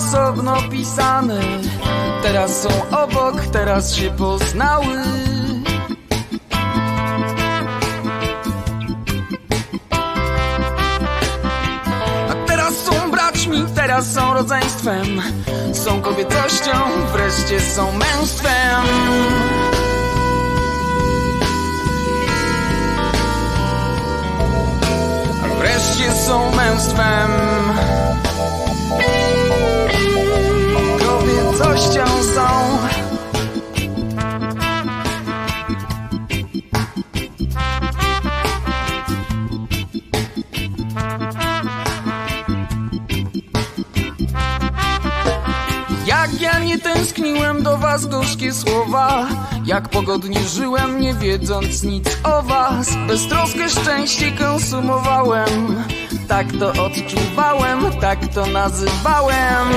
osobno pisane. Teraz są obok, teraz się poznały. A teraz są braćmi, teraz są rodzeństwem. Są kobietością, wreszcie są męstwem. Wreszcie są męstwem Kobiecością są. Jak ja nie tęskniłem do was gorzkie słowa. Jak pogodnie żyłem nie wiedząc nic o was. Beztroskę szczęście konsumowałem. Tak to odczuwałem, tak to nazywałem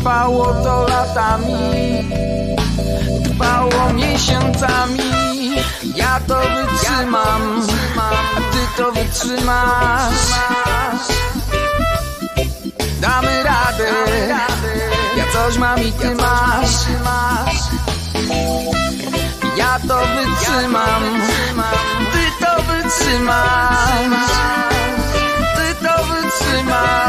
Trwało to latami Trwało miesiącami. Ja to wytrzymam A ty to wytrzymasz. Damy radę Ja coś mam i ty masz. Ja to wytrzymam Ty to wytrzymasz. Ty to wytrzymasz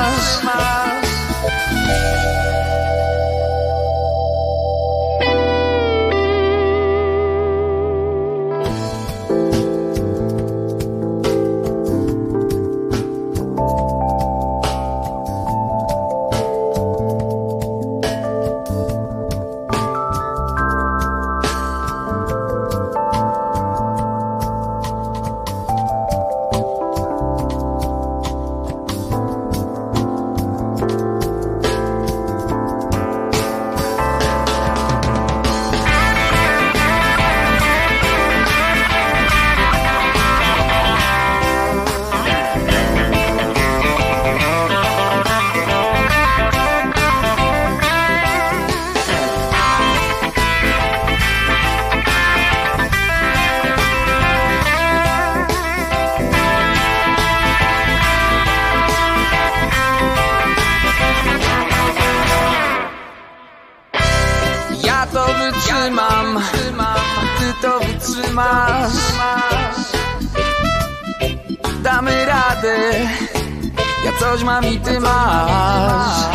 Ja coś mam i ty masz.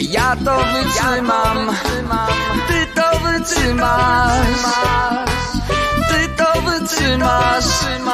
Ja to wytrzymam. Ty to wytrzymasz. Ty to wytrzymasz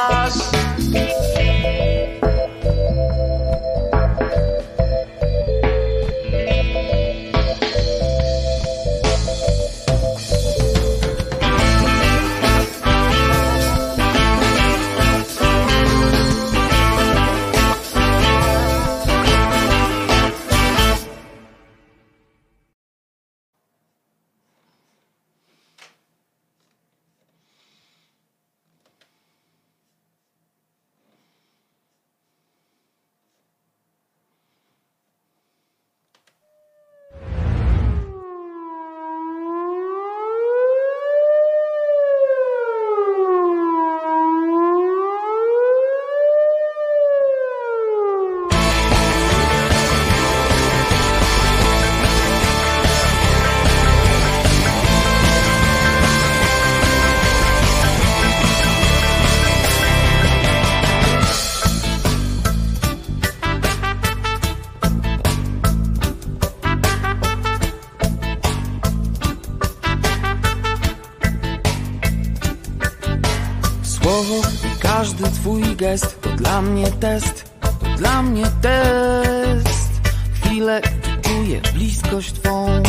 test, to dla mnie test. Chwilę, gdy czuję bliskość twą.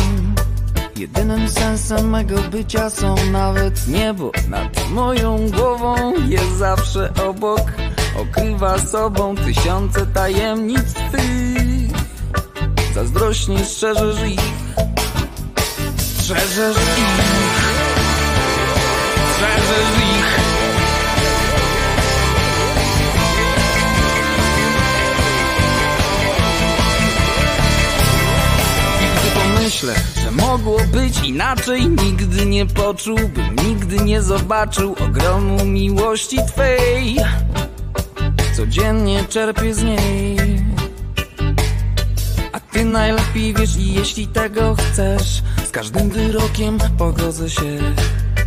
Jedynym sensem mego bycia są nawet niebo nad moją głową. Jest zawsze obok, okrywa sobą tysiące tajemnic twych. Zazdrośnie strzeżesz ich, strzeżesz ich, strzeżesz ich. Gdy pomyślę, że mogło być inaczej. Nigdy nie poczułbym, nigdy nie zobaczył Ogromu miłości Twej. Codziennie czerpię z niej. A ty najlepiej wiesz i jeśli tego chcesz. Z każdym wyrokiem pogodzę się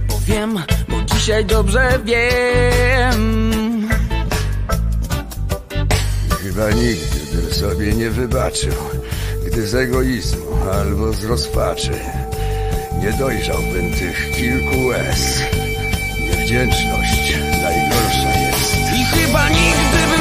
Bo wiem, bo dzisiaj dobrze wiem. Chyba nigdy bym sobie nie wybaczył, gdy z egoizmu albo z rozpaczy nie dojrzałbym tych kilku łez. Niewdzięczność najgorsza jest. I chyba nigdy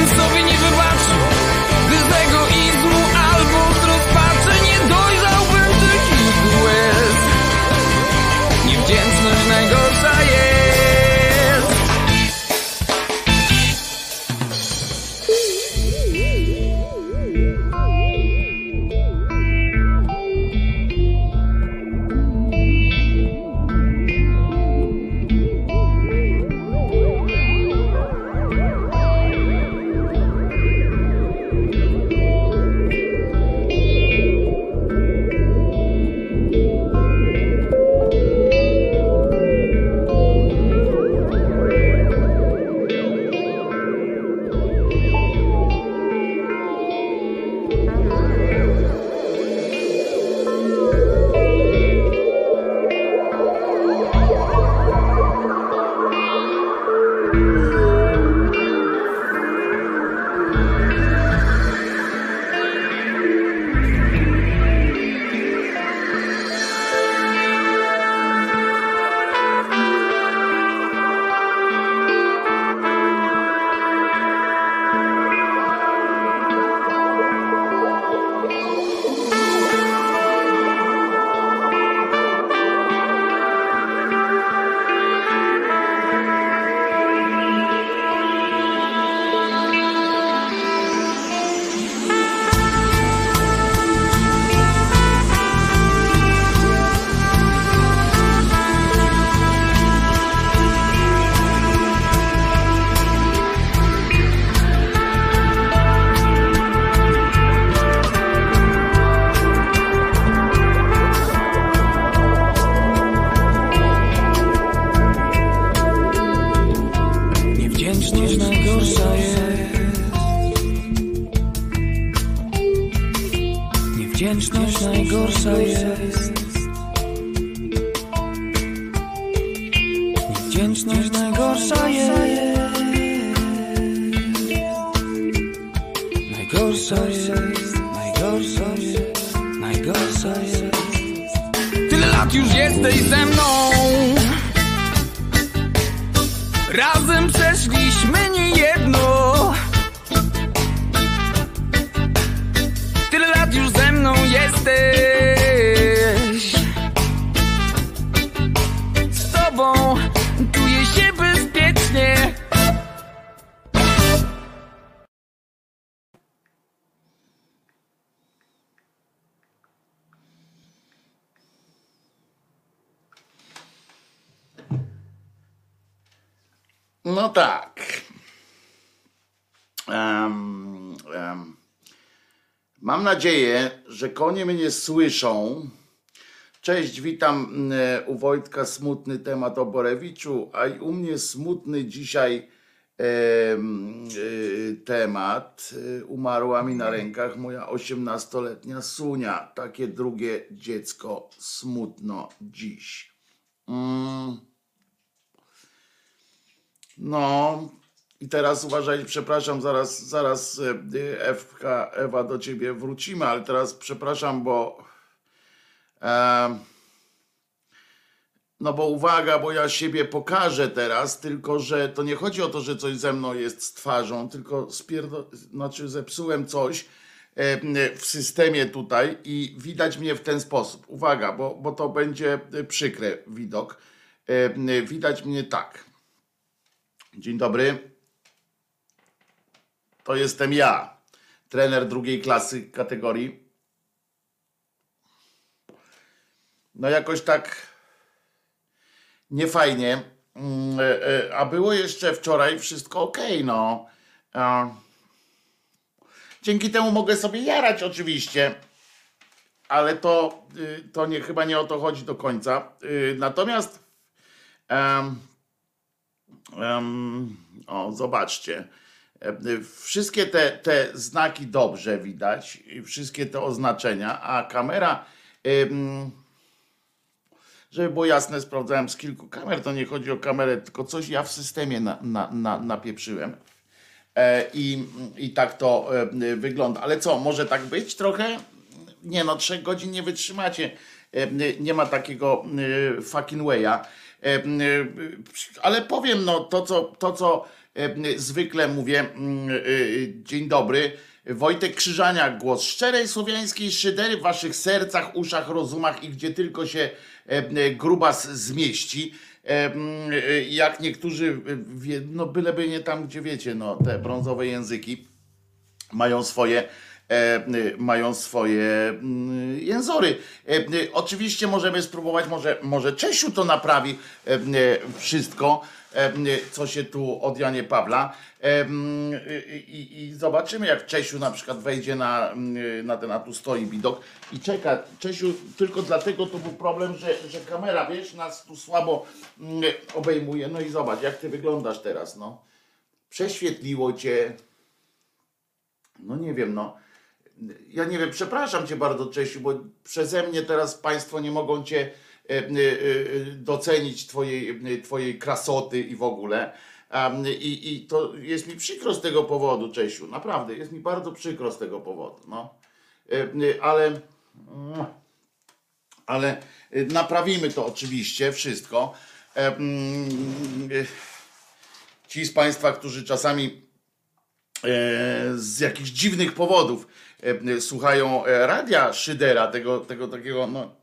nadzieję, że konie mnie słyszą. Cześć, witam e, u Wojtka smutny temat o Borewiczu, a i u mnie smutny dzisiaj em, e, temat. E, Umarła mi na rękach moja 18-letnia Sunia. Takie drugie dziecko smutno dziś. Mm. No i teraz uważaj, przepraszam, zaraz, zaraz e, Ewka, Ewa do ciebie wrócimy, ale teraz przepraszam, bo e, no bo uwaga, bo ja siebie pokażę teraz, tylko że to nie chodzi o to, że coś ze mną jest z twarzą, tylko spierdo, znaczy zepsułem coś w systemie tutaj i widać mnie w ten sposób. Uwaga, bo, bo to będzie przykry widok. Widać mnie tak. Dzień dobry. To jestem ja, trener drugiej klasy kategorii. No jakoś tak niefajnie. Mm, e, e, A było jeszcze wczoraj wszystko ok, no. Dzięki temu mogę sobie jarać oczywiście, ale to, y, to nie, chyba nie o to chodzi do końca. Y, Natomiast em, em, o, zobaczcie. Wszystkie te, te znaki dobrze widać, wszystkie te oznaczenia, a kamera, żeby było jasne, sprawdzałem z kilku kamer, to nie chodzi o kamerę, tylko coś ja w systemie na, na, na, napieprzyłem. E, I, I tak to wygląda. Ale co, może tak być trochę? Nie no, trzech godzin nie wytrzymacie. Nie ma takiego fucking way'a. Ale powiem, no to co, to, co zwykle mówię, mm, y, y, dzień dobry. Wojtek Krzyżaniak, głos szczerej słowiańskiej szydery w waszych sercach, uszach, rozumach i gdzie tylko się grubas zmieści. Y, jak niektórzy, no byleby nie tam, gdzie wiecie, no te brązowe języki mają swoje mają swoje mm, jęzory. Oczywiście możemy spróbować, może, może Czesiu to naprawi wszystko, co się tu od Janie Pawla. I, i zobaczymy, jak Czesiu na przykład wejdzie na, mm, na ten, a tu stoi widok i czeka. Czesiu, tylko dlatego to był problem, że, że kamera, wiesz, nas tu słabo mm, obejmuje. No i zobacz, jak ty wyglądasz teraz, no. Prześwietliło cię. No nie wiem, no. Ja nie wiem, przepraszam cię bardzo, Czesiu, bo przeze mnie teraz państwo nie mogą cię docenić twojej, twojej krasoty i w ogóle. I, I to jest mi przykro z tego powodu, Czesiu. Naprawdę, jest mi bardzo przykro z tego powodu. No. Ale, ale naprawimy to oczywiście, wszystko. Ci z Państwa, którzy czasami z jakichś dziwnych powodów słuchają radia Szydera, tego, tego takiego, no,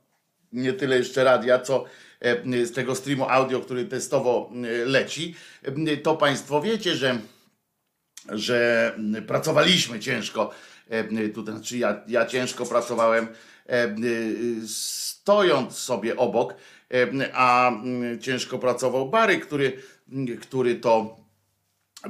nie tyle jeszcze radia, co e, z tego streamu audio, który testowo e, leci, e, to Państwo wiecie, że, że pracowaliśmy ciężko. Tu, znaczy ja, ja ciężko pracowałem stojąc sobie obok, a ciężko pracował Bary, który, który to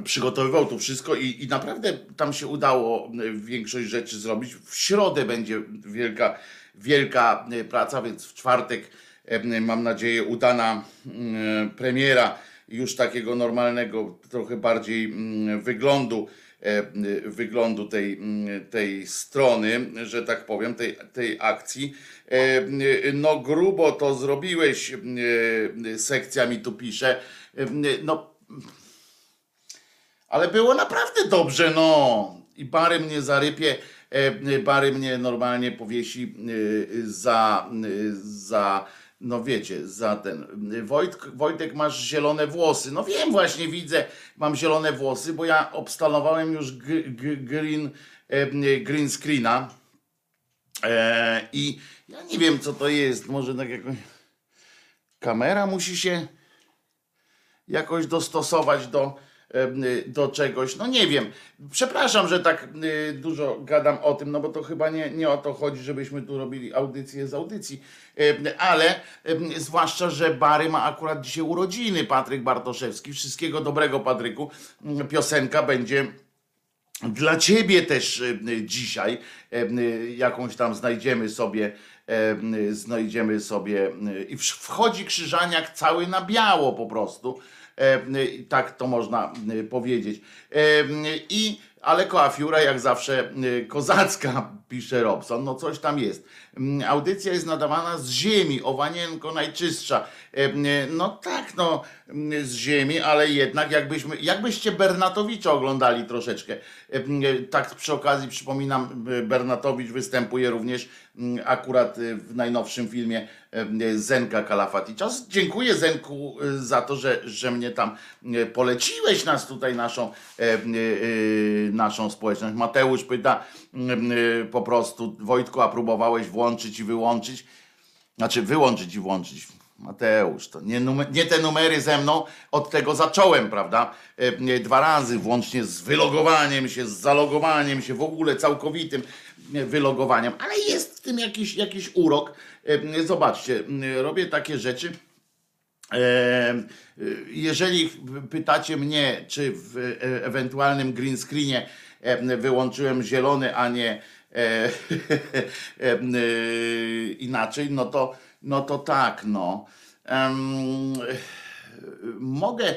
przygotowywał to wszystko i, i naprawdę tam się udało większość rzeczy zrobić. W środę będzie wielka wielka e, praca, więc w czwartek e, mam nadzieję udana e, premiera już takiego normalnego, trochę bardziej mm, wyglądu wyglądu tej, mm, tej strony, że tak powiem, tej, tej akcji. No grubo to zrobiłeś, sekcja mi tu pisze. No, ale było naprawdę dobrze, no. I Bary mnie zarypie Bary mnie normalnie powiesi e, za, e, za no wiecie, za ten. Wojtek, Wojtek, masz zielone włosy. No wiem, właśnie widzę, mam zielone włosy, bo ja obstalowałem już green, green screena. I ja nie wiem, co to jest. Może tak jakoś. Kamera musi się jakoś dostosować do do czegoś. No nie wiem. Przepraszam, że tak y, dużo gadam o tym, no bo to chyba nie, nie o to chodzi, żebyśmy tu robili audycję z audycji. Ale zwłaszcza, że Bary ma akurat dzisiaj urodziny, Patryk Bartoszewski. Wszystkiego dobrego, Patryku. Piosenka będzie dla ciebie też dzisiaj jakąś tam znajdziemy sobie znajdziemy sobie i wchodzi krzyżaniak cały na biało po prostu tak to można e, powiedzieć. E, I ale koafiura jak zawsze kozacka, pisze Robson, no coś tam jest. Mm, audycja jest nadawana z ziemi, owanienko najczystsza. No tak, no z ziemi, ale jednak jakbyśmy, jakbyście Bernatowicza oglądali troszeczkę. Tak przy okazji przypominam, Bernatowicz występuje również mm, akurat w najnowszym filmie Zenka Kalafaticza. Dziękuję Zenku za to, że, że mnie tam poleciłeś nas tutaj, naszą, naszą społeczność. Mateusz pyta po prostu, Wojtku, a próbowałeś włączyć i wyłączyć? Znaczy wyłączyć i włączyć Mateusz, to nie, numer, nie, te numery ze mną, od tego zacząłem, prawda? E, dwa razy, włącznie z wylogowaniem się, z zalogowaniem się, w ogóle całkowitym e, wylogowaniem, ale jest w tym jakiś, jakiś urok. E, zobaczcie, robię takie rzeczy. Jeżeli pytacie mnie, czy w ewentualnym green screenie wyłączyłem zielony, a nie inaczej, no to no to tak, no. Um, mogę,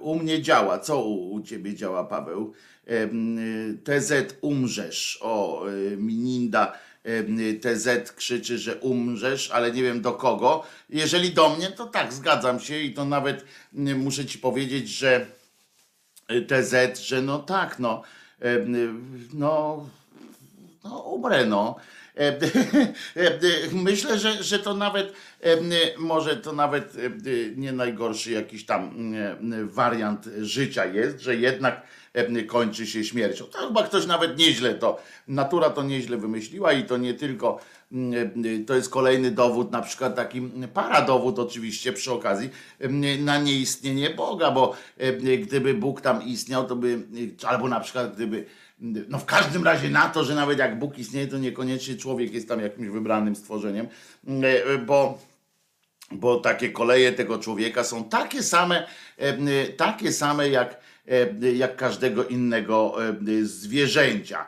u mnie działa, co u, u ciebie działa, Paweł? TZ umrzesz, o, Mininda TZ krzyczy, że umrzesz, ale nie wiem do kogo. Jeżeli do mnie, to tak, zgadzam się i to nawet muszę ci powiedzieć, że TZ, że no tak, no, no, no umrę, no. Myślę, że, że to nawet może to nawet nie najgorszy jakiś tam wariant życia jest, że jednak kończy się śmiercią. To chyba ktoś nawet nieźle to, natura to nieźle wymyśliła i to nie tylko, to jest kolejny dowód, na przykład taki paradowód oczywiście przy okazji na nieistnienie Boga, bo gdyby Bóg tam istniał, to by, albo na przykład gdyby no w każdym razie na to, że nawet jak Bóg istnieje, to niekoniecznie człowiek jest tam jakimś wybranym stworzeniem, bo, bo takie koleje tego człowieka są takie same, takie same jak, jak każdego innego zwierzęcia.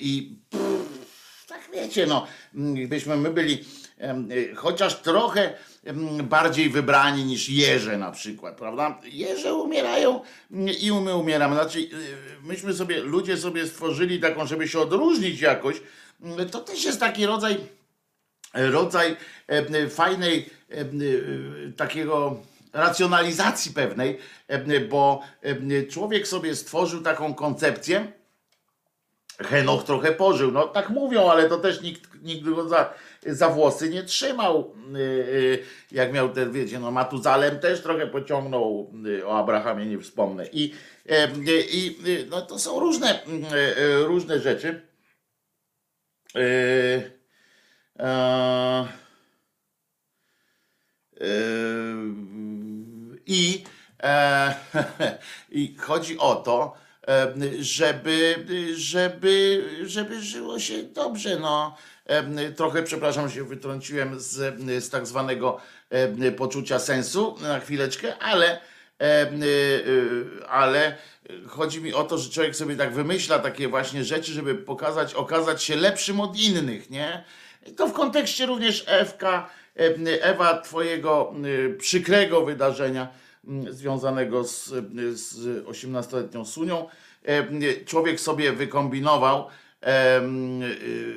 I pff, tak wiecie, no, gdybyśmy my byli chociaż trochę bardziej wybrani niż jeże na przykład, prawda? Jeże umierają i my umieramy. Znaczy, y, myśmy sobie, ludzie sobie stworzyli taką, żeby się odróżnić jakoś. To też jest taki rodzaj, rodzaj fajnej y, takiego racjonalizacji pewnej, bo człowiek sobie stworzył taką koncepcję, Henoch trochę pożył, no tak mówią, ale to też nikt, nikt go za, za włosy nie trzymał. Y, y, jak miał ten, wiecie, no Matuzalem też trochę pociągnął, y, o Abrahamie nie wspomnę. I, i no to są różne, różne rzeczy. I, I chodzi o to, żeby, żeby, żeby żyło się dobrze. No. Trochę, przepraszam, się wytrąciłem z, z tak zwanego poczucia sensu na chwileczkę, ale, ale chodzi mi o to, że człowiek sobie tak wymyśla takie właśnie rzeczy, żeby pokazać, okazać się lepszym od innych, nie? To w kontekście również Ewka, Ewa, twojego przykrego wydarzenia związanego z, z 18-letnią Sunią. Człowiek sobie wykombinował, y,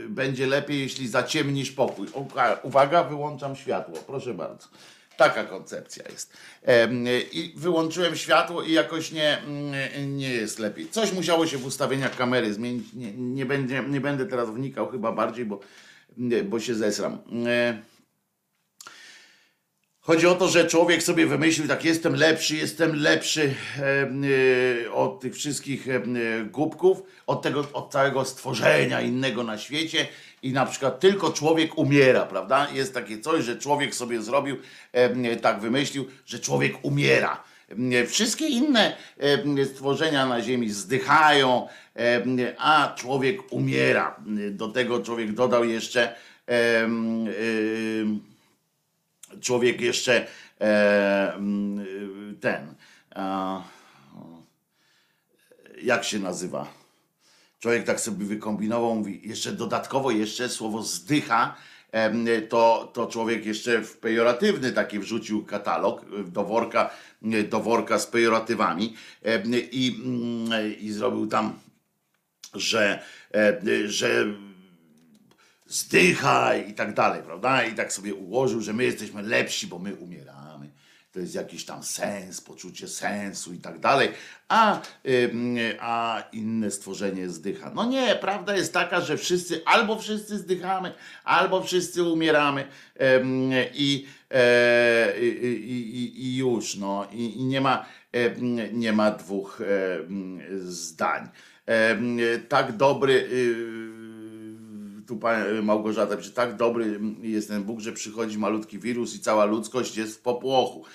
będzie lepiej, jeśli zaciemnisz pokój. Uwaga, wyłączam światło, proszę bardzo. Taka koncepcja jest. I wyłączyłem światło i jakoś nie, nie jest lepiej. Coś musiało się w ustawieniach kamery zmienić. Nie, nie, będzie, nie będę teraz wnikał chyba bardziej, bo, bo się zesram. Chodzi o to, że człowiek sobie wymyślił, tak jestem lepszy, jestem lepszy e, od tych wszystkich e, głupków, od tego, od całego stworzenia innego na świecie i na przykład tylko człowiek umiera, prawda? Jest takie coś, że człowiek sobie zrobił, e, tak wymyślił, że człowiek umiera. Wszystkie inne stworzenia na ziemi zdychają, a człowiek umiera. Do tego człowiek dodał jeszcze człowiek jeszcze e, ten, jak się nazywa? Człowiek tak sobie wykombinował, mówi, jeszcze dodatkowo jeszcze słowo zdycha, to, to człowiek jeszcze w pejoratywny taki wrzucił katalog do worka, do worka z pejoratywami i, mm, i zrobił tam, że, e, że zdychaj i tak dalej, prawda? I tak sobie ułożył, że my jesteśmy lepsi, bo my umieramy. To jest jakiś tam sens, poczucie sensu i tak dalej. A, a inne stworzenie zdycha. No nie, prawda jest taka, że wszyscy, albo wszyscy zdychamy, albo wszyscy umieramy i, e, i, i, już, no. I, i nie, ma, nie ma dwóch zdań. Tak dobry y, tu Małgorzata, że tak dobry jest ten Bóg, że przychodzi malutki wirus i cała ludzkość jest w popłochu.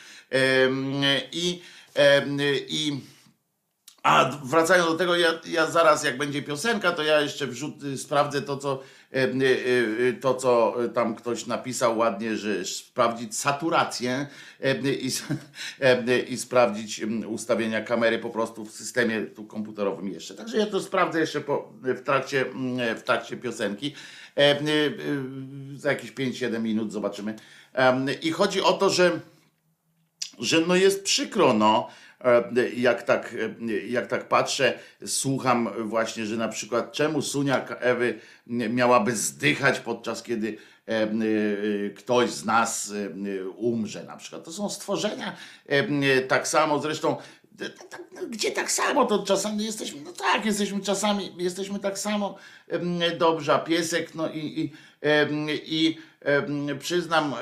I, i a wracając do tego, ja, ja zaraz jak będzie piosenka, to ja jeszcze wrzut, sprawdzę to co, to, co tam ktoś napisał ładnie, że sprawdzić saturację i, i sprawdzić ustawienia kamery po prostu w systemie tu komputerowym jeszcze. Także ja to sprawdzę jeszcze po, w, trakcie, w trakcie piosenki. Za jakieś 5-7 minut zobaczymy. I chodzi o to, że że no jest przykro, no, e, jak tak, e, jak tak patrzę, słucham właśnie, że na przykład czemu Sunia Ewy miałaby zdychać podczas kiedy e, ktoś z nas umrze na przykład. To są stworzenia tak samo, zresztą gdzie tak samo, to czasami jesteśmy, no tak, jesteśmy czasami, jesteśmy tak samo dobrze, a piesek, no i, i, i przyznam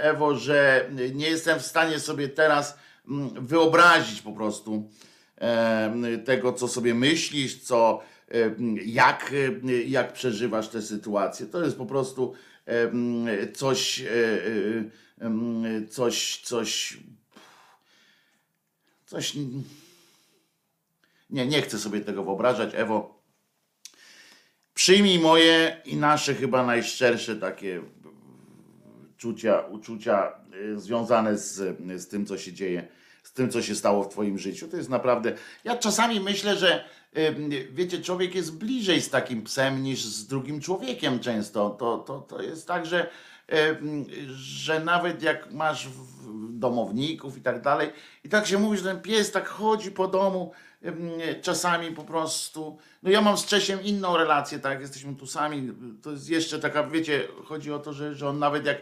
Ewo, że nie jestem w stanie sobie teraz wyobrazić po prostu tego, co sobie myślisz, co, jak, jak przeżywasz tę sytuację. To jest po prostu coś, e, e, coś, coś Coś. Nie, nie chcę sobie tego wyobrażać. Ewo, przyjmij moje i nasze chyba najszczersze takie czucia, uczucia związane z, z tym, co się dzieje, z tym, co się stało w Twoim życiu. To jest naprawdę. Ja czasami myślę, że y, wiecie, człowiek jest bliżej z takim psem niż z drugim człowiekiem często. To, to, to jest tak, że, y, że nawet jak masz domowników i tak dalej. I tak się mówi, że ten pies tak chodzi po domu czasami po prostu. No ja mam z Czesiem inną relację, tak, jesteśmy tu sami. To jest jeszcze taka, wiecie, chodzi o to, że, że on nawet jak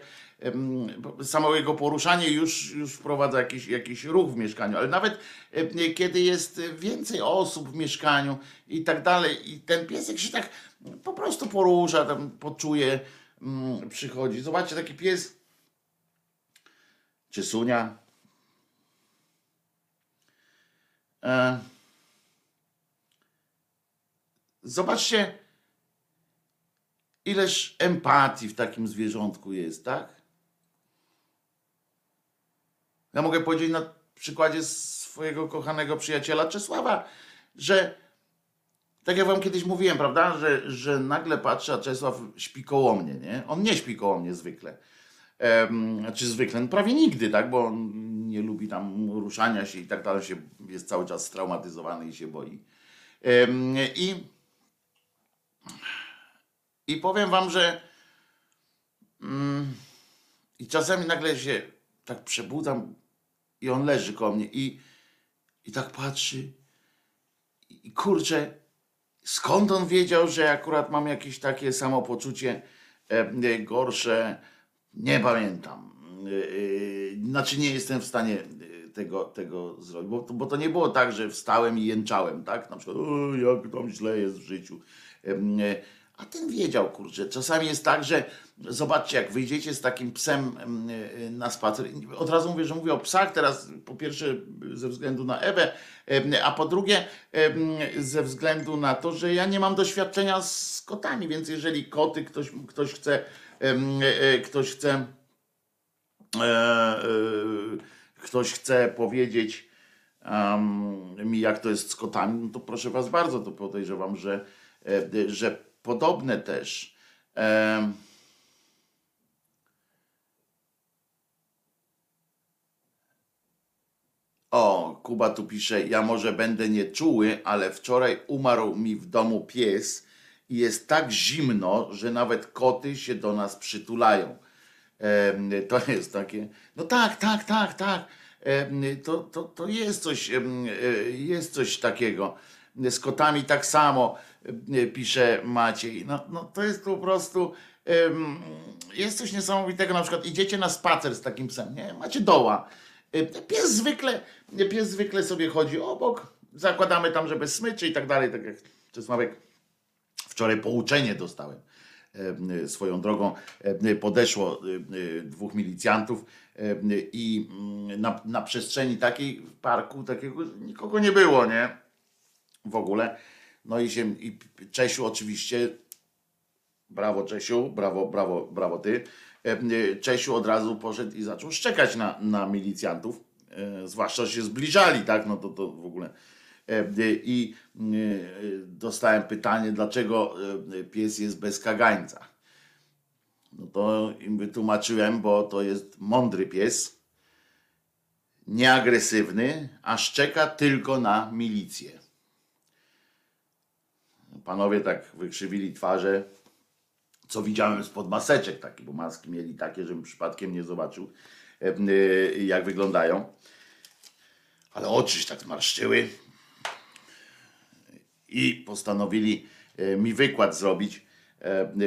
samo jego poruszanie już, już wprowadza jakiś, jakiś ruch w mieszkaniu, ale nawet kiedy jest więcej osób w mieszkaniu i tak dalej, i ten piesek się tak po prostu porusza, tam poczuje, przychodzi. Zobaczcie, taki pies czy Sunia. E... Zobaczcie, ileż empatii w takim zwierzątku jest, tak? Ja mogę powiedzieć na przykładzie swojego kochanego przyjaciela Czesława, że tak jak wam kiedyś mówiłem, prawda, że, że nagle patrzę, a Czesław śpi koło mnie, nie? On nie śpi koło mnie zwykle czy zwykle, no prawie nigdy, tak, bo on nie lubi tam ruszania się i tak dalej, się, jest cały czas straumatyzowany i się boi. I, i powiem wam, że mm, i czasami nagle się tak przebudzam i on leży koło mnie i, i tak patrzy i kurczę, skąd on wiedział, że akurat mam jakieś takie samopoczucie e, gorsze, nie pamiętam. Y, y, znaczy nie jestem w stanie y, tego, tego zrobić, bo, bo to nie było tak, że wstałem i jęczałem, tak? Na przykład, jak tam źle jest w życiu. A ten wiedział, kurczę. Czasami jest tak, że zobaczcie, jak wyjdziecie z takim psem na spacer. Od razu mówię, że mówię o psach teraz, po pierwsze ze względu na Ewę, a po drugie ze względu na to, że ja nie mam doświadczenia z kotami, więc jeżeli koty ktoś, ktoś chce E, e, ktoś chce e, ktoś chce powiedzieć mi, jak to jest z kotami, no to proszę was bardzo, to podejrzewam, że, że podobne też. O, Kuba tu pisze, ja może będę nieczuły, ale wczoraj umarł mi w domu pies i jest tak zimno, że nawet koty się do nas przytulają. To jest takie, no tak, tak, tak, tak. To, to, to jest coś, e, jest coś takiego. Z kotami tak samo pisze Maciej. No, no to jest po prostu, jest coś niesamowitego. Na przykład idziecie na spacer z takim psem, nie? Macie doła. Pies zwykle, pies zwykle sobie chodzi obok, zakładamy tam, żeby smyczy i tak dalej, tak jak Czesławek Wczoraj pouczenie dostałem. E, swoją drogą e, podeszło e, dwóch milicjantów i mm, na, na przestrzeni takiej w parku takiego nikogo nie było, nie? W ogóle. No i się i Czesiu oczywiście brawo Czesiu, brawo, brawo, brawo ty. Czesiu od razu poszedł i zaczął szczekać na, na milicjantów, zwłaszcza, że się zbliżali, tak? No to, to w ogóle E, I e, dostałem pytanie, dlaczego e, pies jest bez kagańca. No to im wytłumaczyłem, bo to jest mądry pies, nieagresywny, a szczeka tylko na milicję. Panowie tak wykrzywili twarze, co widziałem spod maseczek taki, bo maski mieli takie, żebym przypadkiem nie zobaczył jak wyglądają. Ale oczy się tak zmarszczyły i postanowili mi wykład zrobić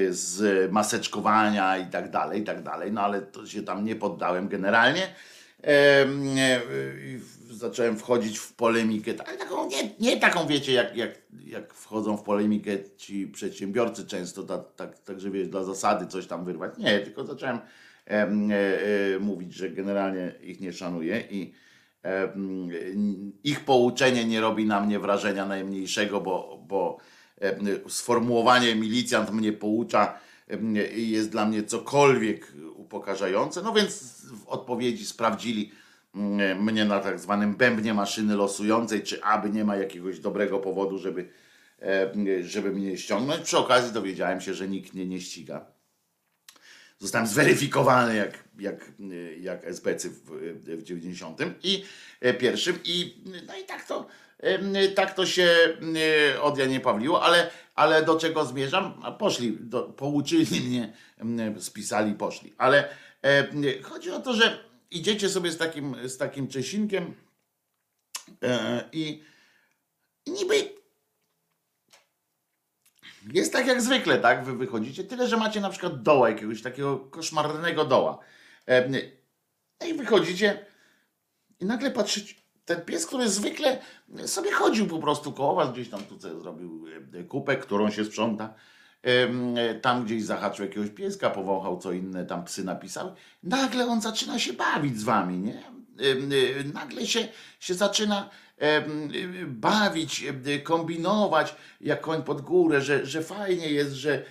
z maseczkowania i tak dalej, i tak dalej. No ale to się tam nie poddałem generalnie zacząłem wchodzić w polemikę, ale taką, nie, nie taką wiecie, jak, jak, jak wchodzą w polemikę ci przedsiębiorcy często, tak, tak, tak że wiesz, dla zasady coś tam wyrwać. Nie, tylko zacząłem e, e, mówić, że generalnie ich nie szanuję i e, ich pouczenie nie robi na mnie wrażenia najmniejszego, bo, bo sformułowanie milicjant mnie poucza jest dla mnie cokolwiek upokarzające. No więc w odpowiedzi sprawdzili, mnie na tak zwanym bębnie maszyny losującej, czy aby nie ma jakiegoś dobrego powodu, żeby, e, żeby mnie ściągnąć. Przy okazji dowiedziałem się, że nikt mnie nie ściga. Zostałem zweryfikowany jak, jak, jak SBC w, w 90 i e, pierwszym i no i tak to tak to się od Janie Pawliło, ale, ale do czego zmierzam? Poszli, do, pouczyli mnie, spisali, poszli. Ale chodzi o to, że idziecie sobie z takim, z takim Czesinkiem e, i, niby jest tak jak zwykle, tak? Wy wychodzicie, tyle, że macie na przykład doła, jakiegoś takiego koszmarnego doła. E, no i wychodzicie i nagle patrzycie, ten pies, który zwykle sobie chodził po prostu koło was, gdzieś tam tu zrobił e, kupę, którą się sprząta, tam gdzieś zahaczył jakiegoś pieska, powąchał co inne tam psy napisały, nagle on zaczyna się bawić z wami, nie? Y, nagle się, się zaczyna bawić, kombinować jak koń pod górę, że, że fajnie jest, że,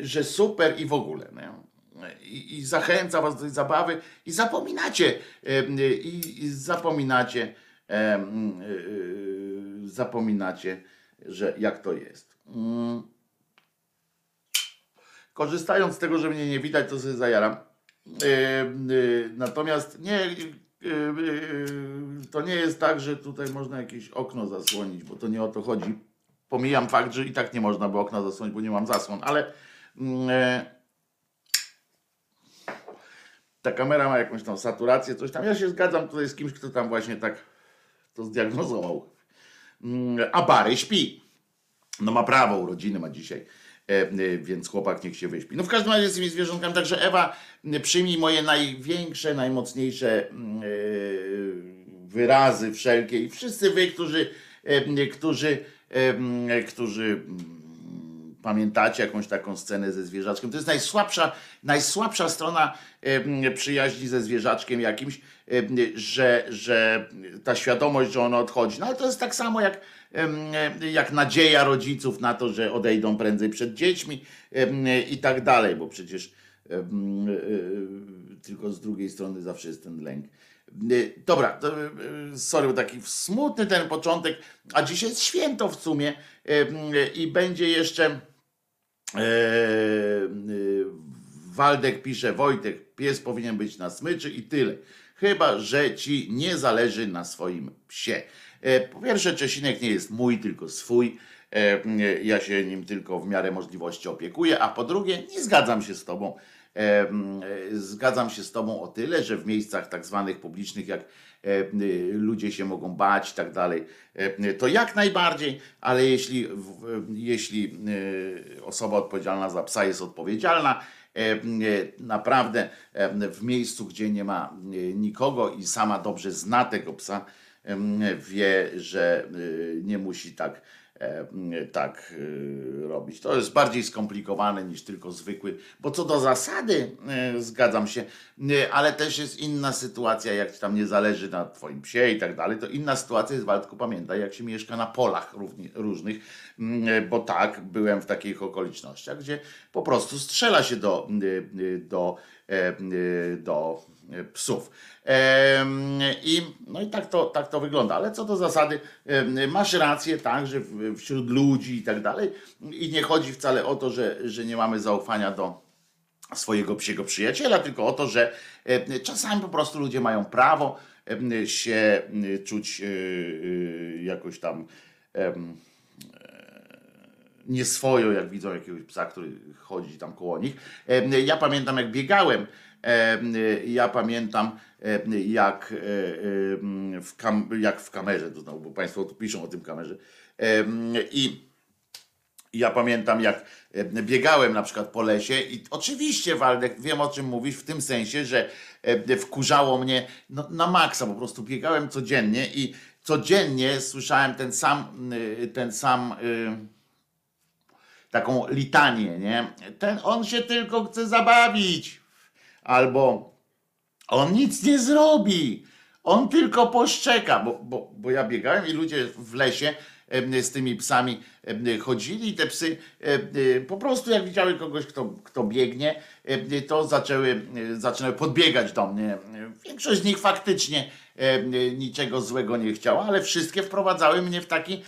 że super i w ogóle. Nie? I, I, zachęca was do tej zabawy i zapominacie, i, i zapominacie, y, y, zapominacie, że jak to jest. Mm. Korzystając z tego, że mnie nie widać, to sobie zajaram. Yy, yy, natomiast nie, yy, to nie jest tak, że tutaj można jakieś okno zasłonić, bo to nie o to chodzi. Pomijam fakt, że i tak nie można by okna zasłonić, bo nie mam zasłon, ale ta kamera ma jakąś tam saturację, coś tam. Ja się zgadzam tutaj z kimś, kto tam właśnie tak to zdiagnozował. A Bary śpi. No ma prawo, urodziny ma dzisiaj. E, e, więc chłopak niech się wyśpi. No w każdym razie z tymi zwierzątkami, także Ewa, przyjmij moje największe, najmocniejsze mm, e, wyrazy wszelkie i wszyscy wy, którzy, którzy, którzy mm, pamiętacie jakąś taką scenę ze zwierzaczkiem. To jest najsłabsza, najsłabsza strona przyjaźni ze zwierzaczkiem jakimś, że, że ta świadomość, że ono odchodzi. No ale to jest tak samo jak jak nadzieja rodziców na to, że odejdą prędzej przed dziećmi i tak dalej, bo przecież e, tylko z drugiej strony zawsze jest ten lęk. Dobra, to, e, sorry, taki smutny ten początek, a dzisiaj jest święto w sumie i będzie jeszcze e, Waldek pisze, Wojtek, pies powinien być na smyczy i tyle. Chyba, że ci nie zależy na swoim psie. E, po pierwsze, Czesinek nie jest mój, tylko swój. E, ja się nim tylko w miarę możliwości opiekuję. A po drugie, nie zgadzam się z Tobą. E, zgadzam się z Tobą o tyle, że w miejscach tak zwanych publicznych, jak ludzie się mogą bać i tak dalej, to jak najbardziej, ale jeśli, jeśli osoba odpowiedzialna za psa jest odpowiedzialna, naprawdę w miejscu, gdzie nie ma nikogo i sama dobrze zna tego psa, wie, że y, nie musi tak, tak y, robić. To jest bardziej skomplikowane niż tylko zwykły, bo co do zasady y, zgadzam się, ale też jest inna sytuacja, jak ci tam nie zależy na twoim psie i tak dalej, to inna sytuacja jest, Waldku, pamiętaj, jak się mieszka na polach różnych, bo tak, byłem w takich okolicznościach, gdzie po prostu strzela się do, do, do psów. I, no i tak to, tak to wygląda. Ale co do zasady, masz rację, tak, że wśród ludzi i tak dalej. I nie chodzi wcale o to, że, że nie mamy zaufania do swojego psiego przyjaciela, tylko o to, że czasami po prostu ludzie mają prawo się czuć e, e, jakoś tam nie swoją, jak widzą jakiegoś psa, który chodzi tam koło nich. Ja pamiętam, jak biegałem, ja pamiętam, jak w, kam, jak w kamerze, to znowu, bo Państwo tu piszą o tym kamerze. I ja pamiętam, jak biegałem na przykład po lesie i oczywiście, Waldek, wiem o czym mówisz, w tym sensie, że wkurzało mnie no, na maksa, po prostu biegałem codziennie i codziennie słyszałem ten sam, ten sam taką litanię, nie? Ten, on się tylko chce zabawić. Albo on nic nie zrobi. On tylko poszczeka, bo, bo, bo ja biegałem i ludzie w lesie z tymi psami chodzili i te psy po prostu jak widziały kogoś, kto, kto biegnie, to zaczęły, zaczynały podbiegać do mnie. Większość z nich faktycznie niczego złego nie chciała, ale wszystkie wprowadzały mnie w taki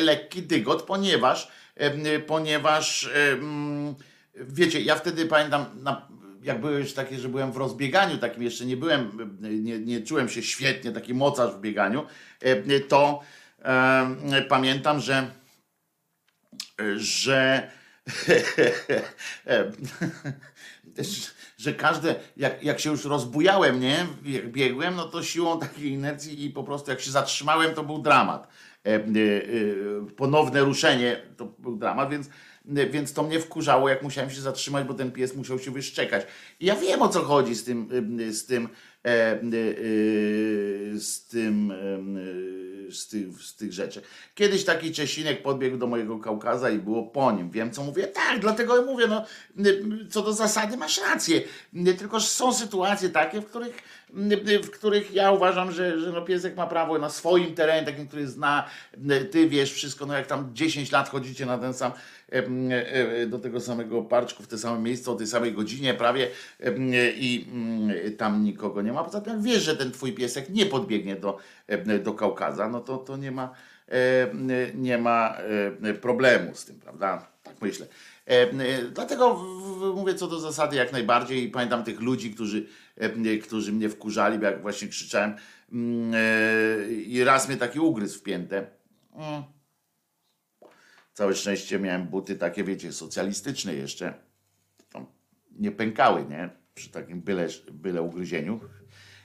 lekki dygot, ponieważ ponieważ wiecie, ja wtedy pamiętam, jak były już takie, że byłem w rozbieganiu, takim jeszcze nie byłem, nie, nie czułem się świetnie, taki mocarz w bieganiu, to pamiętam, że że że każde, jak, jak się już rozbujałem, nie, jak biegłem, no to siłą takiej inercji i po prostu jak się zatrzymałem, to był dramat. E, e, ponowne ruszenie to był dramat, więc, więc to mnie wkurzało, jak musiałem się zatrzymać, bo ten pies musiał się wyszczekać. I ja wiem o co chodzi z tym, z tym, e, z tym z tych, z tych rzeczy. Kiedyś taki Czesinek podbiegł do mojego Kaukaza i było po nim. Wiem, co mówię. Tak, dlatego mówię, no, co do zasady masz rację. Tylko że są sytuacje takie, w których, w których ja uważam, że, że no piesek ma prawo na swoim terenie, takim, który zna, ty wiesz wszystko, no jak tam 10 lat chodzicie na ten sam, do tego samego parczku, w te same miejsce, o tej samej godzinie prawie i tam nikogo nie ma. Poza tym wiesz, że ten twój piesek nie podbiegnie do, do Kaukaza, no to, to nie ma, nie ma problemu z tym, prawda? Tak myślę. Dlatego mówię co do zasady jak najbardziej i pamiętam tych ludzi, którzy, którzy mnie wkurzali, bo jak właśnie krzyczałem i raz mnie taki ugryzł w. Mm. Całe szczęście miałem buty takie, wiecie, socjalistyczne jeszcze. nie pękały, nie? Przy takim byle, byle ugryzieniu.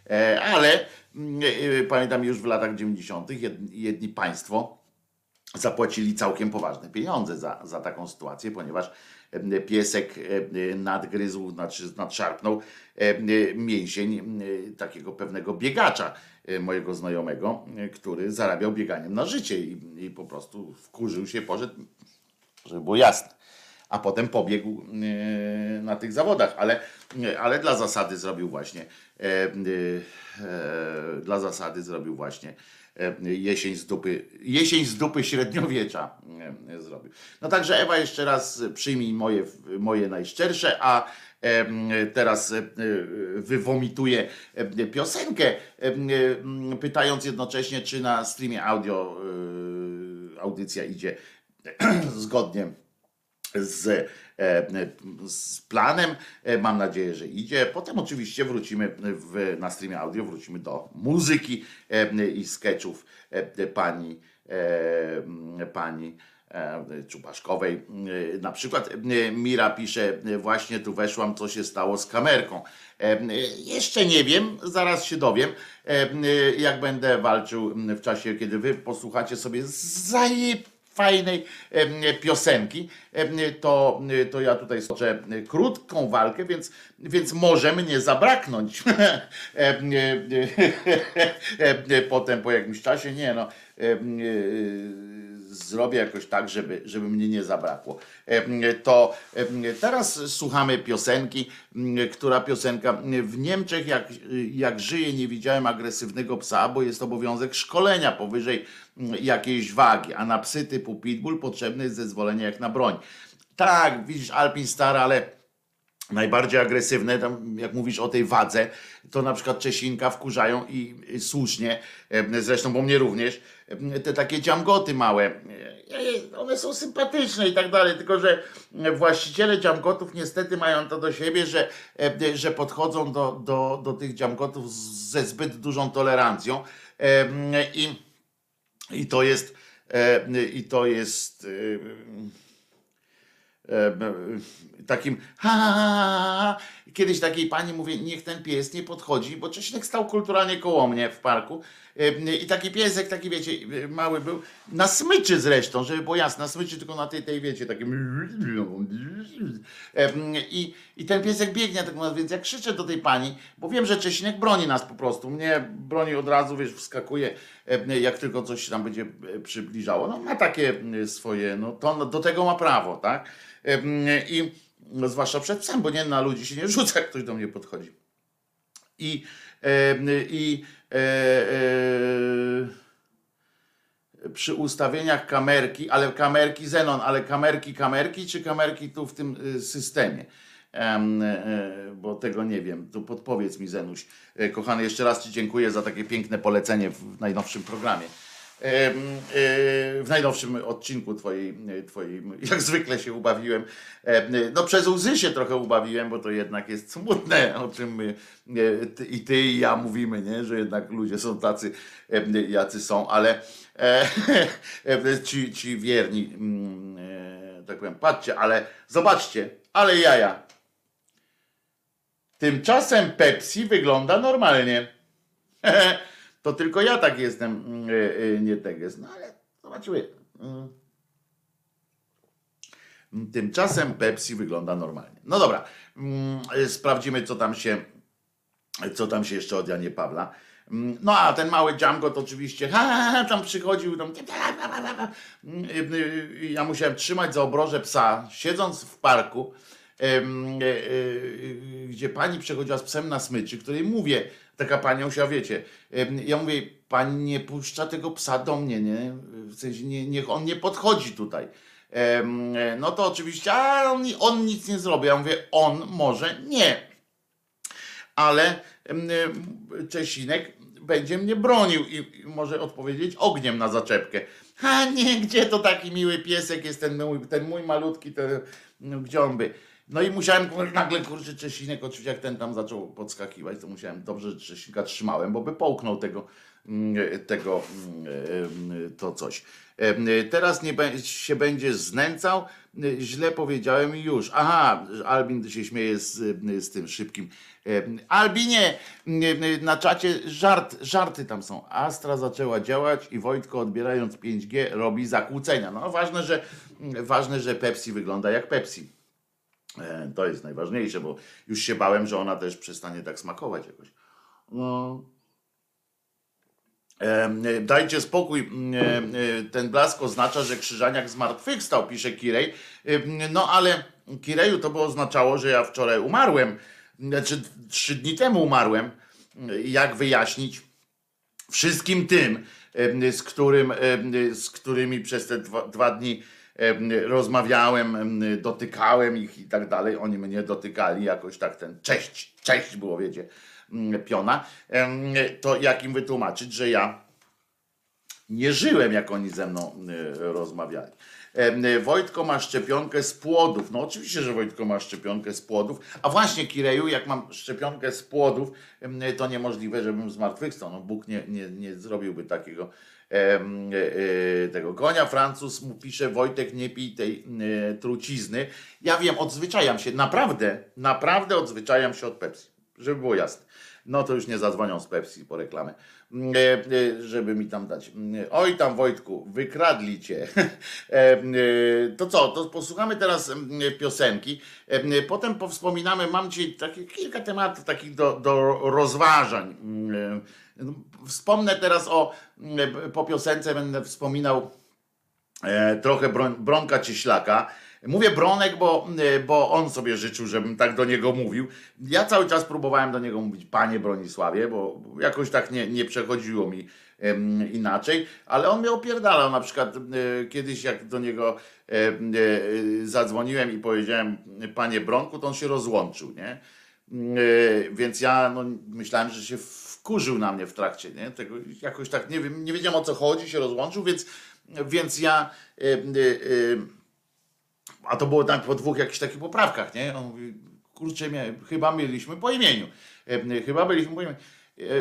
E, ale mm, e, pamiętam już w latach 90. jedni państwo zapłacili całkiem poważne pieniądze za, za taką sytuację, ponieważ piesek nadgryzł, znaczy nadszarpnął mięsień takiego pewnego biegacza mojego znajomego, który zarabiał bieganiem na życie i, i po prostu wkurzył się, poszedł, żeby było jasne. A potem pobiegł na tych zawodach, ale, ale dla zasady zrobił właśnie dla zasady zrobił właśnie E, jesień z dupy, jesień z dupy średniowiecza e, zrobił. No także Ewa jeszcze raz przyjmij moje, moje najszczersze, a teraz e, wywomituję piosenkę, pytając jednocześnie, czy na streamie audio audycja idzie zgodnie z E, z planem. E, mam nadzieję, że idzie. Potem oczywiście wrócimy w, na streamie audio, wrócimy do muzyki e, i sketchów pani, pani Czubaszkowej. Na przykład Mira pisze, właśnie tu weszłam, co się stało z kamerką. Jeszcze nie wiem, zaraz się dowiem, jak będę walczył w czasie, kiedy wy posłuchacie sobie zajeb fajnej piosenki, to, to ja tutaj stoczę krótką walkę, więc, więc może mnie zabraknąć potem po jakimś czasie. Nie no zrobię jakoś tak, żeby, żeby mnie nie zabrakło. To teraz słuchamy piosenki, która piosenka w Niemczech, jak, jak żyje, nie widziałem agresywnego psa, bo jest obowiązek szkolenia powyżej jakiejś wagi, a na psy typu pitbull potrzebne jest zezwolenie jak na broń. Tak, widzisz, Alpin Star, ale najbardziej agresywne, tam jak mówisz o tej wadze, to na przykład Czesinka wkurzają i, słusznie, zresztą bo mnie również, te takie dziamgoty małe, one są sympatyczne i tak dalej, tylko że właściciele dziamgotów niestety mają to do siebie, że, że podchodzą do, do, do tych dziamgotów ze zbyt dużą tolerancją. I, i to jest i to jest takim ha, ha, ha, Kiedyś takiej pani mówię, niech ten pies nie podchodzi, bo Czesinek stał kulturalnie koło mnie w parku. I taki piesek, taki wiecie, mały był, na smyczy zresztą, żeby było jasne, na smyczy tylko na tej, tej wiecie, takim i, i ten piesek biegnie tak nas, więc jak krzyczę do tej pani, bo wiem, że Czesinek broni nas po prostu, mnie broni od razu, wiesz, wskakuje, jak tylko coś się tam będzie przybliżało, no ma takie swoje, no to do tego ma prawo, tak, i no, zwłaszcza przed psem, bo nie na ludzi się nie rzuca, jak ktoś do mnie podchodzi. I, e, i e, e, przy ustawieniach kamerki, ale kamerki Zenon, ale kamerki kamerki, czy kamerki tu w tym y, systemie? E, bo tego nie wiem. To podpowiedz mi, Zenuś. E, kochany, jeszcze raz Ci dziękuję za takie piękne polecenie w najnowszym programie. E, w najnowszym odcinku twojej, twojej, jak zwykle się ubawiłem. No przez łzy się trochę ubawiłem, bo to jednak jest smutne, o czym my i ty i ja mówimy, nie? że jednak ludzie są tacy, jacy są, ale ci, ci wierni, mm, e, tak powiem, patrzcie, ale zobaczcie, ale jaja. Tymczasem Pepsi wygląda normalnie. to tylko ja tak jestem, mm, e, e, nie tak jest. No ale zobaczymy. Mm. Tymczasem Pepsi wygląda normalnie. No dobra, mm, sprawdzimy, co tam się, co tam się jeszcze od Janie Pawla. No a ten mały Django to oczywiście ha, tam przychodził, tam, ja musiałem trzymać za obroże psa, siedząc w parku, gdzie pani przechodziła z psem na smyczy, której mówię, taka pani musiała, wiecie, ja mówię, pani nie puszcza tego psa do mnie, nie? W sensie nie, niech on nie podchodzi tutaj. No to oczywiście, a on, on nic nie zrobi. Ja mówię, on może nie. Ale Czesinek będzie mnie bronił i może odpowiedzieć ogniem na zaczepkę. A nie, gdzie to taki miły piesek jest ten mój, ten mój malutki, ten, no, gdzie on by. No i musiałem nagle, kurczę, Czesinek, oczywiście jak ten tam zaczął podskakiwać, to musiałem, dobrze, że Czesinka trzymałem, bo by połknął tego, mm, tego, mm, to coś. Teraz nie się będzie znęcał, źle powiedziałem już. Aha, Albin się śmieje z, z tym szybkim. Albinie, na czacie żart, żarty tam są. Astra zaczęła działać i Wojtko odbierając 5G robi zakłócenia. No ważne, że, ważne, że Pepsi wygląda jak Pepsi. E, to jest najważniejsze, bo już się bałem, że ona też przestanie tak smakować jakoś. No. E, dajcie spokój, e, ten blask oznacza, że Krzyżaniak zmartwychwstał, pisze Kirej. No ale Kireju to by oznaczało, że ja wczoraj umarłem, znaczy trzy dni temu umarłem. Jak wyjaśnić wszystkim tym, z, którym, z którymi przez te dwa, dwa dni rozmawiałem, dotykałem ich i tak dalej. Oni mnie dotykali jakoś tak ten cześć, cześć było, wiecie, piona. To jak im wytłumaczyć, że ja nie żyłem, jak oni ze mną rozmawiali. Wojtko ma szczepionkę z płodów. No oczywiście, że Wojtko ma szczepionkę z płodów. A właśnie, Kireju, jak mam szczepionkę z płodów, to niemożliwe, żebym zmartwychwstał. No Bóg nie, nie, nie zrobiłby takiego tego konia. Francuz mu pisze, Wojtek nie pij tej e, trucizny. Ja wiem, odzwyczajam się, naprawdę, naprawdę odzwyczajam się od Pepsi, żeby było jasne. No to już nie zadzwonią z Pepsi po reklamę, żeby mi tam dać. Oj tam Wojtku, wykradli cię. To co, to posłuchamy teraz piosenki, potem powspominamy, mam dzisiaj takie kilka tematów takich do, do rozważań Wspomnę teraz o, mm, po piosence będę wspominał e, trochę Bronka Cieślaka. Mówię Bronek, bo, e, bo on sobie życzył, żebym tak do niego mówił. Ja cały czas próbowałem do niego mówić panie Bronisławie, bo jakoś tak nie, nie przechodziło mi inaczej, ale on mnie opierdalał. Na przykład e, kiedyś jak do niego zadzwoniłem i powiedziałem panie Bronku, to on się rozłączył, nie? Więc ja no, myślałem, że się wkurzył na mnie w trakcie, nie? Tego jakoś tak, nie wiem, nie wiedziałem o co chodzi, się rozłączył, więc, więc ja, y, y, y, a to było tak po dwóch jakichś takich poprawkach, nie? On mówi, kurczę, mnie, chyba mieliśmy po imieniu, chyba byliśmy po imieniu.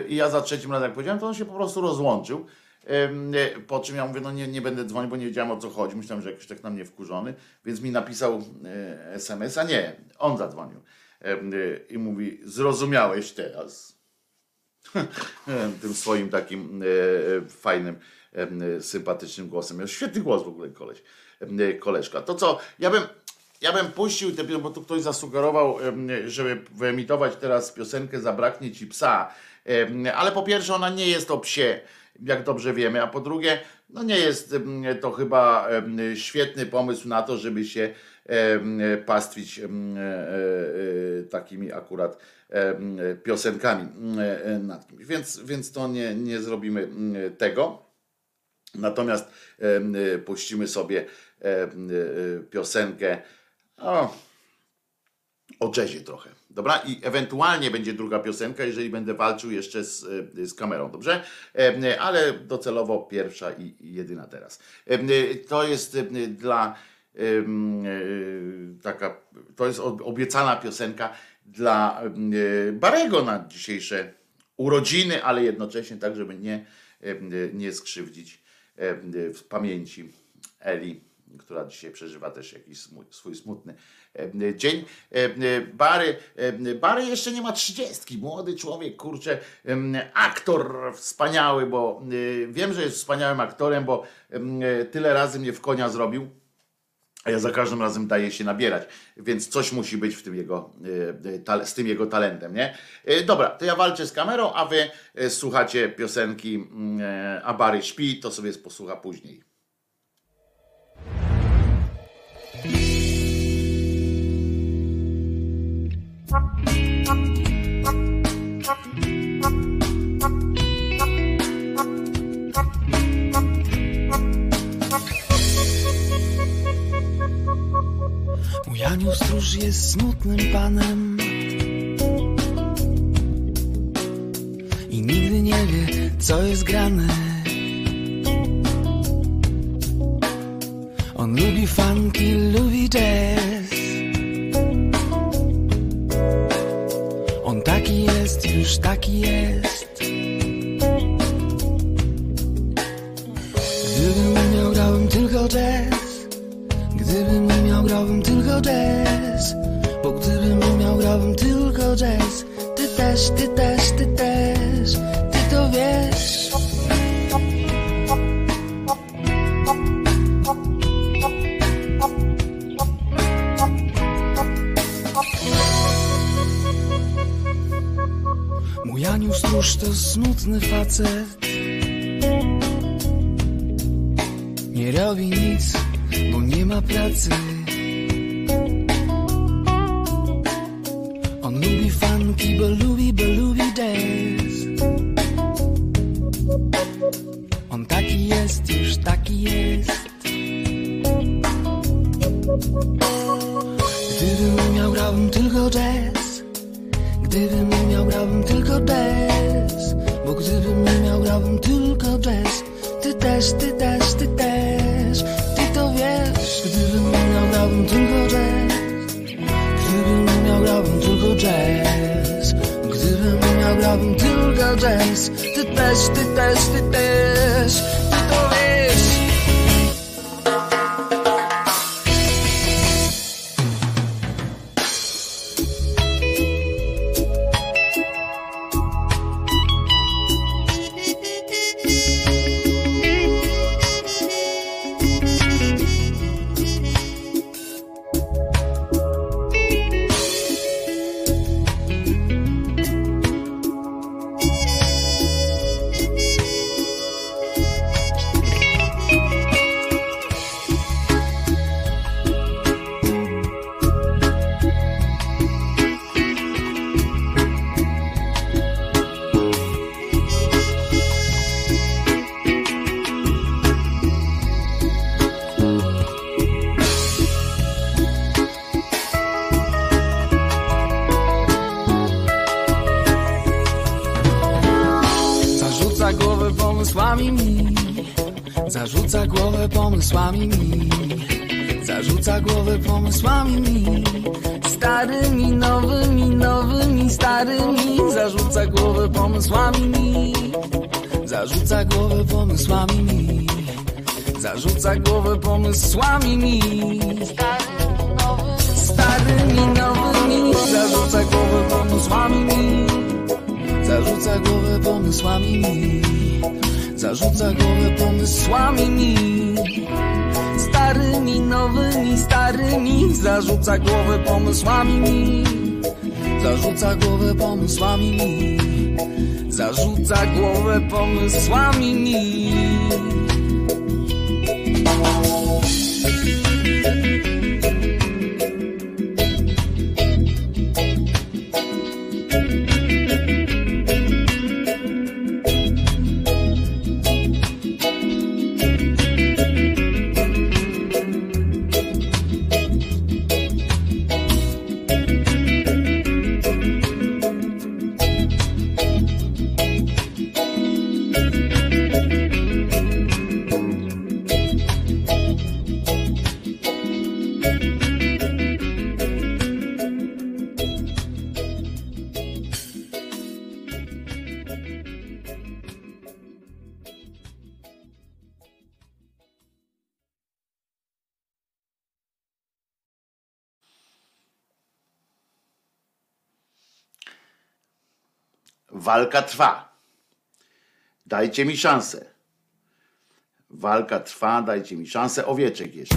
I ja za trzecim razem, jak powiedziałem, to on się po prostu rozłączył. Po czym ja mówię, no nie, nie będę dzwonił, bo nie wiedziałem o co chodzi. Myślałem, że jakiś tak na mnie wkurzony, więc mi napisał SMS, a nie, on zadzwonił. I mówi, zrozumiałeś teraz. Tym swoim takim fajnym, sympatycznym głosem. Miał świetny głos w ogóle koleś, koleżka. To co, ja bym ja bym puścił bo tu ktoś zasugerował, żeby wyemitować teraz piosenkę Zabraknie ci psa, ale po pierwsze ona nie jest o psie, jak dobrze wiemy, a po drugie, no nie jest to chyba świetny pomysł na to, żeby się pastwić e, e, takimi akurat piosenkami nad kimś. Więc, więc to nie, nie zrobimy tego. Natomiast puścimy sobie piosenkę o, o jazzie trochę. Dobra? I ewentualnie będzie druga piosenka, jeżeli będę walczył jeszcze z, z kamerą, dobrze? Ale docelowo pierwsza i jedyna teraz. To jest dla taka, to jest obiecana piosenka dla Barego na dzisiejsze urodziny, ale jednocześnie tak, żeby nie, nie skrzywdzić w pamięci Eli która dzisiaj przeżywa też jakiś swój smutny dzień. Bary, Bary jeszcze nie ma trzydziestki, młody człowiek, kurczę, aktor wspaniały, bo wiem, że jest wspaniałym aktorem, bo tyle razy mnie w konia zrobił. A ja za każdym razem daję się nabierać, więc coś musi być w tym jego, z tym jego talentem, nie? Dobra, to ja walczę z kamerą, a wy słuchacie piosenki A Bary śpi, to sobie posłucha później. Mój anioł stróż jest smutnym panem I nigdy nie wie, co jest grane. On lubi funky, lubi jazz. On taki jest, już taki jest tylko jazz. Bo gdybym miał, grałbym tylko jazz. Ty też, ty też, ty też. Ty to wiesz. Mój anioł stróż to smutny facet. Nie robi nic bo nie ma pracy. Zarzuca głowę pomysłami mi. Zarzuca głowę pomysłami mi. Starymi, nowymi, starymi. Zarzuca głowę pomysłami mi. Zarzuca głowę pomysłami mi. Zarzuca głowę pomysłami mi Walka trwa. Dajcie mi szansę. Walka trwa, dajcie mi szansę. Owieczek jeszcze.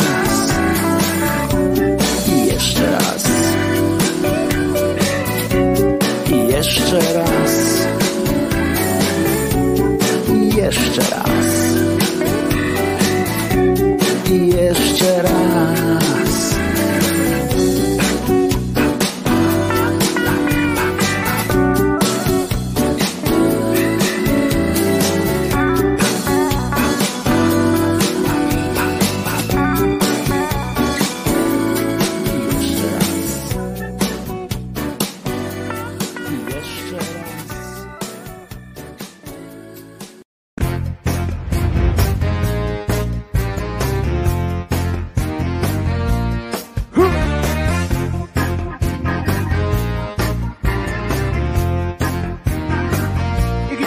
Jeszcze raz. Jeszcze raz. Jeszcze raz.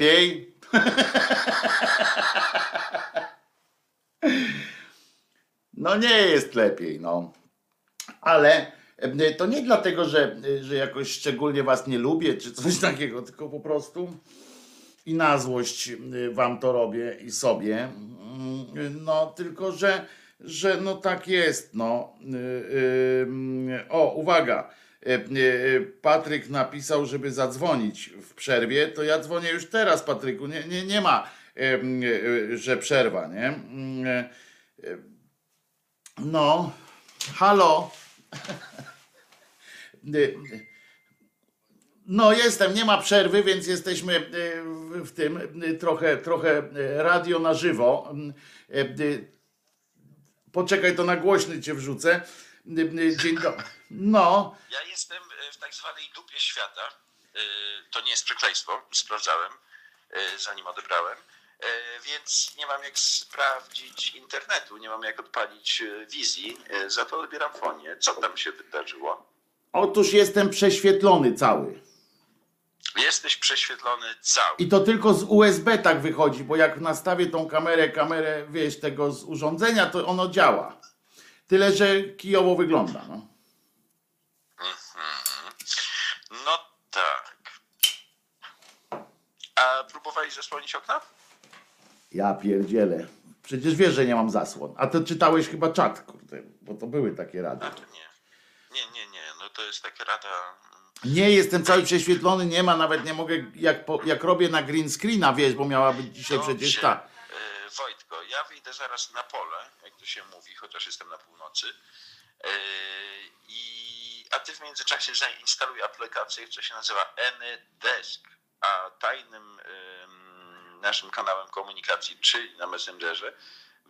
Lepiej? No nie jest lepiej, no. Ale e, to nie dlatego, że, że jakoś szczególnie was nie lubię, czy coś takiego, tylko po prostu i na złość e, wam to robię i sobie. Mm, No, tylko że, że no tak jest, no. Y, y, O, uwaga. E, e, Patryk napisał, żeby zadzwonić w przerwie, to ja dzwonię już teraz, Patryku. Nie, nie, nie ma, e, że przerwa, nie? No, halo. No, jestem, nie ma przerwy, więc jesteśmy w- tym trochę, trochę radio na żywo. Poczekaj, to na głośny cię wrzucę. E, e, Dzień dobry. No, Ja jestem e, w tak zwanej dupie świata. To nie jest przekleństwo, sprawdzałem, zanim odebrałem. Więc nie mam jak sprawdzić internetu, nie mam jak odpalić wizji, za to odbieram fonie. Co tam się wydarzyło? otóż jestem prześwietlony cały. Jesteś prześwietlony cały. I to tylko z USB tak wychodzi, bo jak nastawię tą kamerę, kamerę, wiesz, tego z urządzenia, to ono działa. Tyle, że kijowo wygląda. No. No tak. A próbowałeś zasłonić okna? Ja pierdzielę. Przecież wiesz, że nie mam zasłon. A ty czytałeś chyba czat, kurde, bo to były takie rady. A nie. Nie, nie, nie. No to jest taka rada. Nie jestem cały prześwietlony, nie ma, nawet nie mogę, jak, po, jak robię na green screena, wiesz, bo miała być dzisiaj Dobrze. przecież ta. E, Wojtko, ja wyjdę zaraz na pole, jak to się mówi, chociaż jestem na północy. E, I, a ty w międzyczasie zainstaluj aplikację, która się nazywa AnyDesk, a tajnym naszym kanałem komunikacji, czyli na Messengerze,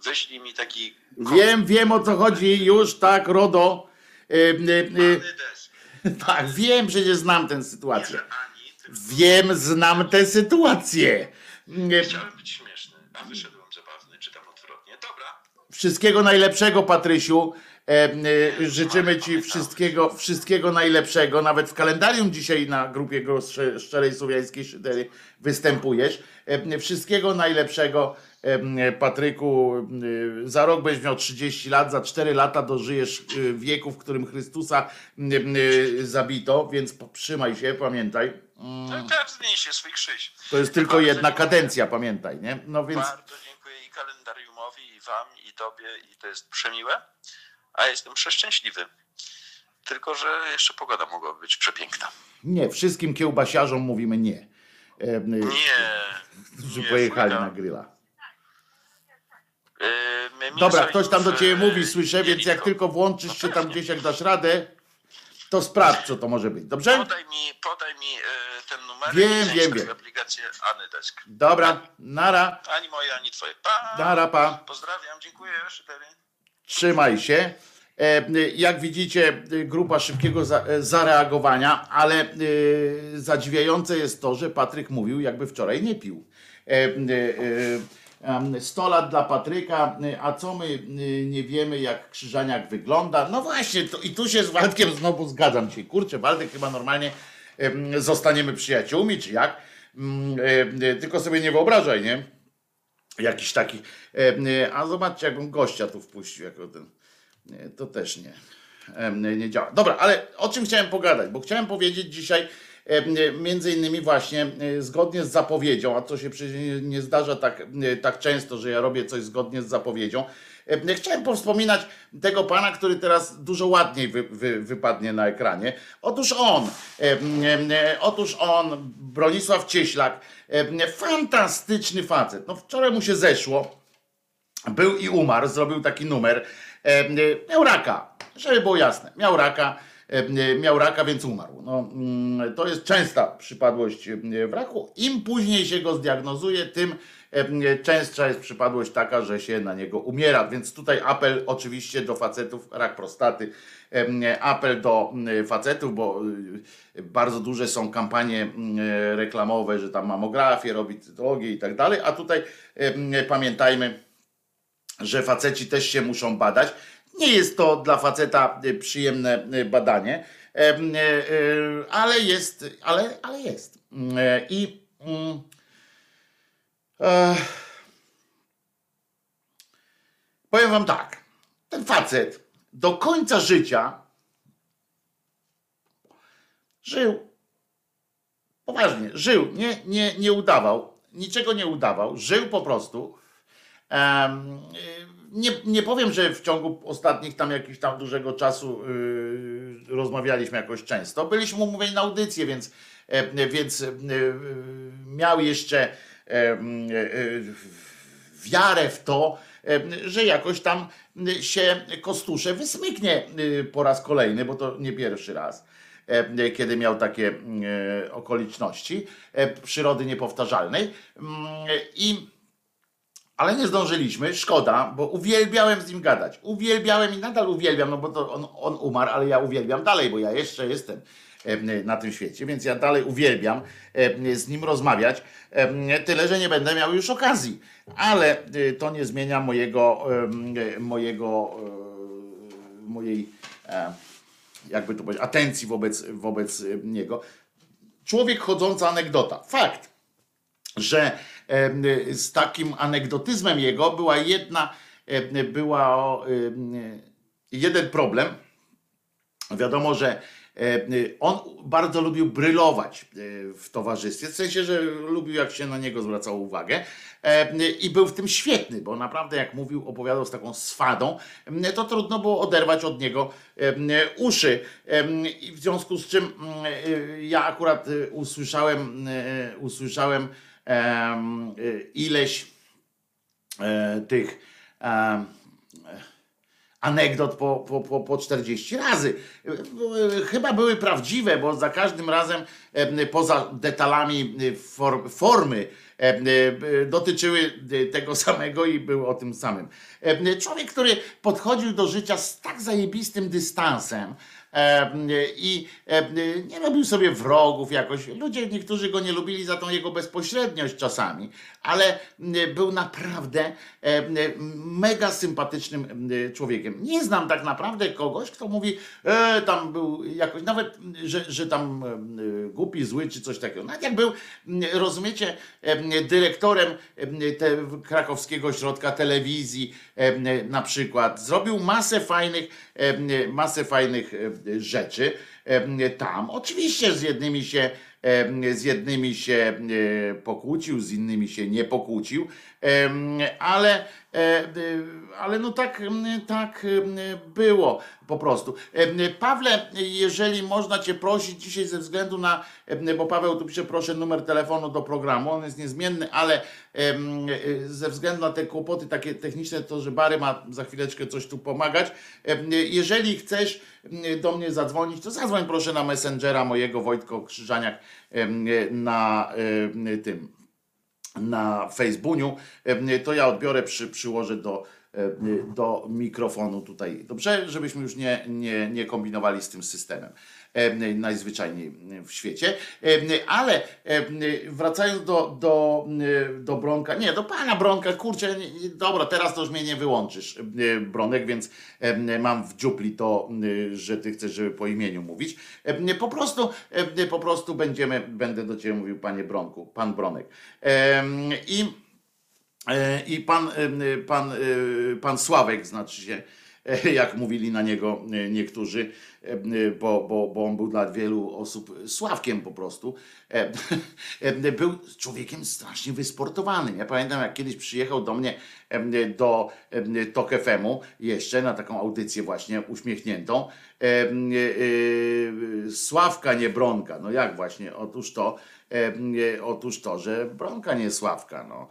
wyślij mi taki Wiem, wiem o co chodzi, już tak, RODO. Y, AnyDesk. tak, wiem, przecież znam tę sytuację. że ani, tylko Wiem, znam tę sytuację. Chciałem być śmieszny, a wyszedłem zabawny, czy tam odwrotnie. Dobra, Wszystkiego najlepszego, Patrysiu. E, e, życzymy Ci wszystkiego, wszystkiego najlepszego. Nawet w kalendarium dzisiaj na grupie Szczerej Słowiańskiej Szydery występujesz. E, wszystkiego najlepszego, Patryku. Za rok będziesz miał 30 lat, za 4 lata dożyjesz wieku, w którym Chrystusa zabito, więc trzymaj się, pamiętaj. no i każdy niesie swój krzyż. To jest tylko jedna kadencja, pamiętaj, nie? No więc. Bardzo dziękuję i kalendariumowi, i wam, tobie, i to jest przemiłe. A jestem przeszczęśliwy. Tylko, że jeszcze pogoda mogłaby być przepiękna. Nie, wszystkim kiełbasiarzom mówimy nie. E, Nie. którzy nie, pojechali na grilla. Yy, Dobra, ktoś tam do ciebie mówi, słyszę, więc jak tylko włączysz się tam gdzieś, jak dasz radę, to sprawdź, co to może być. Dobrze? Podaj mi, podaj mi e, ten numer Wiem, wiem, wiem. aplikację Anydesk. Dobra, nara, Ani moje, ani twoje. Pa! nara, pa. Pozdrawiam, dziękuję. Szydery. Trzymaj się. E, Jak widzicie, grupa szybkiego e, zareagowania, ale zadziwiające jest to, że Patryk mówił, jakby wczoraj nie pił. E, e, e, em, 100 lat dla Patryka, e, a co my e, nie wiemy, jak Krzyżaniak wygląda? No właśnie, to, i tu się z Waldkiem znowu zgadzam dzisiaj. Kurczę, Waldek chyba normalnie em, zostaniemy przyjaciółmi, czy jak? Mm, e, Tylko sobie nie wyobrażaj, nie? Jakiś taki. A zobaczcie, jakbym gościa tu wpuścił, jako ten. To też nie. Nie, działa. Dobra, ale o czym chciałem pogadać? Bo chciałem powiedzieć dzisiaj między innymi właśnie e, zgodnie z zapowiedzią, a to się przecież nie- zdarza tak, e, tak często, że ja robię coś zgodnie z zapowiedzią. Em, e, Chciałem powspominać tego pana, który teraz dużo ładniej wy, wy, wypadnie na ekranie. Otóż on, e, otóż on, Bronisław Cieślak, fantastyczny facet. No wczoraj mu się zeszło, był i umarł, zrobił taki numer. E, e, miał raka, żeby było jasne. Miał raka, e, e, miał raka, więc umarł. No, mm, to jest częsta przypadłość e, w raku. Im później się go zdiagnozuje, tym e, e, częstsza jest przypadłość taka, że się na niego umiera. Więc tutaj apel oczywiście do facetów, rak prostaty. e, e, Apel do e, facetów, bo e, bardzo duże są kampanie e, reklamowe, że tam mamografię robi, cytologię i tak dalej. A tutaj e, pamiętajmy, że faceci też się muszą badać. Nie jest to dla faceta y, przyjemne y, badanie, e, ale jest, ale, ale jest. I e, powiem wam tak, ten facet do końca życia żył, poważnie, żył, nie, nie, nie udawał, niczego nie udawał, żył po prostu. Y, nie, nie powiem, że w ciągu ostatnich tam jakiegoś tam dużego czasu y, rozmawialiśmy jakoś często. Byliśmy umówieni na audycję, więc, e, więc y, y, miał jeszcze e, y, y, wiarę w to, e, że jakoś tam się Kostusze wysmyknie po raz kolejny, bo to nie pierwszy raz e, kiedy miał takie e, okoliczności e, przyrody niepowtarzalnej. Mm, I ale nie zdążyliśmy, szkoda, bo uwielbiałem z nim gadać. Uwielbiałem i nadal uwielbiam, no bo to on, on umarł, ale ja uwielbiam dalej, bo ja jeszcze jestem em, na tym świecie, więc ja dalej uwielbiam z nim rozmawiać. Tyle, że nie będę miał już okazji, ale y, to nie zmienia mojego, mojego, e, mojej, e, jakby to powiedzieć, atencji wobec, wobec niego. Człowiek chodząca anegdota. Fakt że z takim anegdotyzmem jego była jedna, była jeden problem. Wiadomo, że On bardzo lubił brylować w towarzystwie, w sensie, że lubił jak się na niego zwracało uwagę i był w tym świetny, bo naprawdę jak mówił, opowiadał z taką swadą, to trudno było oderwać od niego uszy. W związku z czym ja akurat usłyszałem, usłyszałem ileś tych anegdot po, po, po, po 40 razy. Chyba były prawdziwe, bo za każdym razem poza detalami formy dotyczyły tego samego i był o tym samym. Człowiek, który podchodził do życia z tak zajebistym dystansem, i nie robił sobie wrogów jakoś. Ludzie niektórzy go nie lubili za tą jego bezpośredniość czasami, ale był naprawdę mega sympatycznym człowiekiem. Nie znam tak naprawdę kogoś, kto mówi, e, tam był jakoś, nawet, że, że tam głupi, zły czy coś takiego. Nawet jak był, rozumiecie, dyrektorem te, krakowskiego ośrodka telewizji na przykład, zrobił masę fajnych, masę fajnych rzeczy tam. Oczywiście z jednymi się z jednymi się pokłócił, z innymi się nie pokłócił, ale, ale no tak, tak było po prostu. Pawle, jeżeli można Cię prosić dzisiaj ze względu na, bo Paweł tu pisze, proszę numer telefonu do programu, on jest niezmienny, ale ze względu na te kłopoty takie techniczne, to że Bary ma za chwileczkę coś tu pomagać. Jeżeli chcesz do mnie zadzwonić, to zadzwoń proszę na Messengera mojego Wojtko Krzyżaniak na tym na Facebooku, to ja odbiorę, przy, przyłożę do, do mikrofonu tutaj. Dobrze, żebyśmy już nie, nie, nie kombinowali z tym systemem najzwyczajniej w świecie. Ale wracając do, do, do Bronka, nie, do pana Bronka, kurczę, dobra, teraz to już mnie nie wyłączysz, Bronek, więc mam w dziupli to, że ty chcesz, żeby po imieniu mówić. Po prostu, po prostu będziemy, będę do ciebie mówił, panie Bronku, pan Bronek. I, i pan, pan, pan Sławek, znaczy się, jak mówili na niego niektórzy, bo, bo, bo on był dla wielu osób sławkiem po prostu. Był człowiekiem strasznie wysportowanym. Ja pamiętam, jak kiedyś przyjechał do mnie do Tok FM-u jeszcze na taką audycję właśnie uśmiechniętą. Sławka, nie Bronka. No jak właśnie? Otóż to, otóż to, że Bronka nie Sławka, no.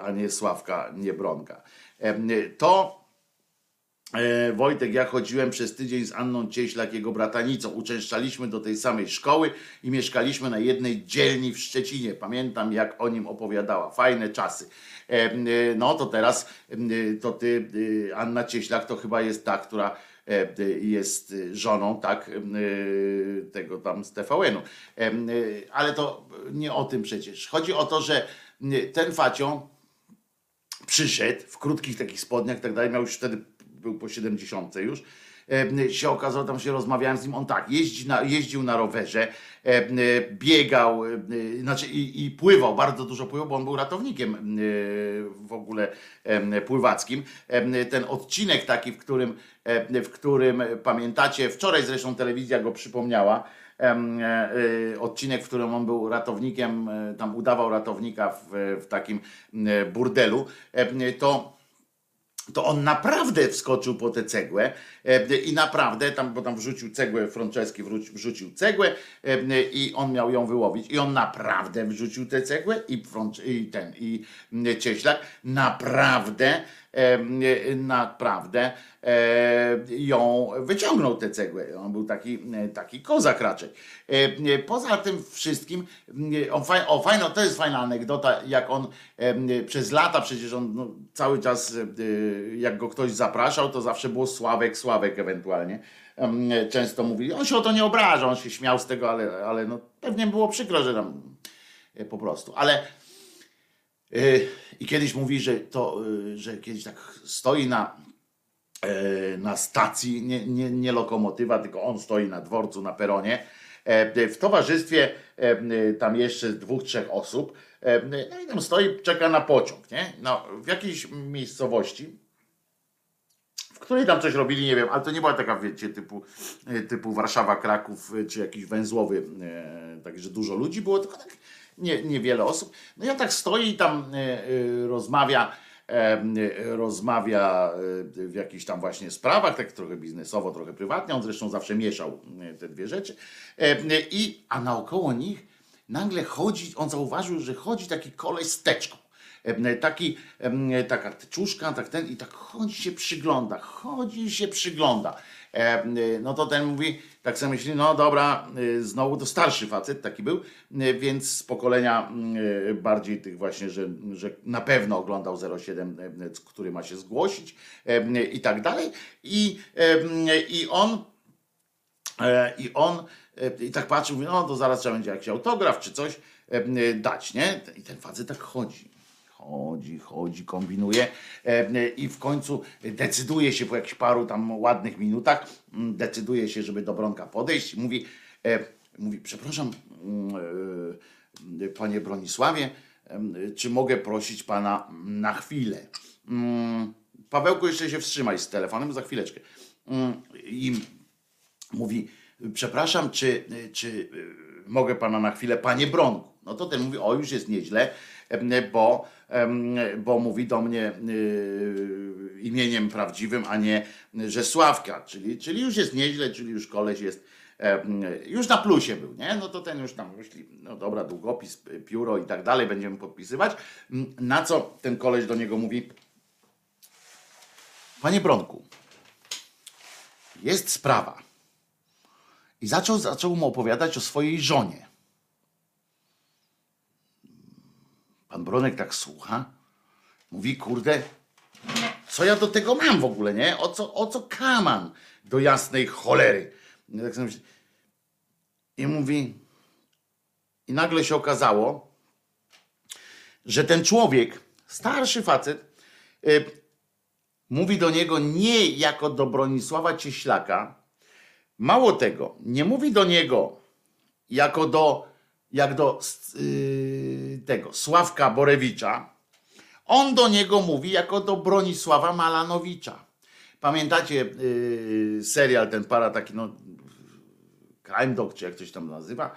a nie Sławka, nie Bronka. To E, Wojtek, ja chodziłem przez tydzień z Anną Cieślak, jego bratanicą. Uczęszczaliśmy do tej samej szkoły i mieszkaliśmy na jednej dzielni w Szczecinie. Pamiętam, jak o nim opowiadała. Fajne czasy. E, e, no to teraz to ty, Anna Cieślak, to chyba jest ta, która jest żoną, tak, tego tam z TVN-u. Ale to nie o tym przecież. Chodzi o to, że ten facio przyszedł w krótkich takich spodniach tak dalej, miał już wtedy był po 70 już, e, się okazało, tam się rozmawiałem z nim, on tak, jeździ na, jeździł na rowerze, e, biegał, e, znaczy i, i, pływał, bardzo dużo pływał, bo on był ratownikiem w ogóle pływackim. Ten odcinek taki, w którym, w którym pamiętacie, wczoraj zresztą telewizja go przypomniała, odcinek, w którym on był ratownikiem, tam udawał ratownika w, w takim burdelu, to to on naprawdę wskoczył po tę cegłę e, i naprawdę, tam, bo tam wrzucił cegłę, Franceski wrzucił cegłę e, i on miał ją wyłowić i on naprawdę wrzucił tę cegłę i, i ten, i Cieślak naprawdę naprawdę ją wyciągnął tę cegłę. On był taki, taki kozak raczej. Poza tym wszystkim, on faj, o fajno, to jest fajna anegdota, jak on przez lata, przecież on no, cały czas, jak go ktoś zapraszał, to zawsze było Sławek, Sławek ewentualnie. Często mówili, on się o to nie obraża, on się śmiał z tego, ale, ale no, pewnie było przykro, że tam e, po prostu. Ale Y, I kiedyś mówi, że to, y, że kiedyś tak stoi na, e, na stacji, nie, nie, nie lokomotywa, tylko on stoi na dworcu, na peronie, e, w towarzystwie e, tam jeszcze dwóch, trzech osób. No i tam stoi, czeka na pociąg, nie? No, w jakiejś miejscowości której tam coś robili, nie wiem, ale to nie była taka, wiecie, typu, typu Warszawa, Kraków, czy jakiś węzłowy, także dużo ludzi było, tylko tak nie, niewiele osób. No ja tak stoi i tam rozmawia, rozmawia w jakichś tam właśnie sprawach, tak trochę biznesowo, trochę prywatnie, on zresztą zawsze mieszał te dwie rzeczy. I, a naokoło nich nagle chodzi, on zauważył, że chodzi taki kolej z teczką. Taki, taka teczuszka, tak ten, i tak chodzi się przygląda, chodzi się przygląda. No to ten mówi, tak sobie myśli, no dobra, y, znowu to starszy facet taki był, y, więc z pokolenia y, bardziej tych właśnie, że, że na pewno oglądał 07, który ma się zgłosić i tak dalej. I, i on e, i on i tak patrzył, mówi, no to zaraz trzeba będzie jakiś autograf czy coś dać, nie? I ten facet tak chodzi chodzi, chodzi, kombinuje e, i w końcu decyduje się po jakichś paru tam ładnych minutach, mm, decyduje się, żeby do Bronka podejść. Mówi, e, mówi przepraszam, mm, e, panie Bronisławie, czy mogę prosić pana na chwilę? Mm, Pawełku, jeszcze się wstrzymaj z telefonem za chwileczkę. I mówi, przepraszam, czy, czy mogę pana na chwilę, panie Bronku? No to ten mówi, o już jest nieźle, bo bo mówi do mnie y, imieniem prawdziwym, a nie że Sławka, czyli, czyli już jest nieźle, czyli już koleś jest już na plusie był, nie? No to ten już tam myśli, no dobra, długopis, pióro i tak dalej, będziemy podpisywać. Na co ten koleś do niego mówi, panie Bronku, jest sprawa. I zaczął, zaczął mu opowiadać o swojej żonie. Pan Bronek tak słucha, mówi, kurde, co ja do tego mam w ogóle, nie? O co, o co kaman do jasnej cholery? I, tak mówi, i nagle się okazało, że ten człowiek, starszy facet, y, mówi do niego nie jako do Bronisława Cieślaka, mało tego, nie mówi do niego jako do jak do yy, tego Sławka Borewicza, on do niego mówi jako do Bronisława Malanowicza. Pamiętacie yy, serial ten para taki, no Crime Dog, czy jak coś tam nazywa,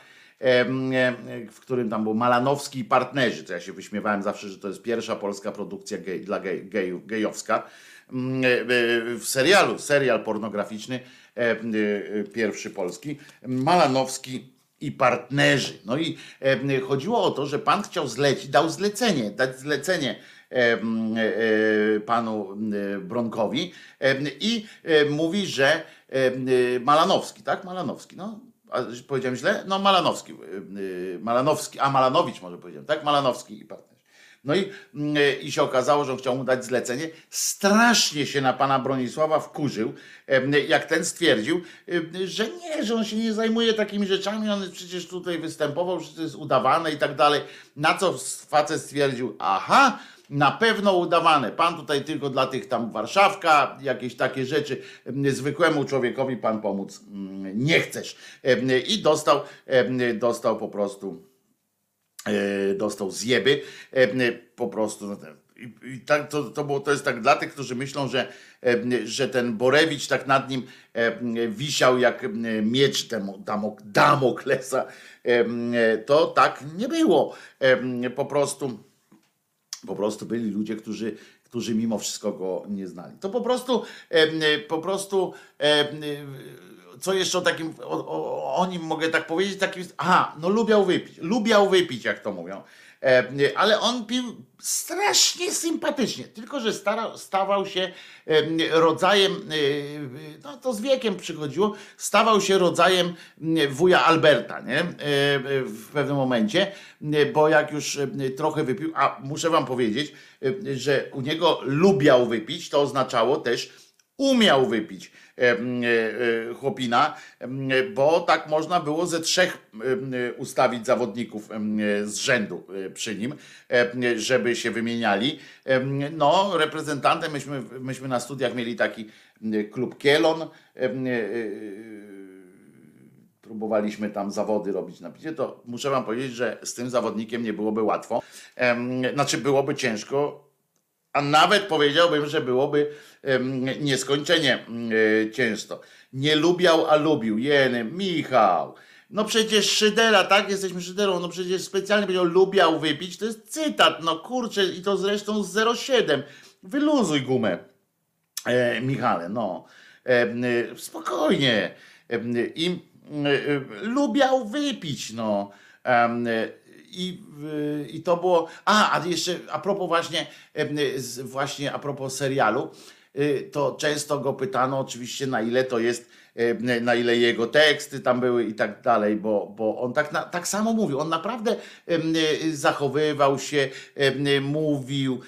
w którym tam był Malanowski i partnerzy. To ja się wyśmiewałem zawsze, że to jest pierwsza polska produkcja gej, dla gej, gejów, gejowska. Mm, e, w serialu, serial pornograficzny, e, pierwszy polski, Malanowski i partnerzy. No i e, chodziło o to, że pan chciał zlecić, dał zlecenie, dać zlecenie e, e, panu Bronkowi i mówi, że Malanowski, tak? Malanowski, no. A powiedziałem źle? No Malanowski, Malanowski, a Malanowicz może powiedziałem, tak? Malanowski i partner. No i, mm, i się okazało, że on chciał mu dać zlecenie. Strasznie się na pana Bronisława wkurzył, jak ten stwierdził, że nie, że on się nie zajmuje takimi rzeczami, on przecież tutaj występował, że to jest udawane i tak dalej. Na co facet stwierdził, aha, na pewno udawane. Pan tutaj tylko dla tych tam Warszawka, jakieś takie rzeczy, zwykłemu człowiekowi pan pomóc mm, nie chcesz. I dostał, dostał po prostu E, dostał zjeby e, po prostu. No I, tak, to, to, było, to jest tak dla tych, którzy myślą, że, e, że ten Borewicz tak nad nim wisiał jak miecz Damoklesa. To tak nie było. Po prostu, po prostu byli ludzie, którzy, którzy mimo wszystko go nie znali. To po prostu, po prostu co jeszcze o takim, o, o, o, nim mogę tak powiedzieć, takim, aha, no lubiał wypić, lubiał wypić, jak to mówią, e, ale on pił strasznie sympatycznie, tylko że starał, stawał się rodzajem, e, no to z wiekiem przychodziło, stawał się rodzajem wuja Alberta, nie, e, w pewnym momencie, bo jak już trochę wypił, a muszę wam powiedzieć, że u niego lubiał wypić, to oznaczało też umiał wypić chłopina, bo tak można było ze trzech ustawić zawodników z rzędu e, przy nim, żeby się wymieniali. No, reprezentantem myśmy, myśmy na studiach mieli taki klub Kielon próbowaliśmy tam zawody robić na picie, to muszę wam powiedzieć, że z tym zawodnikiem nie byłoby łatwo. Znaczy byłoby ciężko, A nawet powiedziałbym, że byłoby nieskończenie ciężko. Nie lubiał, a lubił. Jeny, Michał. No przecież Szydera, tak? Jesteśmy Szyderą. No przecież specjalnie powiedział, lubiał wypić. To jest cytat. No kurczę, i to zresztą z 07. Wyluzuj gumę, e, Michale, no. E, spokojnie. E, I e, lubiał wypić, no. I, I to było. A, a jeszcze a propos właśnie, właśnie a propos serialu, y, to często go pytano oczywiście, na ile to jest na ile jego teksty tam były i tak dalej, bo, bo on tak, na, tak samo mówił. On naprawdę e, zachowywał się, mówił,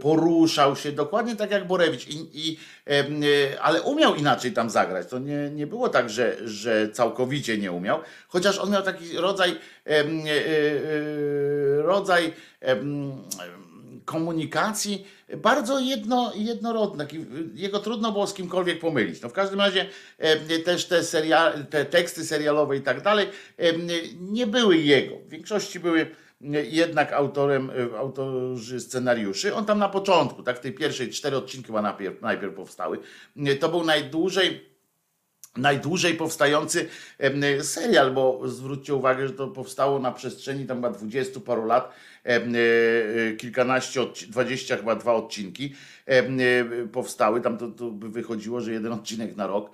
poruszał się dokładnie tak jak Borewicz, I, i, ale umiał inaczej tam zagrać. To nie, nie było tak, że, że całkowicie nie umiał, chociaż on miał taki rodzaj e, rodzaj komunikacji bardzo jedno, jednorodny. Jego trudno było z kimkolwiek pomylić. No w każdym razie e, też te, serial, te teksty serialowe i tak dalej e, nie były jego. W większości były jednak autorem, e, autorzy scenariuszy. On tam na początku, tak w tej pierwszej cztery odcinki chyba najpierw, najpierw powstały. To był najdłużej najdłużej powstający serial, bo zwróćcie uwagę, że to powstało na przestrzeni tam chyba dwudziestu paru lat E, e, kilkanaście, dwadzieścia chyba dwa odcinki e, powstały. Tam to, to by wychodziło, że jeden odcinek na rok,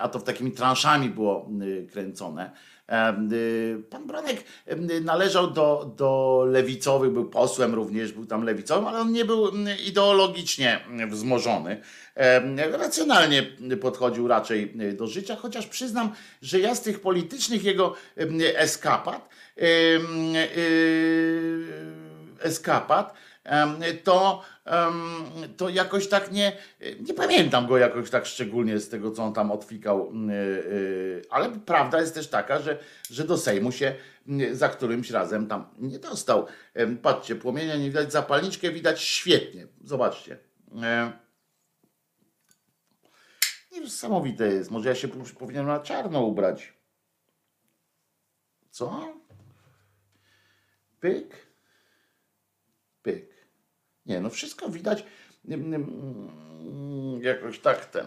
a to w takimi transzami było kręcone. Pan Bronek należał do, do lewicowych, był posłem również, był tam lewicowym, ale on nie był ideologicznie wzmożony. Racjonalnie podchodził raczej do życia, chociaż przyznam, że ja z tych politycznych jego eskapad eskapat, to, to jakoś tak nie, nie pamiętam go jakoś tak szczególnie z tego, co on tam otwikał, y, y, ale prawda jest też taka, że, że do Sejmu się za którymś razem tam nie dostał. Patrzcie, płomienia nie widać, zapalniczkę widać świetnie. Zobaczcie. Niesamowite jest. Może ja się powinienem na czarno ubrać. Co? pyk. Nie, no wszystko widać mm, mm, jakoś tak ten.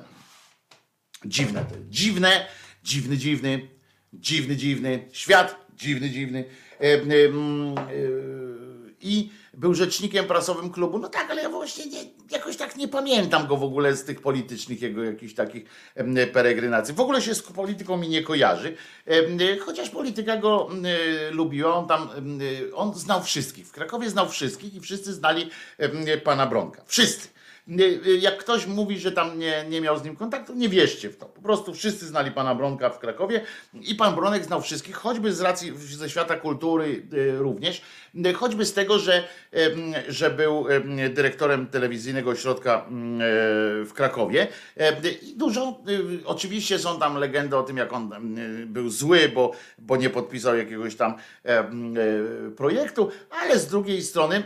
Dziwne Dziwne, dziwny, dziwny, dziwny, dziwny. Świat dziwny, dziwny. E, e, I był rzecznikiem prasowym klubu. No tak, ale ja właśnie nie, jakoś tak nie pamiętam go w ogóle z tych politycznych jego jakichś takich peregrynacji. W ogóle się z polityką mi nie kojarzy, chociaż polityka go lubiła, on tam, on znał wszystkich. W Krakowie znał wszystkich i wszyscy znali pana Bronka. Wszyscy jak ktoś mówi, że tam nie, nie miał z nim kontaktu, nie wierzcie w to. Po prostu wszyscy znali pana Bronka w Krakowie i pan Bronek znał wszystkich, choćby z racji ze świata kultury y, również, choćby z tego, że, że był dyrektorem telewizyjnego ośrodka mm, e, w Krakowie. I dużo, y, oczywiście są tam legendy o tym, jak on był zły, bo, bo nie podpisał jakiegoś tam e, projektu, ale z drugiej strony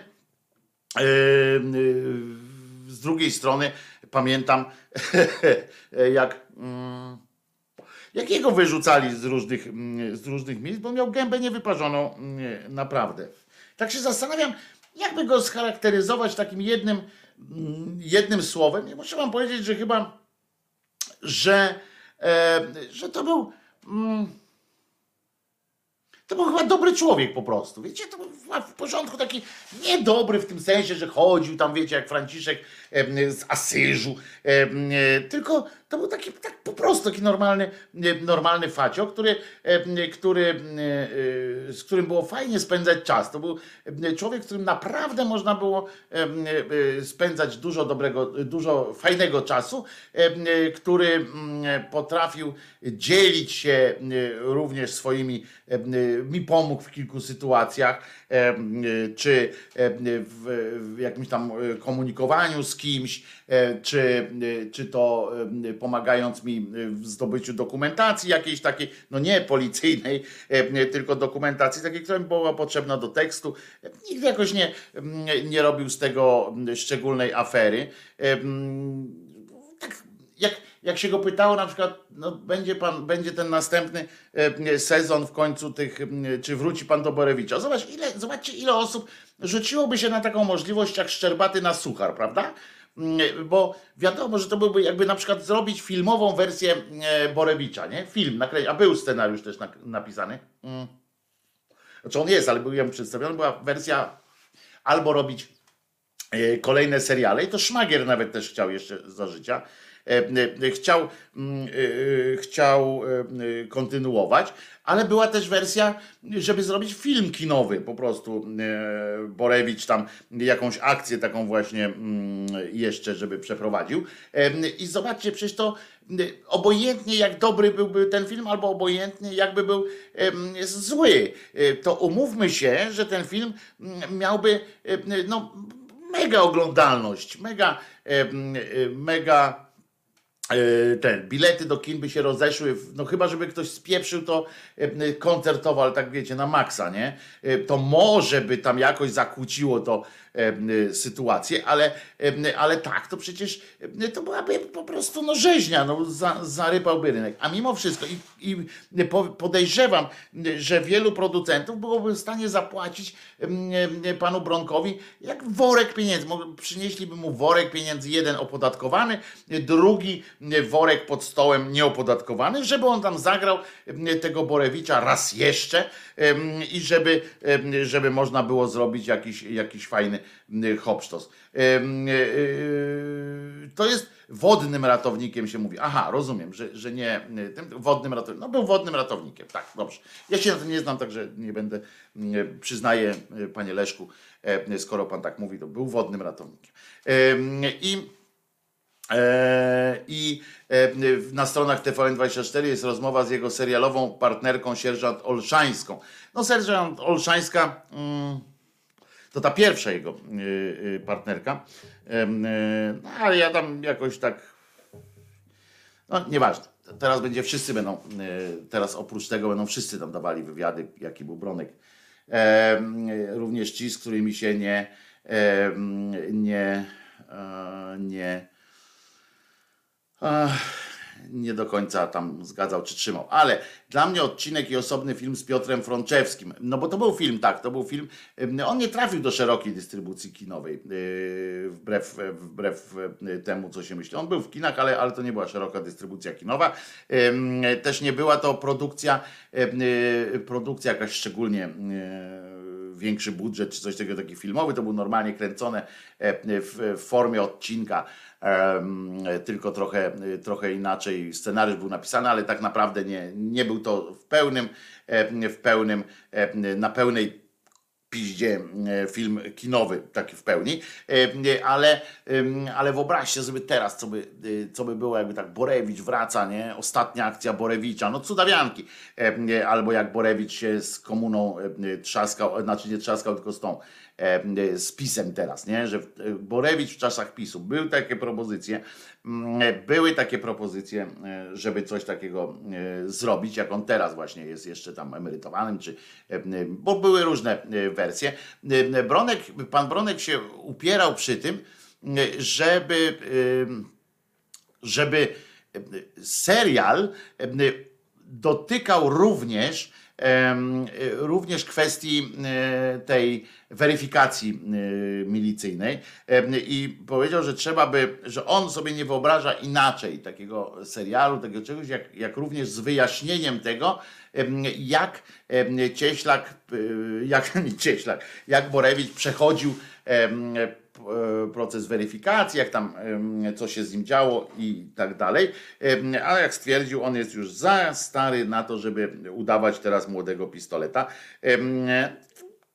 drugiej strony pamiętam, jak, mm, jak jego wyrzucali z różnych, mm, z różnych miejsc, bo miał gębę niewyparzoną mm, naprawdę. Tak się zastanawiam, jakby go scharakteryzować takim jednym, jednym słowem. I muszę wam powiedzieć, że chyba, że, e, że to był to był chyba dobry człowiek po prostu. Wiecie, to był w porządku taki niedobry w tym sensie, że chodził tam, wiecie, jak Franciszek z Asyżu, e, tylko to był taki tak po prostu taki normalny, normalny facio, który, który, e, z którym było fajnie spędzać czas. To był człowiek, z którym naprawdę można było e, spędzać dużo dobrego, dużo fajnego czasu, który potrafił dzielić się również swoimi, mi pomógł w kilku sytuacjach, czy w jakimś tam komunikowaniu z kimś, czy, czy to pomagając mi w zdobyciu dokumentacji jakiejś takiej, no nie policyjnej, tylko dokumentacji takiej, która mi była potrzebna do tekstu. Nigdy jakoś nie, nie robił z tego szczególnej afery. Tak jak jak się go pytało na przykład, no będzie pan, będzie ten następny e, sezon w końcu tych, czy wróci pan do Borewicza. Zobacz, ile, zobaczcie, ile osób rzuciłoby się na taką możliwość jak Szczerbaty na suchar, prawda? Bo wiadomo, że to byłby jakby na przykład zrobić filmową wersję e, Borewicza, nie? Film, a był scenariusz też napisany. Mm. Znaczy on jest, ale był ją przedstawiony, była wersja albo robić e, kolejne seriale i to Szmagier nawet też chciał jeszcze za życia. E, e, chciał, mm, chciał kontynuować, ale była też wersja, żeby zrobić film kinowy po prostu. Borewicz tam jakąś akcję taką właśnie mm, jeszcze, żeby przeprowadził. I zobaczcie, przecież to obojętnie jak dobry byłby ten film, albo obojętnie jakby był zły, e, to umówmy się, że ten film miałby no, mega oglądalność, mega, mega E, ten, bilety do kin by się rozeszły, no chyba żeby ktoś spieprzył to e, koncertowo, ale tak wiecie, na maksa, nie? E, to może by tam jakoś zakłóciło to sytuację, ale, ale tak, to przecież to byłaby po prostu no rzeźnia, no za, zarypałby rynek. A mimo wszystko i, i podejrzewam, że wielu producentów byłoby w stanie zapłacić panu Bronkowi jak worek pieniędzy. Przynieśliby mu worek pieniędzy, jeden opodatkowany, drugi worek pod stołem nieopodatkowany, żeby on tam zagrał tego Borewicza raz jeszcze i żeby, żeby można było zrobić jakiś, jakiś fajny hopsztos. E, e, to jest wodnym ratownikiem się mówi. Aha, rozumiem, że, że nie tym wodnym ratownikiem. No był wodnym ratownikiem, tak, dobrze. Ja się na tym nie znam, także nie będę, przyznaję, panie Leszku, e, skoro pan tak mówi, to był wodnym ratownikiem. I E, I e, na stronach TVN24 jest rozmowa z jego serialową partnerką sierżant Olszańską. No sierżant Olszańska mm, to ta pierwsza jego y, y, partnerka. No ale ja tam jakoś tak no nieważne. Teraz będzie wszyscy będą, y, teraz oprócz tego będą wszyscy tam dawali wywiady, jaki był Bronek. Również ci, z którymi się nie nie e, nie nie do końca tam zgadzał czy trzymał. Ale dla mnie odcinek i osobny film z Piotrem Frączewskim. No bo to był film, tak, to był film. On nie trafił do szerokiej dystrybucji kinowej, yy, wbrew, wbrew yy, temu, co się myśli. On był w kinach, ale, ale to nie była szeroka dystrybucja kinowa. Też nie była to produkcja, produkcja jakaś szczególnie większy budżet czy coś takiego, taki filmowy. To był normalnie kręcone w formie odcinka tylko trochę, trochę inaczej scenariusz był napisany, ale tak naprawdę nie, nie był to w pełnym, w pełnym, na pełnej piździe film kinowy, taki w pełni, ale, ale wyobraźcie sobie teraz, co by, co by było, jakby tak Borewicz wraca, nie? Ostatnia akcja Borewicza, no cudawianki, albo jak Borewicz się z komuną trzaskał, znaczy nie trzaskał, tylko z tą z pisem teraz, nie? że Borewicz w czasach PiSu był takie propozycje, mm, były takie propozycje, e, żeby coś takiego e, zrobić, jak on teraz właśnie jest jeszcze tam emerytowanym, czy, bo były różne wersje. Bronek, pan Bronek się upierał przy tym, żeby, żeby serial dotykał również również kwestii e, tej weryfikacji e, milicyjnej. I powiedział, że trzeba by, że on sobie nie wyobraża inaczej takiego serialu, takiego czegoś, jak, jak również z wyjaśnieniem tego, jak Cieślak, e, jak nie Cieślak, jak Borewicz przechodził proces weryfikacji, jak tam co się z nim działo i tak dalej. Ale jak stwierdził, on jest już za stary na to, żeby udawać teraz młodego pistoleta.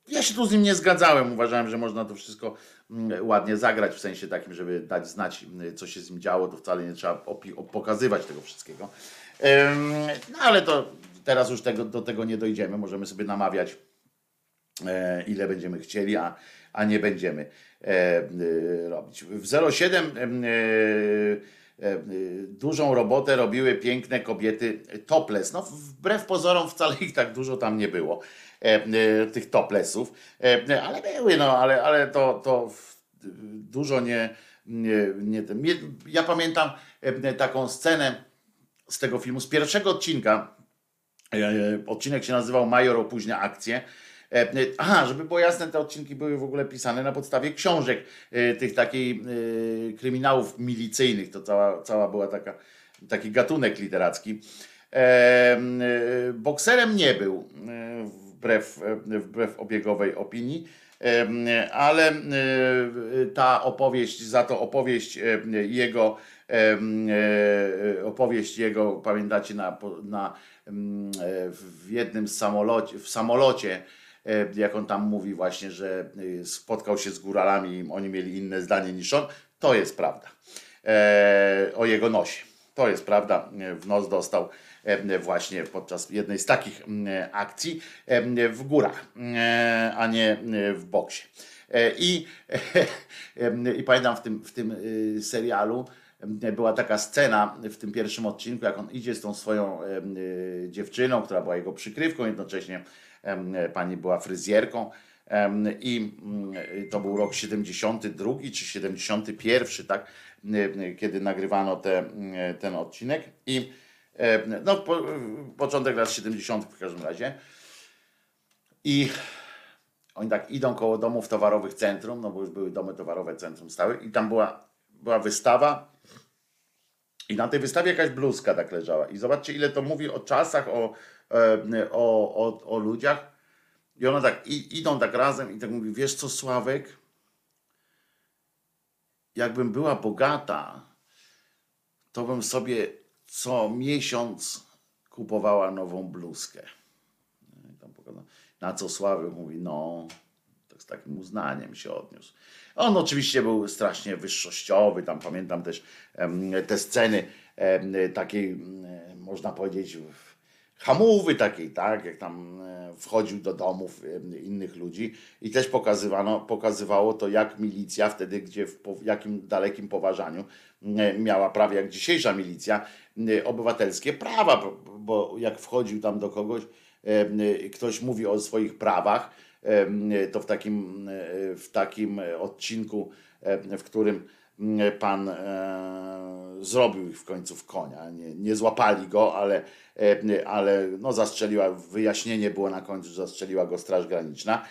Ja się tu z nim nie zgadzałem. Uważałem, że można to wszystko mm, ładnie zagrać, w sensie takim, żeby dać znać, co się z nim działo. To wcale nie trzeba pokazywać tego wszystkiego. No ale to teraz już tego, do tego nie dojdziemy. Możemy sobie namawiać, e, ile będziemy chcieli, a, a nie będziemy. E, e, robić. W 07 e, dużą robotę robiły piękne kobiety topless. No, wbrew pozorom wcale ich tak dużo tam nie było, tych toplessów, ale były, no, ale, ale to, to dużo nie, nie, nie ja pamiętam taką scenę z tego filmu, z pierwszego odcinka. Odcinek się nazywał Major opóźnia akcję. Aha, żeby było jasne, te odcinki były w ogóle pisane na podstawie książek, tych takich kryminałów milicyjnych. To cała, cała była taka, taki gatunek literacki. Bokserem nie był, wbrew, wbrew obiegowej opinii ale e, ta opowieść, za to opowieść jego, e, opowieść jego, pamiętacie, na, na, w jednym samolocie, w samolocie, jak on tam mówi właśnie, że e, spotkał się z góralami oni mieli inne zdanie niż on, to jest prawda. O jego nosie. To jest prawda, w nos dostał E, właśnie podczas jednej z takich akcji e, w górach, e, a nie w boksie. I, i pamiętam w tym, w tym serialu, była taka scena w tym pierwszym odcinku, jak on idzie z tą swoją dziewczyną, która była jego przykrywką, jednocześnie pani była fryzjerką. I to był rok 72 czy 71, tak, kiedy nagrywano te, ten odcinek. I no, po, początek lat 70. w każdym razie. I oni tak idą koło domów towarowych centrum, no bo już były domy towarowe centrum stały i tam była, była wystawa i na tej wystawie jakaś bluzka tak leżała. I zobaczcie, ile to mówi o czasach, o, o, o, o ludziach. I one tak i, idą tak razem i tak mówi, wiesz co Sławek, jakbym była bogata, to bym sobie co miesiąc kupowała nową bluzkę. Na co Sławek mówi, no, tak z takim uznaniem się odniósł. On oczywiście był strasznie wyższościowy, tam pamiętam też te sceny takiej, można powiedzieć, hamowy takiej, tak, jak tam e, wchodził do domów innych ludzi i też pokazywano, pokazywało to, jak milicja wtedy, gdzie w, w jakim dalekim poważaniu miała prawie jak dzisiejsza milicja, obywatelskie prawa, bo jak wchodził tam do kogoś, ktoś mówi o swoich prawach, to w takim, w takim odcinku, w którym pan e, zrobił ich w końcu w konia. Nie, nie złapali go, ale, ale no zastrzeliła, wyjaśnienie było na końcu, że zastrzeliła go Straż Graniczna.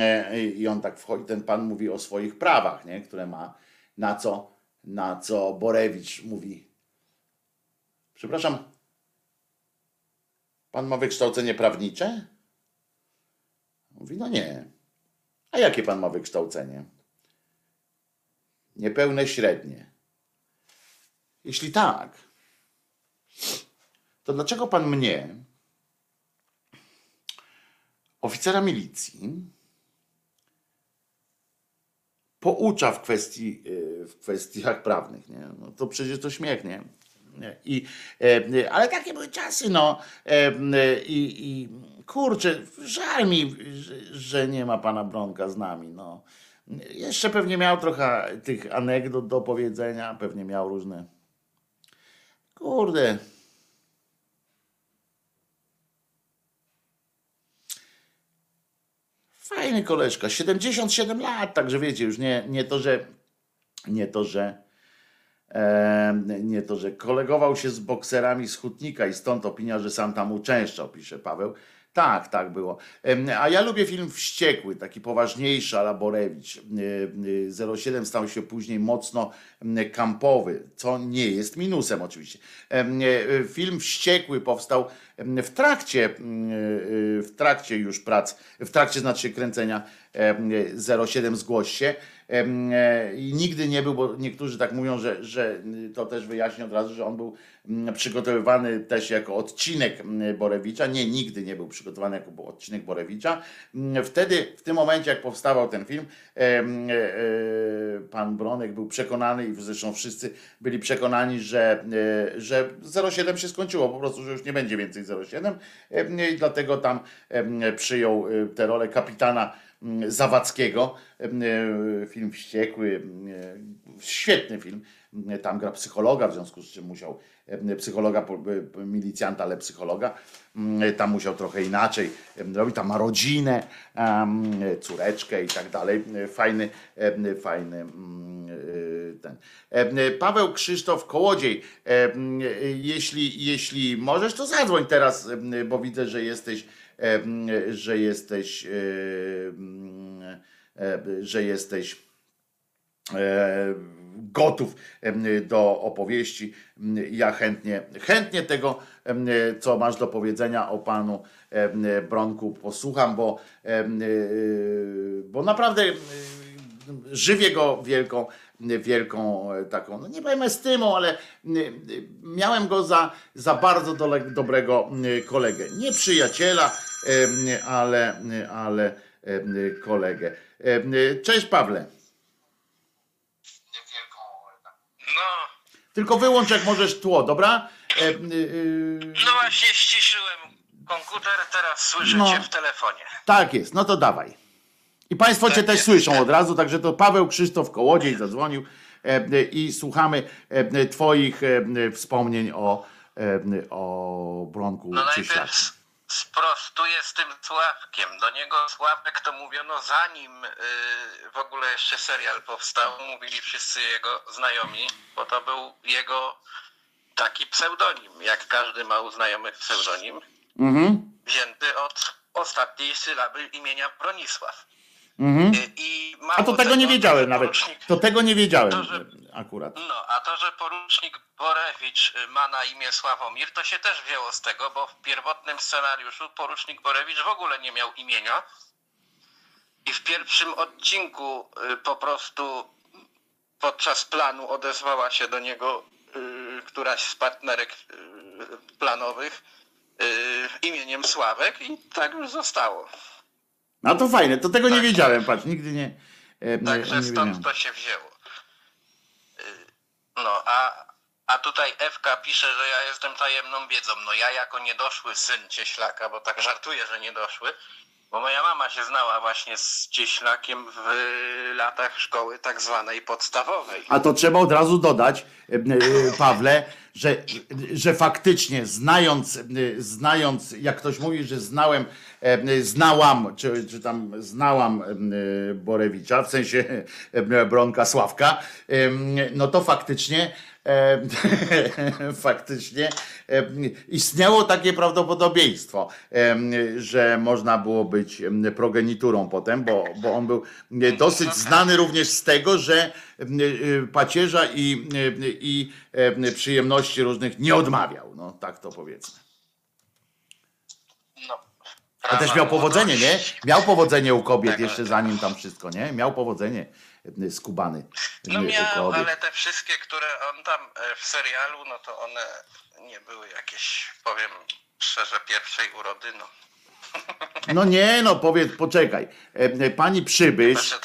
E, I on tak wchodzi, ten pan mówi o swoich prawach, nie, które ma, na co, na co Borewicz mówi, Przepraszam, pan ma wykształcenie prawnicze? Mówi, no nie. A jakie pan ma wykształcenie? Niepełne średnie. Jeśli tak, to dlaczego pan mnie, oficera milicji, poucza w, kwestii, w kwestiach prawnych? Nie? No to przecież to śmiech, nie? I, e, ale takie były czasy, no. E, I, i kurczę, żal mi, że nie ma pana Bronka z nami, no. Jeszcze pewnie miał trochę tych anegdot do powiedzenia, pewnie miał różne. Kurde. Fajny koleżka, 77 lat, także wiecie, już nie, nie to, że nie to, że nie to, że kolegował się z bokserami z Hutnika i stąd opinia, że sam tam uczęszczał, pisze Paweł. Tak, tak było. A ja lubię film Wściekły, taki poważniejszy, ala Borewicz. 07 stał się później mocno kampowy, co nie jest minusem oczywiście. Film Wściekły powstał w trakcie, w trakcie już prac, w trakcie znaczy kręcenia 07 zgłoś się. E, I nigdy nie był, bo niektórzy tak mówią, że, że to też wyjaśnię od razu, że on był mm, przygotowywany też jako odcinek mm, Borewicza. Nie, nigdy nie był przygotowany jako odcinek Borewicza. Mm, wtedy, w tym momencie, jak powstawał ten film, e, e, pan Bronek był przekonany i zresztą wszyscy byli przekonani, że, że 07 się skończyło, po prostu, że już nie będzie więcej 07 i dlatego tam przyjął tę rolę kapitana Zawadzkiego. E, Film wściekły, e, świetny film. Tam gra psychologa, w związku z czym musiał psychologa, e, milicjanta, ale psychologa. Mm, Tam musiał trochę inaczej robić. Tam ma rodzinę, córeczkę i tak dalej. Fajny, fajny mm, ten. Paweł Krzysztof Kołodziej, jeśli, jeśli możesz, to zadzwoń teraz, bo widzę, że jesteś, że jesteś, e, e, że jesteś e, gotów do opowieści. Ja chętnie, chętnie tego, co masz do powiedzenia o panu Bronku posłucham, bo, y, bo naprawdę żywię go wielką, wielką e, taką, no nie powiem estymą, ale y, miałem go za, za bardzo dole, dobrego kolegę. Nie przyjaciela, ale, ale kolegę. Cześć Pawle. No, Tylko wyłącz jak możesz tło, dobra? Y, y, no właśnie ściszyłem komputer, teraz słyszę No. cię w telefonie. tak jest, no to dawaj. I Państwo Cię Tak też jest. słyszą od razu, także to Paweł Krzysztof Kołodziej zadzwonił i słuchamy Twoich wspomnień o, o Bronku No najpierw sprostuję z tym Sławkiem. Do niego Sławek to mówiono zanim y, w ogóle jeszcze serial powstał. Mówili wszyscy jego znajomi, bo to był jego taki pseudonim, jak każdy ma u znajomych pseudonim, Mhm, wzięty od ostatniej sylaby imienia Bronisław. Mhm. A to tego nie wiedziałem nawet. To tego nie wiedziałem To, że- akurat. No, a to, że porucznik Borewicz y, ma na imię Sławomir, to się też wzięło z tego, bo w pierwotnym scenariuszu porucznik Borewicz w ogóle nie miał imienia. I w pierwszym odcinku y, po prostu podczas planu odezwała się do niego y, któraś z partnerek planowych imieniem Sławek i tak już zostało. No to fajne, to tego nie Tak. wiedziałem, patrz, nigdy nie, e, nie, Także nie stąd to się wzięło. Y, No, a, a tutaj Ewka pisze, że ja jestem tajemną wiedzą. No ja jako niedoszły syn Cieślaka, bo tak żartuję, że niedoszły, bo moja mama się znała właśnie z Cieślakiem w latach szkoły tak zwanej podstawowej. A to trzeba od razu dodać, e, e, Pawle, że, że faktycznie znając, znając, jak ktoś mówi, że znałem, znałam, czy, czy tam znałam e, Borewicza, w sensie e, Bronka Sławka, e, no to faktycznie e, faktycznie e, istniało takie prawdopodobieństwo, e, że można było być e, progeniturą potem, bo, bo on był e, dosyć znany również z tego, że e, e, pacierza i, e, i e, przyjemności różnych nie odmawiał. No tak to powiedzmy. No, A też miał powodzenie, nie? Miał powodzenie u kobiet jeszcze zanim tam wszystko, nie? Miał powodzenie e, skubany No e, u miał, ale te wszystkie, które on tam e, w serialu, no to one nie były jakieś, powiem szczerze, pierwszej urody, no. No nie, no powiedz, poczekaj. E, e, Pani Przybysz.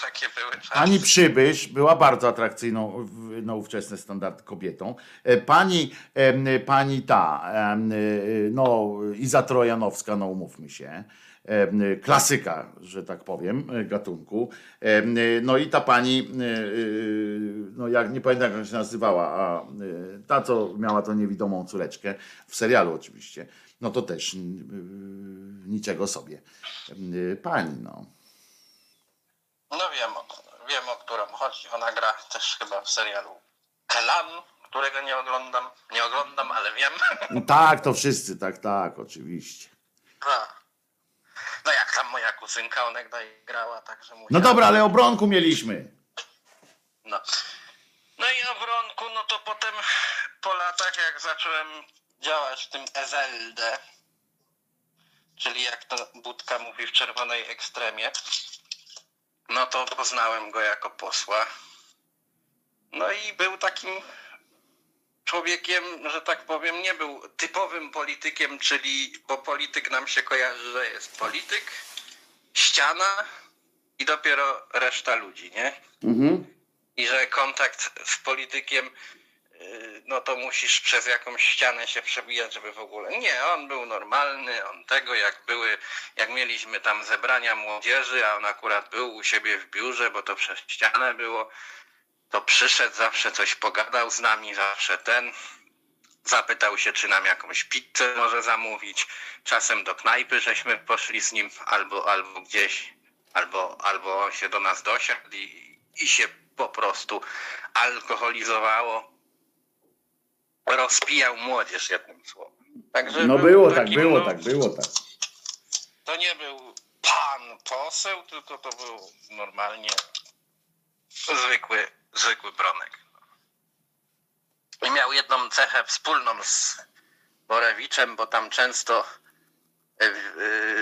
Pani Przybysz była bardzo atrakcyjną na ówczesny standard kobietą. E, Pani, pani ta, no Iza Trojanowska, no umówmy się, klasyka, że tak powiem, gatunku. No i ta pani, no jak nie pamiętam jak się nazywała, a ta co miała tą niewidomą córeczkę, w serialu oczywiście, no to też y, niczego sobie. Y, Pani, no. No wiem, wiem o którą chodzi. Ona gra też chyba w serialu Kelan, którego nie oglądam. Nie oglądam, ale wiem. Tak, to wszyscy, tak, tak, oczywiście. A. No jak tam moja kuzynka onegda grała, także No musiałem- dobra, ale o Bronku mieliśmy. No. no i o Bronku, no to potem po latach, jak zacząłem działać w tym SLD, czyli jak to Budka mówi w czerwonej ekstremie, no to poznałem go jako posła. No i był takim człowiekiem, że tak powiem, nie był typowym politykiem, czyli, bo polityk nam się kojarzy, że jest polityk, ściana i dopiero reszta ludzi, nie? Mhm. i że kontakt z politykiem no to musisz przez jakąś ścianę się przebijać, żeby w ogóle. Nie, on był normalny, on tego, jak były, jak mieliśmy tam zebrania młodzieży, a on akurat był u siebie w biurze, bo to przez ścianę było, to przyszedł zawsze coś pogadał z nami, zawsze ten. Zapytał się, czy nam jakąś pizzę może zamówić. Czasem do knajpy żeśmy poszli z nim, albo, albo gdzieś, albo, albo on się do nas dosiadł i, i się po prostu alkoholizowało. Rozpijał młodzież jednym słowem. Także No był było tak, było no, tak, było tak. To nie był pan poseł, tylko to był normalnie zwykły, zwykły bronek. I miał jedną cechę wspólną z Borewiczem, bo tam często e, e,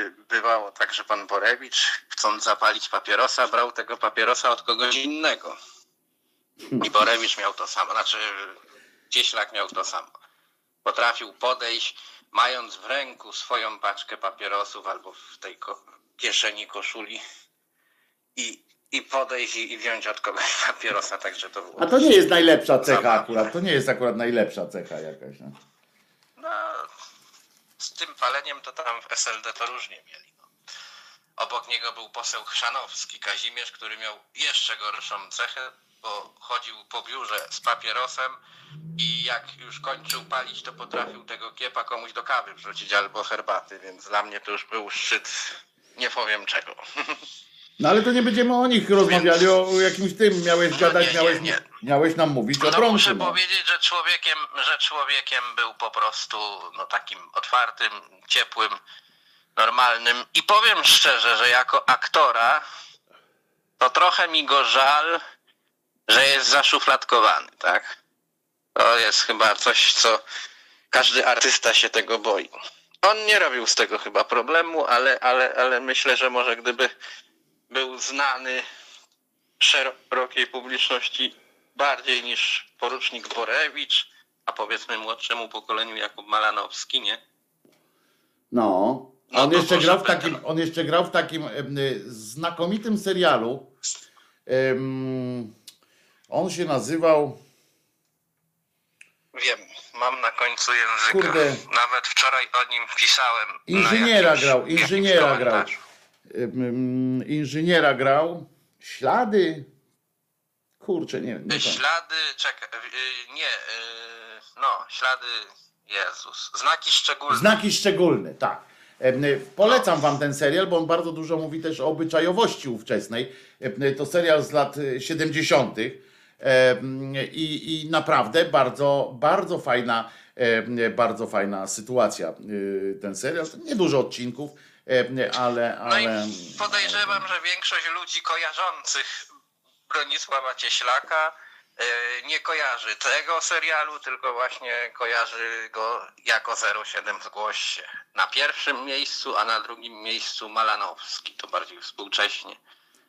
bywało tak, że pan Borewicz, chcąc zapalić papierosa, brał tego papierosa od kogoś innego. I Borewicz miał to samo, znaczy Cieślak miał to samo. Potrafił podejść, mając w ręku swoją paczkę papierosów albo w tej ko- kieszeni koszuli i, i podejść i, i wziąć od kogoś papierosa, także to było. A to nie jest najlepsza cecha Zabawne. akurat, to nie jest akurat najlepsza cecha jakaś. No. No, z tym paleniem to tam w SLD to różnie mieli. No. Obok niego był poseł Chrzanowski, Kazimierz, który miał jeszcze gorszą cechę, bo chodził po biurze z papierosem i jak już kończył palić, to potrafił tego kiepa komuś do kawy wrzucić albo herbaty, więc dla mnie to już był szczyt nie powiem czego. no ale to nie będziemy o nich rozmawiali, o jakimś tym. Miałeś No gadać, nie, nie, miałeś, nie. miałeś nam mówić o No Brąku. muszę No. powiedzieć, że człowiekiem, że człowiekiem był po prostu no, takim otwartym, ciepłym, normalnym. I powiem szczerze, że jako aktora to trochę mi go żal, że jest zaszufladkowany, tak? To jest chyba coś, co każdy artysta się tego boi. On nie robił z tego chyba problemu, ale, ale, ale myślę, że może gdyby był znany szerokiej publiczności bardziej niż porucznik Borewicz, a powiedzmy młodszemu pokoleniu Jakub Malanowski, nie? No. No on jeszcze grał w takim, on jeszcze grał w takim znakomitym serialu. On się nazywał. Wiem, mam na końcu języka. Kurde. Nawet wczoraj o nim pisałem. Inżyniera jakimś- grał, inżyniera grał. inżyniera grał. Ślady. Kurczę, nie, pamiętam. Ślady, czekaj, y, nie, y, no, ślady, Jezus, znaki szczególne. Znaki szczególne, tak. Y, Polecam wam ten serial, bo on bardzo dużo mówi też o obyczajowości ówczesnej. Y, To serial z lat y, 70. I, i naprawdę bardzo, bardzo fajna, y, bardzo fajna sytuacja. y, Ten serial. Niedużo odcinków, em, ale. No ale i podejrzewam, że większość ludzi kojarzących Bronisława Cieślaka e, nie kojarzy tego serialu, tylko właśnie kojarzy go jako 07 Zgłoś się. Na pierwszym miejscu, a na drugim miejscu Malanowski, to bardziej współcześnie.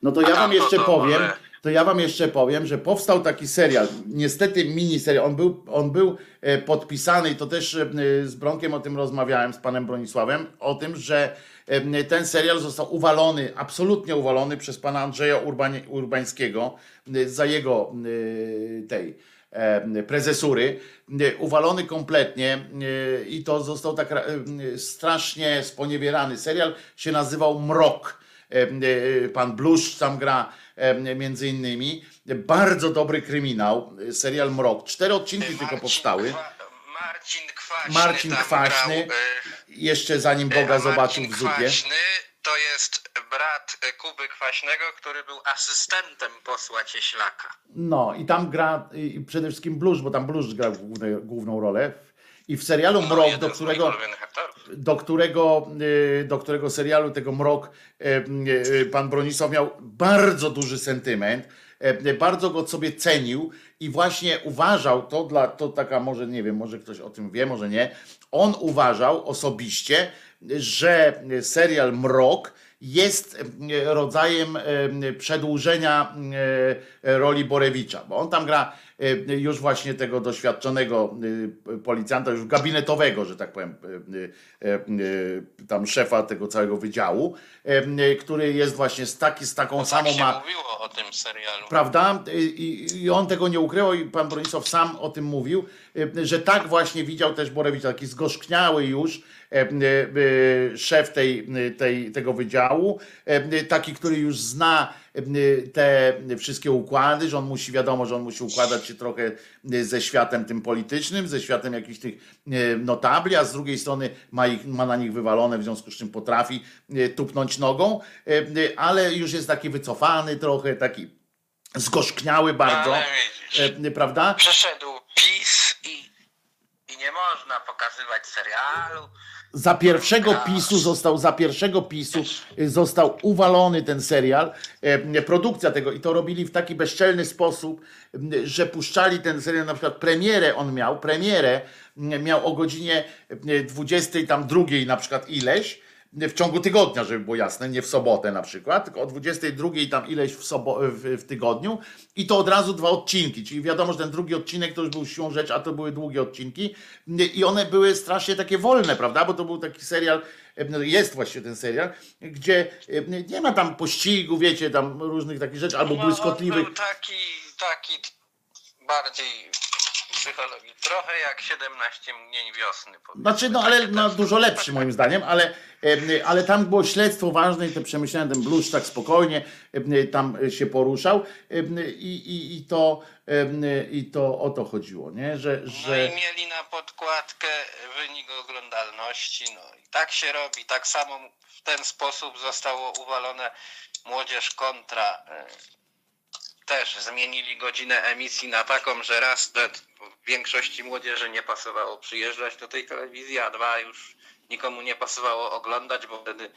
No to ja wam jeszcze powiem, to ja wam jeszcze powiem, że powstał taki serial, niestety miniserial, on był, on był e, podpisany i to też e, z Bronkiem o tym rozmawiałem, z panem Bronisławem, o tym, że e, ten serial został uwalony, absolutnie uwalony przez pana Andrzeja Urbani, Urbańskiego za jego tej prezesury, uwalony kompletnie i to został tak ra- strasznie sponiewierany. Serial się nazywał Mrok. E, e, Pan Bluszcz tam gra między innymi. Bardzo dobry kryminał, e, serial Mrok. Cztery odcinki tylko powstały. Kwa- Marcin Kwaśny. Marcin Kwaśny, Grał, Jeszcze zanim Boga a zobaczył Marcin w zupie. Kwaśny to jest brat Kuby Kwaśnego, który był asystentem posła Cieślaka. No i tam gra i przede wszystkim Bluszcz, bo tam Bluszcz grał główne, główną rolę. I w serialu Mrok, do którego, do którego, y, do którego serialu tego Mrok y, y, pan Bronisław miał bardzo duży sentyment, bardzo go sobie cenił i właśnie uważał, to dla, to taka może, nie wiem, może ktoś o tym wie, może nie, on uważał osobiście, że serial Mrok jest rodzajem przedłużenia roli Borewicza, bo on tam gra już właśnie tego doświadczonego e, policjanta, już gabinetowego, że tak powiem, e, tam szefa tego całego wydziału, który jest właśnie z, taki, z taką Tak samą się ma mówiło o tym serialu. prawda? I, I on tego nie ukrył i pan Bronisław sam o tym mówił, że tak właśnie widział też Borewicz, taki zgorzkniały już szef tej, tej, tego wydziału, taki, który już zna te wszystkie układy, że on musi, wiadomo, że on musi układać się trochę ze światem tym politycznym, ze światem jakichś tych e, notabli, a z drugiej strony ma, ich, ma na nich wywalone, w związku z czym potrafi tupnąć nogą, ale już jest taki wycofany trochę, taki zgorzkniały bardzo, Ale widzisz, prawda? Przeszedł PiS i, i nie można pokazywać serialu. Za pierwszego PiSu został, za pierwszego PiSu y, został uwalony ten serial, e, produkcja tego i to robili w taki bezczelny sposób, że puszczali ten serial, na przykład premierę on miał, premierę miał o godzinie e, 20 tam drugiej na przykład ileś, w ciągu tygodnia, żeby było jasne, nie w sobotę na przykład, tylko o 22 tam ileś w, sobo- w, w tygodniu i to od razu dwa odcinki, czyli wiadomo, że ten drugi odcinek to już był siłą rzecz, a to były długie odcinki. I one były strasznie takie wolne, prawda, bo to był taki serial, jest właściwie ten serial, gdzie nie ma tam pościgu, wiecie, tam różnych takich rzeczy, albo No, błyskotliwych, był taki, taki bardziej psychologii. Trochę jak 17 mgnień wiosny. Znaczy, no ale no, dużo lepszy moim zdaniem, ale, ale tam było śledztwo ważne i to przemyślałem, ten blues tak spokojnie tam się poruszał i, i, i, to, i to o to chodziło, nie? Że, No że i mieli na podkładkę wynik oglądalności. No i tak się robi. Tak samo w ten sposób zostało uwalone Młodzież Kontra. e, Też zmienili godzinę emisji na taką, że raz większości młodzieży nie pasowało przyjeżdżać do tej telewizji, a dwa już nikomu nie pasowało oglądać, bo wtedy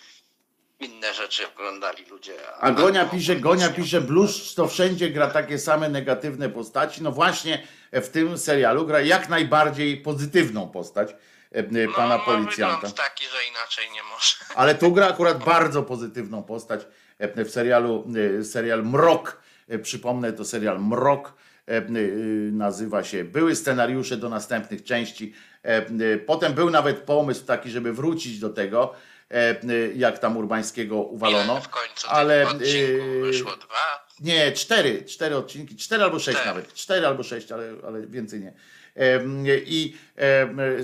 inne rzeczy oglądali ludzie. A Gonia albo pisze, Gonia pisze, blues to wszędzie gra takie same negatywne postaci. No właśnie w tym serialu gra jak najbardziej pozytywną postać em, pana no, ma policjanta. wygląd taki, że inaczej nie może. Ale tu gra akurat bardzo pozytywną postać e, w serialu, e, serial Mrok. E, Przypomnę, to serial Mrok e, e, nazywa się. Były scenariusze do następnych części. E, e, Potem był nawet pomysł taki, żeby wrócić do tego, e, e, jak tam Urbańskiego uwalono. Ile w końcu ale. Nie, cztery, cztery odcinki, cztery albo sześć Cztery. nawet, cztery albo sześć, ale, ale więcej nie. I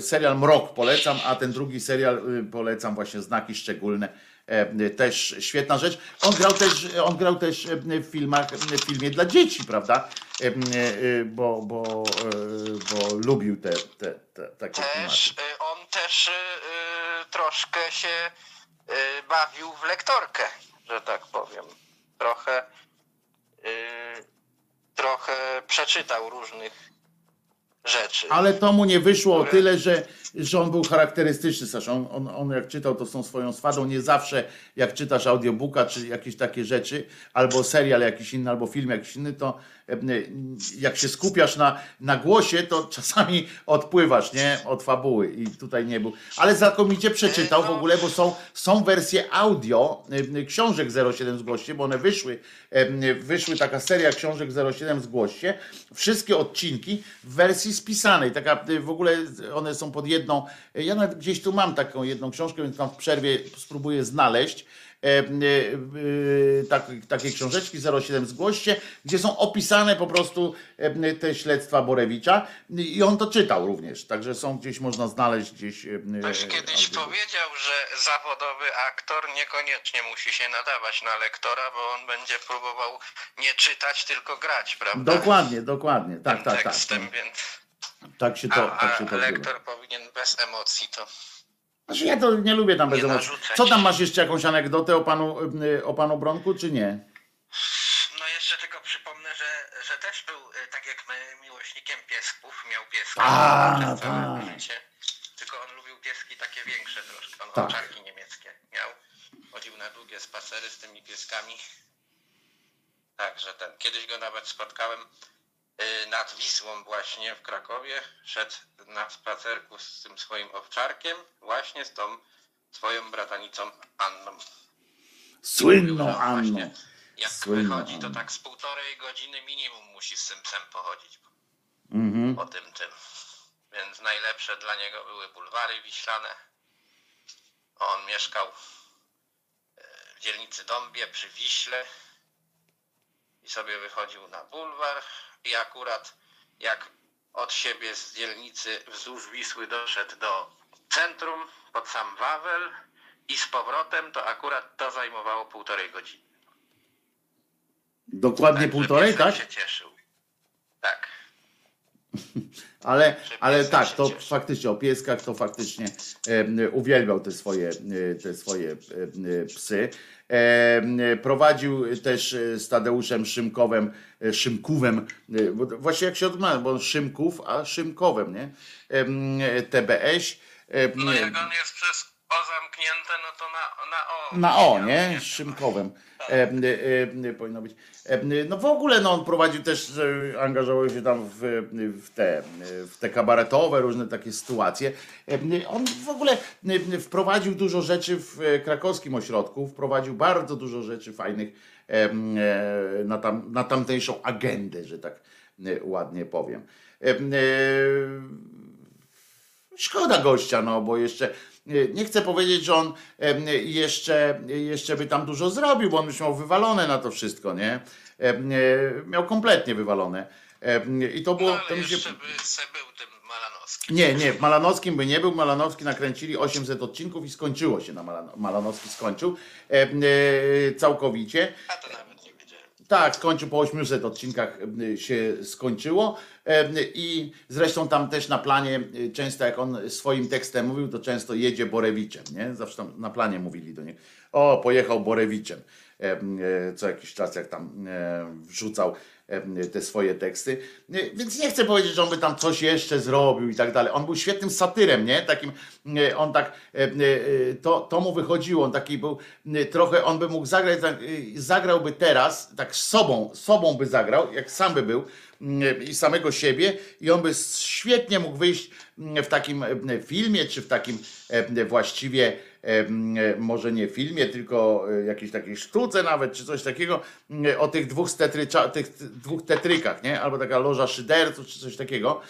serial Mrok polecam, a ten drugi serial y, polecam właśnie Znaki Szczególne. Też świetna rzecz. On grał też, on grał też w filmach, w filmie dla dzieci, prawda? Em, y, Bo, bo, y, bo lubił te, te, te takie klimaty. Też, y, on też troszkę się bawił w lektorkę, że tak powiem. Trochę, trochę przeczytał różnych rzeczy. Ale to mu nie wyszło o tyle, że, że on był charakterystyczny, Sasza. On, on, on jak czytał to z tą swoją swadą, nie zawsze jak czytasz audiobooka czy jakieś takie rzeczy, albo serial jakiś inny, albo film jakiś inny, to e, jak się skupiasz na, na głosie, to czasami odpływasz, nie? Od fabuły i tutaj nie był. Ale znakomicie przeczytał w ogóle, bo są, są wersje audio książek 07 Zgłoście, bo one wyszły, wyszły taka seria książek 07 Zgłoście, wszystkie odcinki w wersji spisanej, taka e, w ogóle one są pod jedną, ja nawet gdzieś tu mam taką jedną książkę, więc tam w przerwie spróbuję znaleźć, tak, takie książeczki 07 Zgłoście, gdzie są opisane po prostu e, te śledztwa Borewicza i on to czytał również, także są gdzieś, można znaleźć gdzieś. e, Ktoś kiedyś audio. powiedział, że zawodowy aktor niekoniecznie musi się nadawać na lektora, bo on będzie próbował nie czytać, tylko grać, prawda? Dokładnie, dokładnie, tak, tak, tak. Tekstem, więc... Tak się to, A, tak się a to lektor powinien bez emocji to... Znaczy ja to nie lubię tam bez Nie emocji. narzucać. Co tam masz jeszcze jakąś anegdotę o panu, y, o panu Bronku, czy nie? No jeszcze tylko przypomnę, że, że też był, y, tak jak my, miłośnikiem piesków, miał pieska A, przez całe tak. życie. Tylko on lubił pieski takie większe troszkę, on Tak. owczarki niemieckie miał. Chodził na długie spacery z tymi pieskami. Także ten, kiedyś go nawet spotkałem nad Wisłą właśnie w Krakowie. Szedł na spacerku z tym swoim owczarkiem, właśnie z tą swoją bratanicą Anną. Słynną Anną. właśnie Jak Słynną wychodzi, to tak z półtorej godziny minimum musi z tym psem pochodzić. o tym tym. Więc najlepsze dla niego były bulwary wiślane. On mieszkał e, w dzielnicy Dąbie przy Wiśle i sobie wychodził na bulwar i akurat jak od siebie z dzielnicy wzdłuż Wisły doszedł do centrum pod sam Wawel i z powrotem, to akurat to zajmowało półtorej godziny. Dokładnie Także półtorej, tak? się cieszył. Tak. Ale, ale tak, to faktycznie o pieskach to faktycznie em, uwielbiał te swoje, e, te swoje em, e, psy. Prowadził też e, z Tadeuszem Szymkowem, e, Szymkówem, e, właśnie jak się odmawia, bo Szymków, a Szymkowem, nie? TBS. No jak on jest przez O zamknięte, no to na, na O. Na O, nie? Szymkowem. E, e, e, powinno być. E, no w ogóle no, on prowadził też, angażował się tam w, w, te, w te kabaretowe, różne takie sytuacje. E, on w ogóle wprowadził dużo rzeczy w e, krakowskim ośrodku, wprowadził bardzo dużo rzeczy fajnych na, tam, na tamtejszą agendę, że tak ładnie powiem. Szkoda gościa, no bo jeszcze nie- nie chcę powiedzieć, że on em, jeszcze, jeszcze by tam dużo zrobił, bo on już miał wywalone na to wszystko, nie? E, Miał kompletnie wywalone. I to było. No, to mi się... jeszcze by se był tym Malanowskim. Nie, nie, w Malanowskim by nie był. Malanowski nakręcili 800 odcinków i skończyło się na Malan- Malanowski skończył e, całkowicie. A to wiedziałem. Tak, skończył po 800 odcinkach y, się skończyło. Em, i zresztą tam też na planie y, często jak on swoim tekstem mówił, to często jedzie Borewiczem, nie? Zawsze tam na planie mówili do niego, o pojechał Borewiczem, Em, e, co jakiś czas jak tam e, wrzucał te swoje teksty, Y, więc nie chcę powiedzieć, że on by tam coś jeszcze zrobił i tak dalej. On był świetnym satyrem, nie? Takim, y, on tak, e, to, to mu wychodziło, on taki był, y, trochę, on by mógł zagrać, tak, y, zagrałby teraz, tak sobą, sobą by zagrał, jak sam by był i samego siebie i on by świetnie mógł wyjść w takim filmie, czy w takim właściwie może nie filmie, tylko e, jakiejś takiej sztuce nawet, czy coś takiego, m, o tych dwóch, stetrycza, tych dwóch tetrykach, nie? Albo taka loża szyderców, czy coś takiego.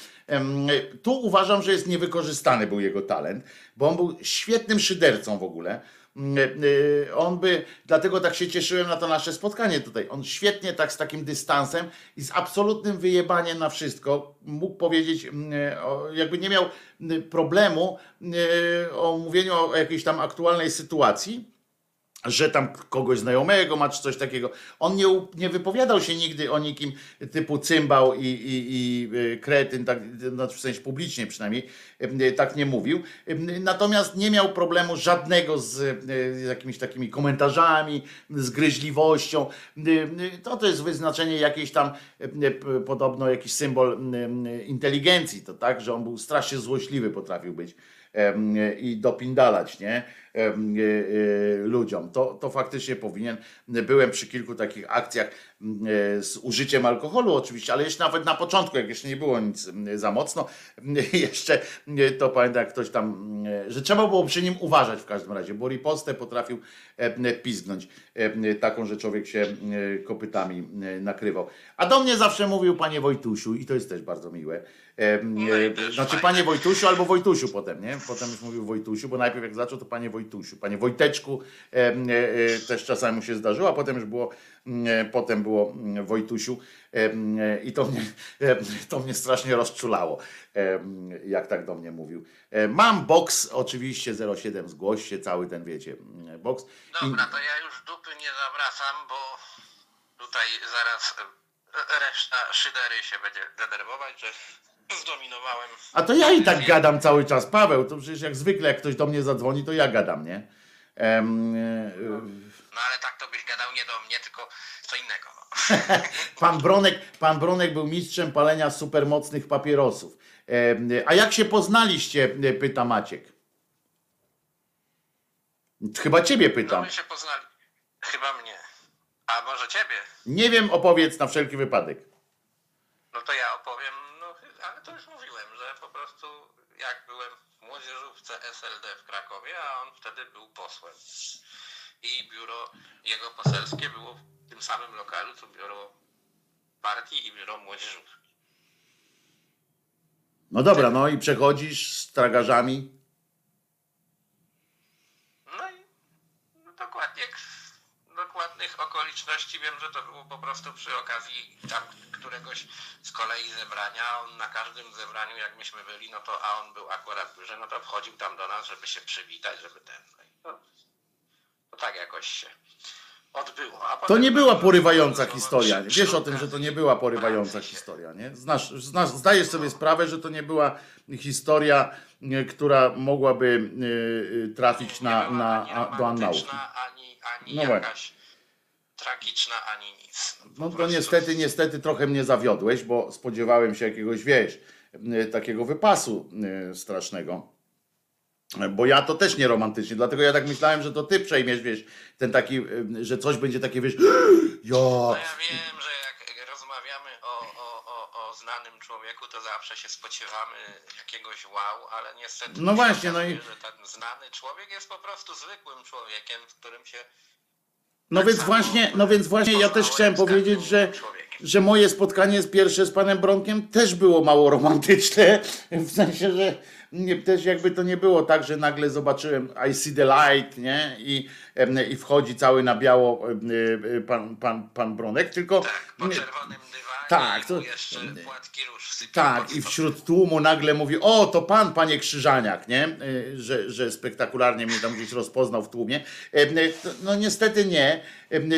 Tu uważam, że jest niewykorzystany był jego talent, bo on był świetnym szydercą w ogóle. Mm, y, On by, dlatego tak się cieszyłem na to nasze spotkanie tutaj. On świetnie tak z takim dystansem i z absolutnym wyjebaniem na wszystko mógł powiedzieć, mm, o- jakby nie miał mm, problemu o mówieniu o jakiejś tam aktualnej sytuacji, że tam kogoś znajomego ma czy coś takiego. On nie, nie wypowiadał się nigdy o nikim typu cymbał i, i, i y, kretyn, tak, no, w sensie publicznie przynajmniej, y, tak nie mówił. Y, Natomiast nie miał problemu żadnego z, y, z jakimiś takimi komentarzami, z gryźliwością. Y, y, To to jest wyznaczenie jakiejś tam, y, y, podobno jakiś symbol y, y, inteligencji, to tak, że on był strasznie złośliwy potrafił być i dopindalać, nie? E, e, ludziom. To, to faktycznie powinien. Byłem przy kilku takich akcjach e, z użyciem alkoholu oczywiście, ale jeszcze nawet na początku, jak jeszcze nie było nic za mocno, jeszcze to pamiętam jak ktoś tam, że trzeba było przy nim uważać w każdym razie, bo ripostę potrafił pizgnąć taką, że człowiek się kopytami nakrywał. A do mnie zawsze mówił panie Wojtusiu i to jest też bardzo miłe. No Znaczy panie Wojtusiu albo Wojtusiu potem, nie? Potem już mówił Wojtusiu, bo najpierw jak zaczął to panie Wojtusiu, panie Wojteczku em, e, e, też czasami mu się zdarzyło, a potem już było, e, potem było Wojtusiu e, i to mnie, to mnie strasznie rozczulało, jak tak do mnie mówił. E, Mam boks, oczywiście 07, zgłoś się, cały ten wiecie, boks. Dobra, to ja już dupy nie zawracam, bo tutaj zaraz e, reszta szydery się będzie denerwować, że zdominowałem. A to ja i tak gadam cały czas, Paweł, to przecież jak zwykle jak ktoś do mnie zadzwoni, to ja gadam, nie? E, No ale tak to byś gadał nie do mnie, tylko co innego. No. Pan Bronek, pan Bronek był mistrzem palenia supermocnych papierosów. A jak się poznaliście, e, pyta Maciek. Chyba ciebie no pytam. my się poznali. Chyba mnie. A może ciebie? Nie wiem, opowiedz na wszelki wypadek. No to ja opowiem, no ale to już mówiłem, że po prostu jak byłem w młodzieżówce SLD w Krakowie, a on wtedy był posłem. I biuro jego poselskie było w tym samym lokalu, co biuro partii i biuro młodzieżówki. No dobra, no i przechodzisz z tragarzami. No i no dokładnie dokładnych okoliczności wiem, że to było po prostu przy okazji tam któregoś z kolei zebrania. On na każdym zebraniu, jak myśmy byli, no to a on był akurat duży, no to wchodził tam do nas, żeby się przywitać, żeby ten. No i to, to tak jakoś się odbyło. To nie była porywająca historia. przy- Wiesz o tym, że to nie była porywająca historia, nie? Znasz, znasz, zdajesz sobie sprawę, że to nie była historia, e, która mogłaby e, e, trafić nie na, na, do annałów. Ani, ani No jakaś tragiczna, ani nic. po No to prostu. niestety, niestety trochę mnie zawiodłeś, bo spodziewałem się jakiegoś, wiesz, e, takiego wypasu e, strasznego. E, Bo ja to też nie romantycznie, dlatego ja tak myślałem, że to ty przejmiesz, wiesz, ten taki, e, że coś będzie takie, wiesz, ja, No ja wiem, że jak rozmawiamy o, o, o, o znanym człowieku, to zawsze się spodziewamy jakiegoś wow, ale niestety No właśnie, no i- że ten znany człowiek jest po prostu zwykłym człowiekiem, z którym się No tak więc samo właśnie, no więc właśnie ja też chciałem powiedzieć, że, że moje spotkanie z pierwsze z panem Bronkiem też było mało romantyczne. W sensie, że nie, też jakby to nie było tak, że nagle zobaczyłem I see the light, nie? I, i wchodzi cały na biało em, e, pan, pan, pan Bronek, tylko Tak, po czerwonym dywanie Tak, to- jeszcze płatki róż tak, i wśród tłumu nagle mówi, o to pan, panie Krzyżaniak, nie? Y, Że, że spektakularnie mnie tam gdzieś rozpoznał w tłumie. Y, to- No niestety nie.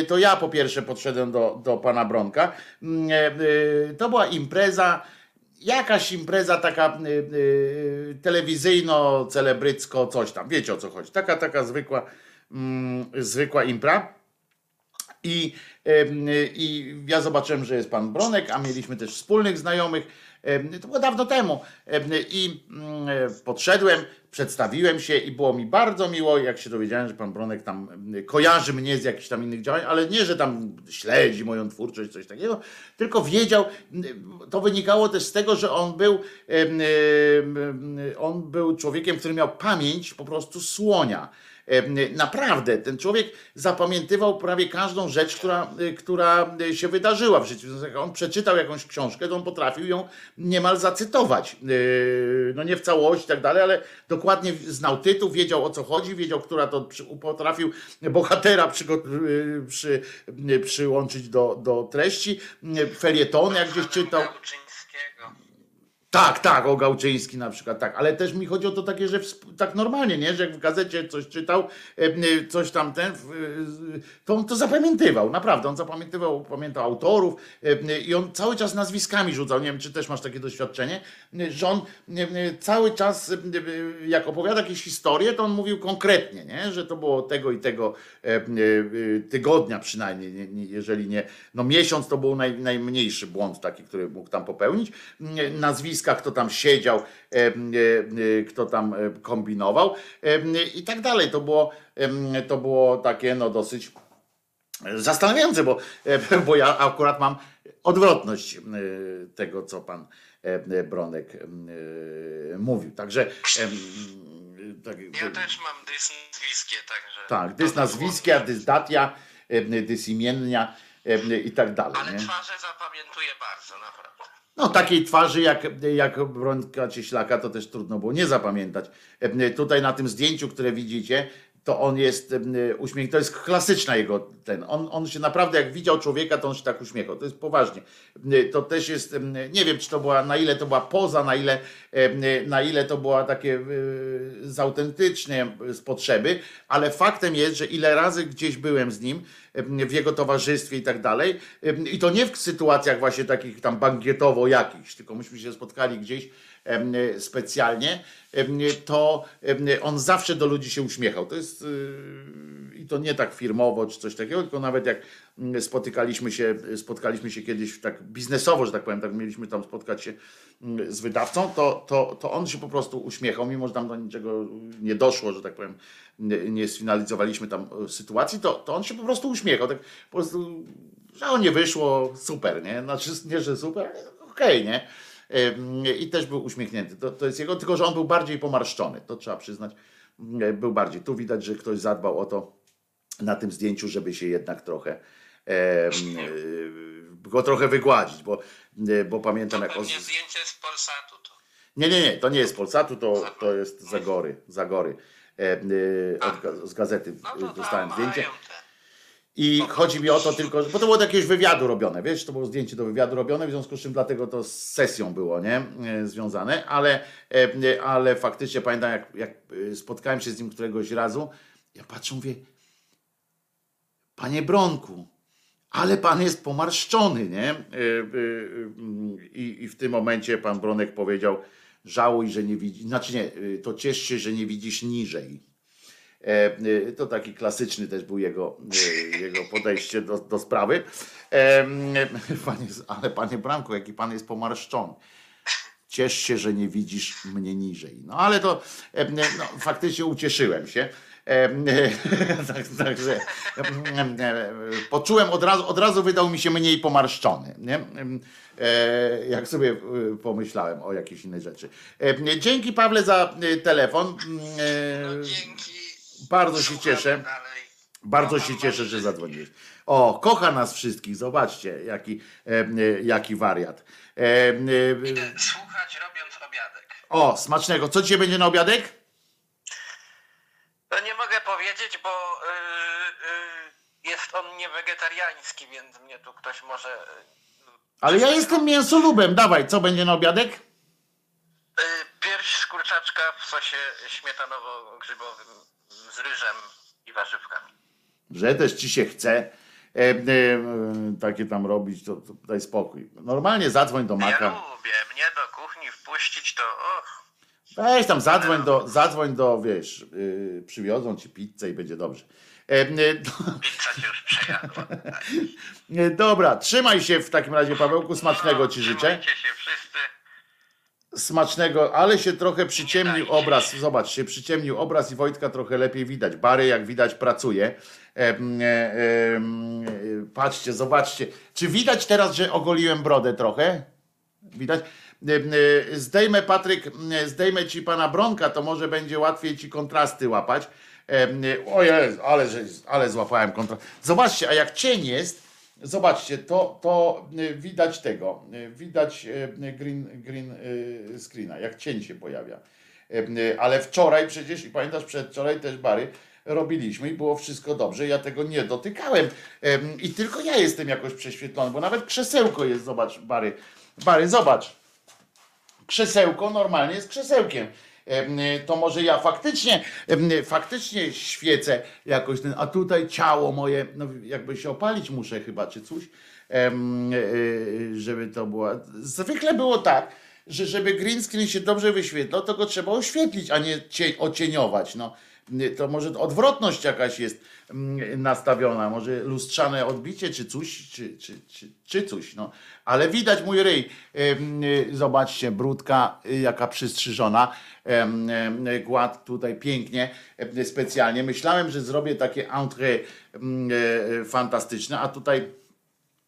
To ja po pierwsze podszedłem do, do pana Bronka. To była impreza, jakaś impreza taka telewizyjno-celebrycko, coś tam. Wiecie o co chodzi. Taka, taka zwykła, zwykła impra. I, I ja zobaczyłem, że jest pan Bronek, a mieliśmy też wspólnych znajomych. To było dawno temu. Em, I mm, podszedłem, przedstawiłem się i było mi bardzo miło, jak się dowiedziałem, że pan Bronek tam kojarzy mnie z jakichś tam innych działań, ale nie, że tam śledzi moją twórczość, coś takiego, tylko wiedział, to wynikało też z tego, że on był, on był człowiekiem, który miał pamięć po prostu słonia. Naprawdę, ten człowiek zapamiętywał prawie każdą rzecz, która, e, która się wydarzyła w życiu. Jak on przeczytał jakąś książkę, to on potrafił ją niemal zacytować. E, No nie w całości i tak dalej, ale dokładnie znał tytuł, wiedział o co chodzi, wiedział, która to przy- potrafił bohatera przy, e, przyłączyć do, do treści. Felietony, jak gdzieś czytał. Tak, tak, o Gałczyński na przykład, tak, ale też mi chodzi o to takie, że wsp- tak normalnie, nie, że jak w gazecie coś czytał, e, e, coś tam ten, w- e, to on to zapamiętywał, naprawdę, on zapamiętywał, pamiętał autorów i on cały czas nazwiskami rzucał, nie wiem, czy też masz takie doświadczenie, że on cały czas, jak opowiada jakieś historie, to on mówił konkretnie, nie, że to było tego i tego tygodnia przynajmniej, nie, nie, jeżeli nie, no miesiąc to był naj, najmniejszy błąd taki, który mógł tam popełnić, E, kto tam siedział, e, e, kto tam e, kombinował i tak dalej. To było, to było takie no dosyć zastanawiające, bo, bo ja akurat mam odwrotność tego, co pan Bronek mówił. Także tak, Ja też mam dys nazwiskie, także... tak, dys nazwiskia, dys datia, dys imiennia i tak dalej. Ale nie? twarze zapamiętuję bardzo, naprawdę. No takiej twarzy jak, jak Brońka Cieślaka to też trudno było nie zapamiętać. E, Tutaj na tym zdjęciu, które widzicie, to on jest e, uśmiech, to jest klasyczna jego ten. On, on się naprawdę jak widział człowieka, to on się tak uśmiechał. To jest poważnie. E, To też jest, e, nie wiem, czy to była, na ile to była poza, na ile, na ile to była takie z autentycznie z potrzeby, ale faktem jest, że ile razy gdzieś byłem z nim, w jego towarzystwie i tak dalej, i to nie w sytuacjach właśnie takich tam bankietowo jakichś, tylko myśmy się spotkali gdzieś specjalnie, em, to em, on zawsze do ludzi się uśmiechał. To jest i to nie tak firmowo czy coś takiego, tylko nawet jak spotykaliśmy się, spotkaliśmy się kiedyś tak biznesowo, że tak powiem, tak mieliśmy tam spotkać się z wydawcą, to, to, to on się po prostu uśmiechał, mimo że tam do niczego nie doszło, że tak powiem, nie, sfinalizowaliśmy tam e, sytuacji, to, to on się po prostu uśmiechał. Tak po prostu, że o nie wyszło, super, nie? Znaczy nie, że super, okej, nie? I też był uśmiechnięty. To, to jest jego, tylko że on był bardziej pomarszczony, to trzeba przyznać. Ym, Był bardziej. Tu widać, że ktoś zadbał o to na tym zdjęciu, żeby się jednak trochę y, go trochę wygładzić, bo, y, bo pamiętam To jak pewnie zdjęcie z Polsatu to. Nie, nie, nie, to nie jest Polsatu, to, to jest Zagory. Zagory. E, e, od, z gazety No e, dostałem zdjęcie. te. I chodzi mi o to tylko, bo to było do jakiegoś wywiadu robione, wiesz, to było zdjęcie do wywiadu robione, w związku z czym dlatego to z sesją było, nie, E, związane, ale, e, ale faktycznie pamiętam, jak, jak e, spotkałem się z nim któregoś razu, ja patrzę, mówię, panie Bronku, ale pan jest pomarszczony, nie? E, e, e, I, I w tym momencie pan Bronek powiedział, żałuj, że nie widzisz, znaczy nie, e, to ciesz się, że nie widzisz niżej. E, e, To taki klasyczny też był jego, e, jego podejście do, do sprawy. Panie, ale panie Branku, jaki pan jest pomarszczony. Ciesz się, że nie widzisz mnie niżej. No ale to no, faktycznie ucieszyłem się. Tak, Także em, poczułem od razu, od razu wydał mi się mniej pomarszczony. Nie? Jak sobie pomyślałem o jakiejś innej rzeczy. Dzięki Pawle za telefon. No, dzięki. Bardzo się cieszę. Bardzo się cieszę, że zadzwoniłeś. O, kocha nas wszystkich. Zobaczcie, jaki, e, jaki wariat. E, e, Idę słuchać robiąc obiadek. o, smacznego. Co dzisiaj będzie na obiadek? To nie mogę powiedzieć, bo y, y, jest on niewegetariański, więc mnie tu ktoś może. y, Ale ja jestem mięsolubem. Dawaj, co będzie na obiadek? Y, pierś z kurczaczka w sosie śmietanowo-grzybowym z ryżem i warzywkami. Że też ci się chce e, e, takie tam robić, to, to daj spokój. Normalnie zadzwoń do Ja Maka. lubię mnie do kuchni wpuścić, to och, Weź tam, zadzwoń do, zadzwoń do wiesz, yy, przywiozą ci pizzę i będzie dobrze. E, e, pizza cię już przejadła. e, dobra, trzymaj się w takim razie, Pawełku, smacznego ci życzę. Trzymajcie się wszyscy. Smacznego, ale się trochę przyciemnił obraz. Zobacz, się przyciemnił obraz i Wojtka trochę lepiej widać. Bary, jak widać, pracuje. E, e, e, patrzcie, zobaczcie. Czy widać teraz, że ogoliłem brodę trochę? Widać? E, e, Zdejmę, Patryk, e, zdejmę ci pana Bronka, to może będzie łatwiej ci kontrasty łapać. E, e, O Jezu, ale, ale złapałem kontrast. Zobaczcie, a jak cień jest, Zobaczcie, to, to y, widać tego, y, widać y, green, green screena, jak cień się pojawia. Ale wczoraj przecież, i pamiętasz, przedwczoraj też Bary, robiliśmy i było wszystko dobrze, ja tego nie dotykałem. I tylko ja jestem jakoś prześwietlony, bo nawet krzesełko jest, zobacz Bary, Bary, zobacz. Krzesełko normalnie jest krzesełkiem. Em, To może ja faktycznie, em, faktycznie świecę jakoś ten, a tutaj ciało moje, no jakby się opalić muszę chyba, czy coś, e, żeby to było. Zwykle było tak, że żeby green screen się dobrze wyświetlał, to go trzeba oświetlić, a nie cie, ocieniować. No, to może odwrotność jakaś jest mm, nastawiona, może lustrzane odbicie, czy coś, czy, czy, czy, czy coś, no. Ale widać mój ryj. Zobaczcie, brudka y, jaka przystrzyżona. Gład tutaj pięknie, specjalnie. Myślałem, że zrobię takie entrée y, fantastyczne, a tutaj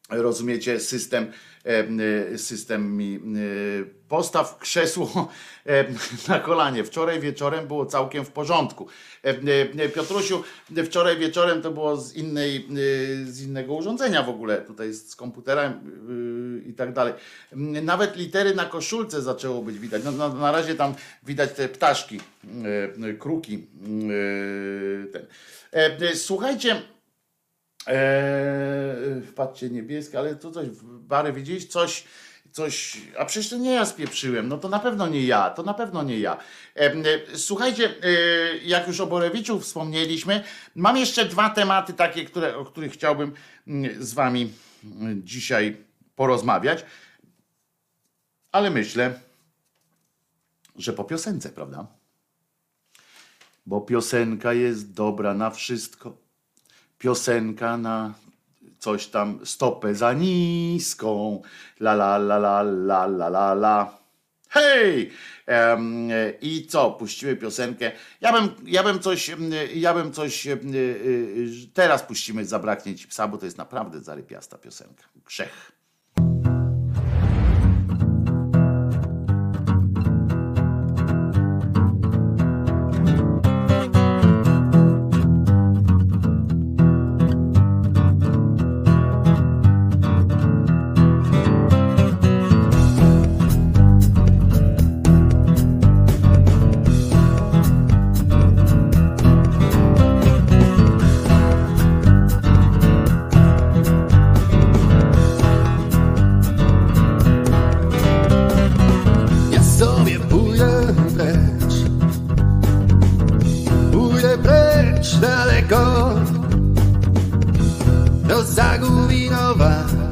rozumiecie, system, em, system mi y, postaw krzesło em, na kolanie. Wczoraj wieczorem było całkiem w porządku. Piotrusiu, wczoraj wieczorem to było z, innej, z innego urządzenia w ogóle, tutaj z komputera y, i tak dalej. Em, Nawet litery na koszulce zaczęło być widać. No, na, na razie tam widać te ptaszki, kruki. y, Ten. E, Słuchajcie, Eee, patrzcie, niebieskie, ale to coś, Bary, widzisz, coś, coś, a przecież to nie ja spieprzyłem, no to na pewno nie ja, to na pewno nie ja. Em, e, Słuchajcie, e, jak już o Borewiczu wspomnieliśmy, mam jeszcze dwa tematy takie, które, o których chciałbym z wami dzisiaj porozmawiać, ale myślę, że po piosence, prawda? Bo piosenka jest dobra na wszystko piosenka na coś tam stopę za niską. La la la la la la la la. Hej! E, I co? Puścimy piosenkę. Ja bym, ja bym coś, ja bym coś. em, e, e, Teraz puścimy Zabraknie ci psa, bo to jest naprawdę zarypiasta piosenka. Grzech. inovar.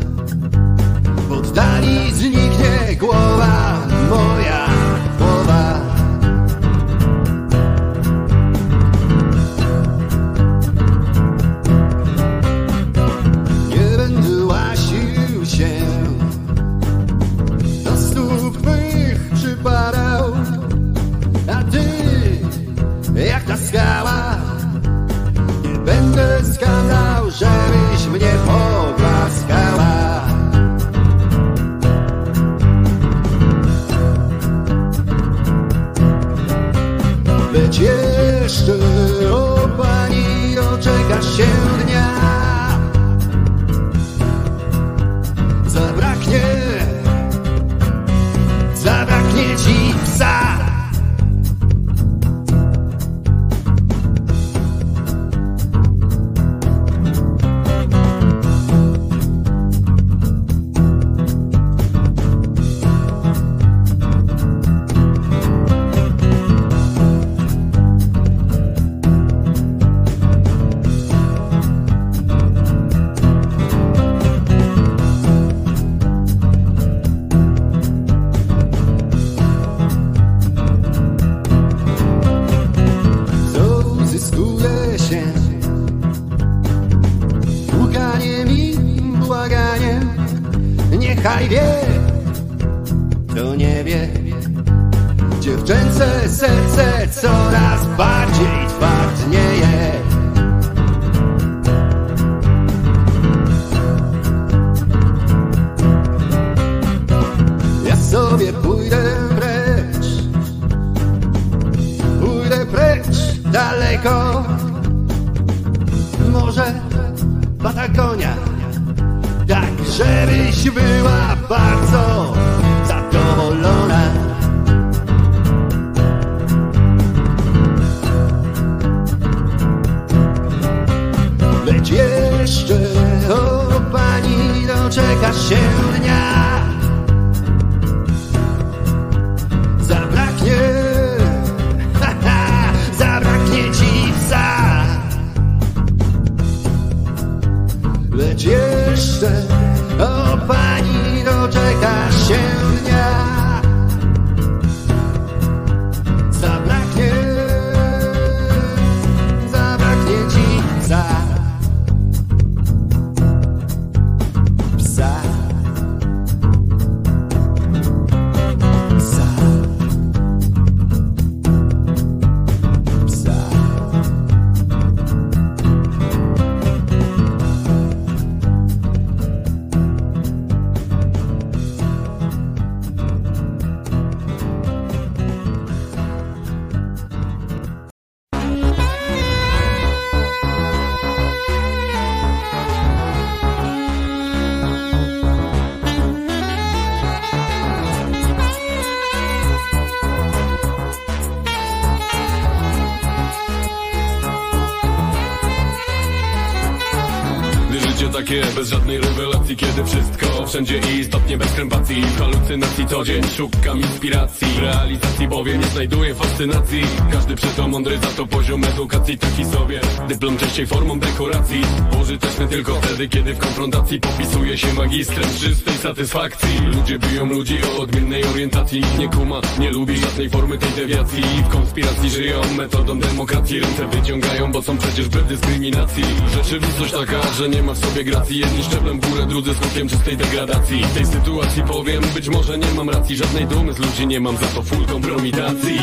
Bez żadnej rewelacji Kiedy wszystko wszędzie i istotnie bez krępacji. W halucynacji co dzień szukam inspiracji. W realizacji bowiem nie znajduję fascynacji. Każdy przeto mądry za to poziom edukacji. Taki sobie Dyplom częściej formą dekoracji. Pożyteczny tylko wtedy kiedy w konfrontacji Popisuje się magistrem czystej satysfakcji. Ludzie biją ludzi o odmiennej orientacji. Nikt nie kuma, nie lubi żadnej formy tej dewiacji. W konspiracji żyją metodą demokracji. Ręce wyciągają, bo są przecież bez dyskryminacji. Rzeczywistość taka, że nie ma w sobie gracji. Jedni szczeblem w górę, drudzy skokiem czystej degradacji W tej sytuacji powiem, być może nie mam racji. Żadnej dumy z ludzi nie mam, za to full kompromitacji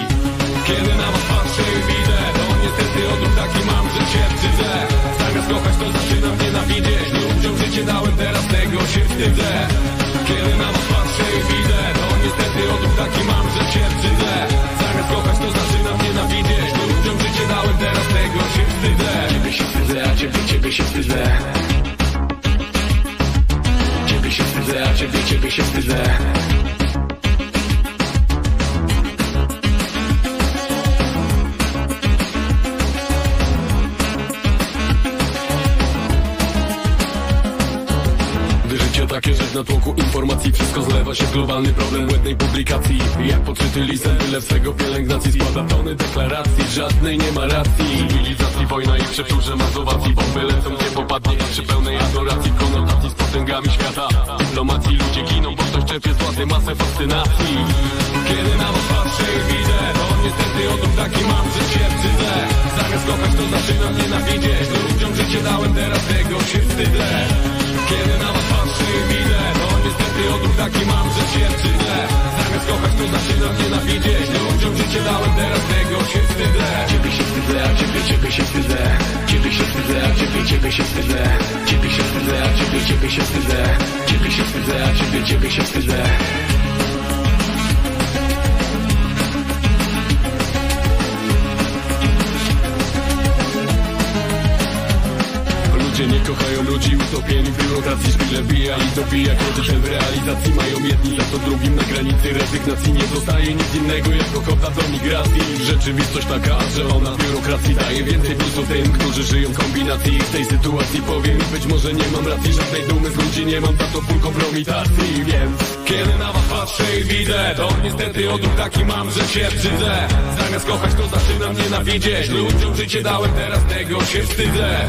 Kiedy na was patrzę i widzę To niestety odruch taki mam, że się wstydzę. Zamiast kochać to zaczynam nienawidzieć Ludziom życie dałem, teraz tego się wstydzę. Kiedy na was patrzę i widzę To niestety odruch taki mam, że się wstydzę. Zamiast kochać to zaczynam nienawidzieć Ludziom życie dałem, teraz tego się wstydzę. Ciebie się wstydzę, a ciebie, ciebie się wstydzę widzę, a ciebie, ciebie się wstydzę. Takie rzecz na tłoku informacji Wszystko zlewa się w globalny problem błędnej publikacji. Jak podszyty listem tyle swego pielęgnacji Spada tony deklaracji, żadnej nie ma racji. Cywilizacji, wojna i przeczurze mazowacji. Bomby lecą, nie popadnie. Przy pełnej adoracji Konotacji potęgami świata. Dyplomacji ludzie giną, bo ktoś czerpie z władzy masę fascynacji. Kiedy na was patrzę i widzę To niestety odruch taki mam, że się wstydzę Zamiast kochać to zaczynam nienawidzieć. To ludziom życie dałem, teraz tego się wstydzę Kiedy na was patrzę i widzę niestety odruch taki mam, że się wstydzę. Zamiast kochać to zaczynam nienawidzieć. To ludziom życie dałem, teraz tego się wstydzę. Ciebie się wstydzę, a ciebie, ciebie się wstydzę. Ciebie się wstydzę, a ciebie, ciebie się wstydzę. Ciebie się wstydzę, a ciebie, ciebie się wstydzę. Ciebie się wstydzę, a ciebie, ciebie się wstydzę kochają ludzi utopieni w biurokracji Szpile bija i dobija Kroczy w realizacji. Mają jedni za to drugim Na granicy rezygnacji. Nie zostaje nic innego Jak ochota do migracji. Rzeczywistość taka, że ona biurokracji daje więcej plusu tym, którzy żyją w kombinacji. W tej sytuacji powiem być może nie mam racji Żadnej dumy z ludzi nie mam, za to full kompromitacji. Więc kiedy na was patrzę i widzę To niestety odruch taki mam, że się brzydzę Zamiast kochać to zaczynam nienawidzieć. Ludziom życie dałem, teraz tego się wstydzę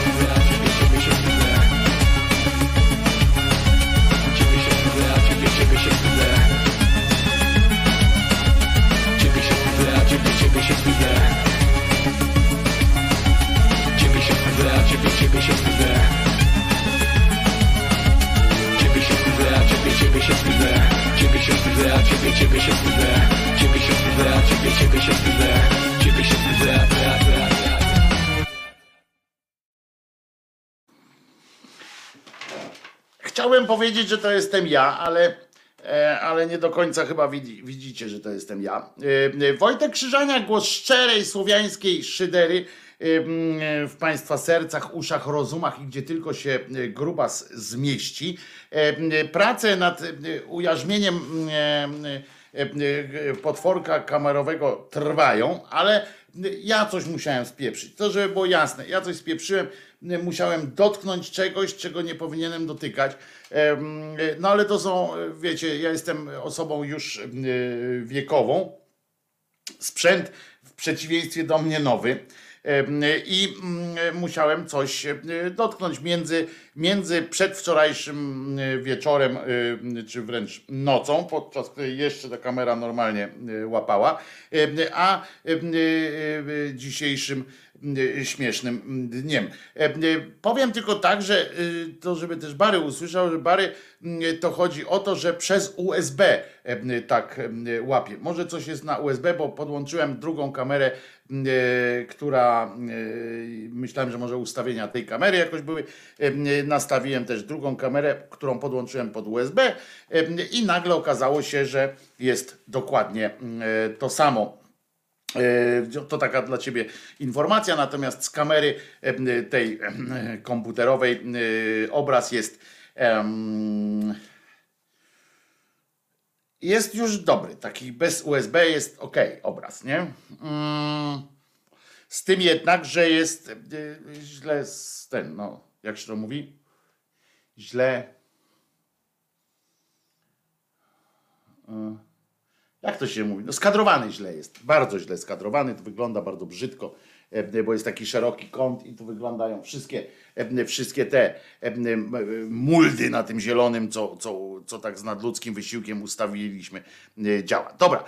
ciebie, się wstydzę Ciebie się wstydzę. Chciałem powiedzieć, że to jestem ja, ale, e, ale nie do końca chyba widzi, widzicie, że to jestem ja. E, e, Wojtek Krzyżania, głos szczerej słowiańskiej szydery w Państwa sercach, uszach, rozumach i gdzie tylko się grubas zmieści. M, Prace nad ujarzmieniem potworka kamerowego trwają, ale ja coś musiałem spieprzyć. To, żeby było jasne, ja coś spieprzyłem, musiałem dotknąć czegoś, czego nie powinienem dotykać. Em, No ale to są, wiecie, ja jestem osobą już e, wiekową. Sprzęt w przeciwieństwie do mnie nowy. I mm, musiałem coś e, dotknąć między, między przedwczorajszym e, wieczorem, e, czy wręcz nocą, podczas której jeszcze ta kamera normalnie łapała, a dzisiejszym śmiesznym dniem. Powiem tylko tak, że to, żeby też Bary usłyszał, że Bary to chodzi o to, że przez USB tak łapie. Może coś jest na USB, bo podłączyłem drugą kamerę, która e, myślałem, że może ustawienia tej kamery jakoś były. E, Nastawiłem też drugą kamerę, którą podłączyłem pod USB i nagle okazało się, że jest dokładnie to samo. To taka dla Ciebie informacja, natomiast z kamery tej komputerowej obraz jest jest już dobry, taki bez USB jest ok, obraz, nie? Mm, Z tym jednak, że jest e, źle z ten, no, jak się to mówi? Źle. E, jak to się mówi? No skadrowany źle jest. Bardzo źle skadrowany. To wygląda bardzo brzydko, bo jest taki szeroki kąt i tu wyglądają wszystkie, wszystkie te muldy na tym zielonym, co, co, co tak z nadludzkim wysiłkiem ustawiliśmy, e, działa. Dobra,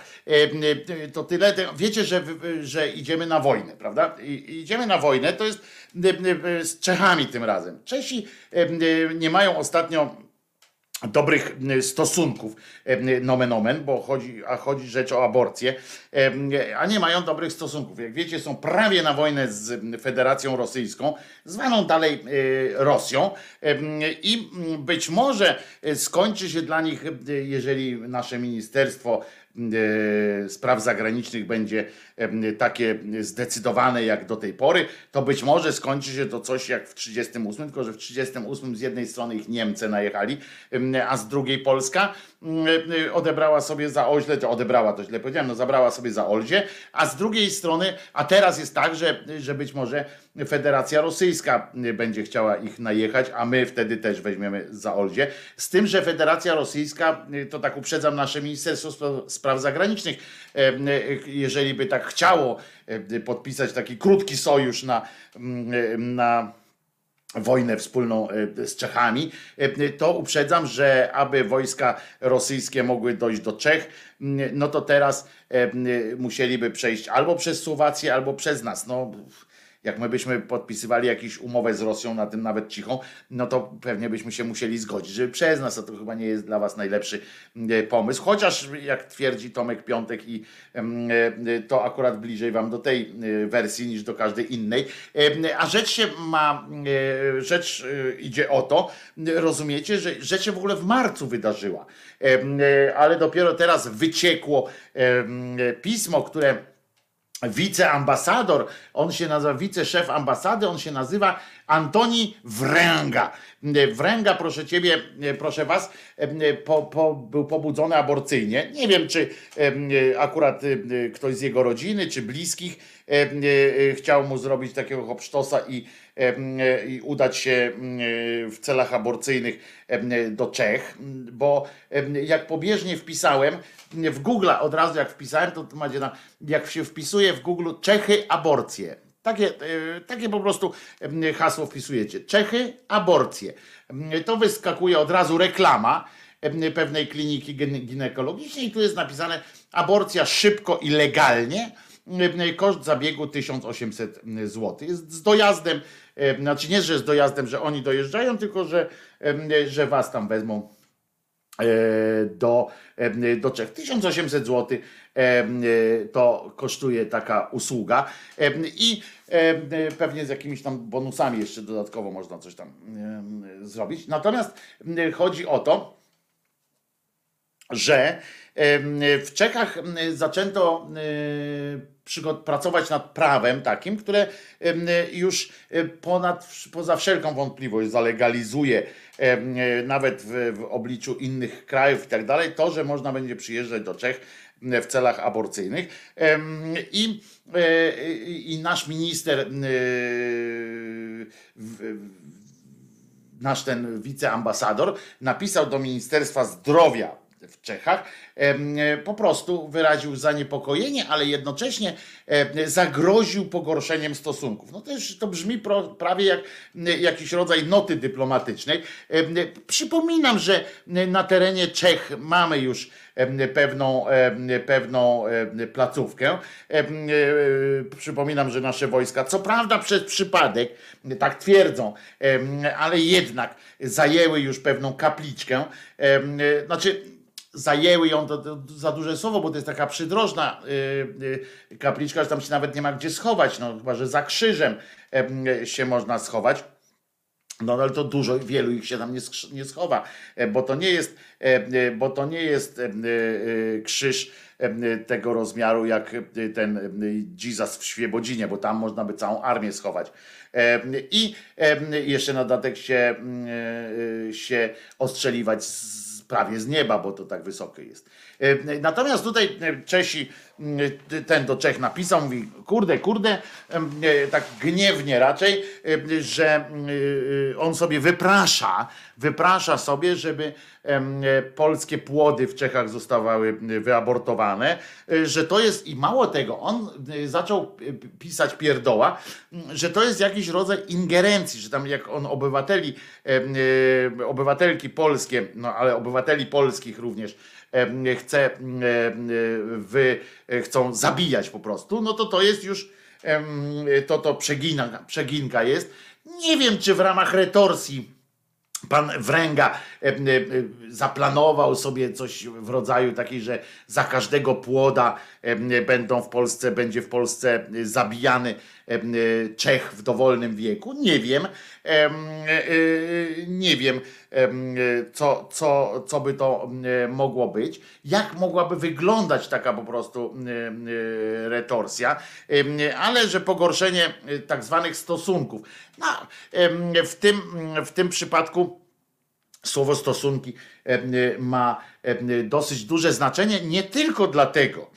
to tyle. Wiecie, że, że idziemy na wojnę, prawda? Idziemy na wojnę, to jest e, z Czechami tym razem. Czesi nie mają ostatnio dobrych stosunków, em, nomen omen, bo chodzi, a chodzi rzecz o aborcję, em, a nie mają dobrych stosunków. Jak wiecie, są prawie na wojnę z Federacją Rosyjską, zwaną dalej e, Rosją i być może e, skończy się dla nich, e, jeżeli nasze ministerstwo spraw zagranicznych będzie takie zdecydowane jak do tej pory, to być może skończy się to coś jak w 38, tylko że w 38 z jednej strony ich Niemcy najechali, a z drugiej Polska odebrała sobie za oźle, odebrała to źle powiedziałem, no zabrała sobie za olzie, a z drugiej strony, a teraz jest tak, że, że być może Federacja Rosyjska będzie chciała ich najechać, a my wtedy też weźmiemy za olzie. Z tym, że Federacja Rosyjska, to tak uprzedzam nasze Ministerstwo Spraw Zagranicznych, jeżeli by tak chciało podpisać taki krótki sojusz na, na wojnę wspólną z Czechami, to uprzedzam, że aby wojska rosyjskie mogły dojść do Czech, no to teraz musieliby przejść albo przez Słowację, albo przez nas. No, jak my byśmy podpisywali jakąś umowę z Rosją, na tym nawet cichą, no to pewnie byśmy się musieli zgodzić, żeby przez nas, a to chyba nie jest dla was najlepszy e, pomysł. Chociaż jak twierdzi Tomek Piątek i e, to akurat bliżej wam do tej e, wersji niż do każdej innej. A rzecz się ma, rzecz idzie o to, rozumiecie, że rzecz się w ogóle w marcu wydarzyła, ale dopiero teraz wyciekło pismo, które wiceambasador, on się nazywa wiceszef ambasady, on się nazywa Antoni Wręga. Wręga, proszę ciebie, proszę was, po, po, był pobudzony aborcyjnie. Nie wiem, czy akurat ktoś z jego rodziny, czy bliskich chciał mu zrobić takiego hopsztosa i, i udać się w celach aborcyjnych do Czech, bo jak pobieżnie wpisałem, w Google od razu jak wpisałem, to macie tam, jak się wpisuje w Google Czechy aborcje. Takie, e, takie po prostu hasło wpisujecie. Czechy aborcje. To wyskakuje od razu reklama pewnej kliniki ginekologicznej i tu jest napisane aborcja szybko i legalnie. Koszt zabiegu 1800 zł. Jest z dojazdem, znaczy nie, że z dojazdem, że oni dojeżdżają, tylko że, że was tam wezmą E, do, e, do Czech. 1800 zł e, to kosztuje taka usługa i pewnie z jakimiś tam bonusami jeszcze dodatkowo można coś tam zrobić. Natomiast chodzi o to, że w Czechach zaczęto pracować nad prawem takim, które już ponad, poza wszelką wątpliwość zalegalizuje nawet w, w obliczu innych krajów i tak dalej, to, że można będzie przyjeżdżać do Czech w celach aborcyjnych. I, e, i nasz minister, nasz ten wiceambasador napisał do Ministerstwa Zdrowia w Czechach, po prostu wyraził zaniepokojenie, ale jednocześnie zagroził pogorszeniem stosunków. No też to brzmi prawie jak jakiś rodzaj noty dyplomatycznej. Przypominam, że na terenie Czech mamy już pewną, pewną placówkę. Przypominam, że nasze wojska, co prawda przez przypadek, tak twierdzą, ale jednak zajęły już pewną kapliczkę. Znaczy, zajęły ją, to, to, za duże słowo, bo to jest taka przydrożna yy, kapliczka, że tam się nawet nie ma gdzie schować, no chyba, że za krzyżem yy, się można schować. No ale to dużo, wielu ich się tam nie, nie schowa, e, bo to nie jest, e, e, bo to nie jest krzyż tego rozmiaru jak ten Jesus w Świebodzinie, bo tam można by całą armię schować. I jeszcze na dodatek się, się ostrzeliwać z prawie z nieba, bo to tak wysokie jest. E, natomiast tutaj e, Czesi, ten do Czech napisał, mówi, kurde, kurde, e, tak gniewnie raczej, że on sobie wyprasza, wyprasza sobie, żeby polskie płody w Czechach zostawały wyabortowane, że to jest, i mało tego, on zaczął pisać pierdoła, że to jest jakiś rodzaj ingerencji, że tam jak on obywateli, obywatelki polskie, no ale obywateli polskich również, chce, wy chcą zabijać po prostu, no to to jest już, to to przegina, przeginka jest. Nie wiem, czy w ramach retorsji pan Wręga zaplanował sobie coś w rodzaju takiej, że za każdego płoda będą w Polsce, będzie w Polsce zabijany Czech w dowolnym wieku. Nie wiem, Nie wiem, co, co, co by to mogło być. Jak mogłaby wyglądać taka po prostu retorsja, ale że pogorszenie tak zwanych stosunków. No, w, tym, w tym przypadku słowo stosunki ma dosyć duże znaczenie, nie tylko dlatego,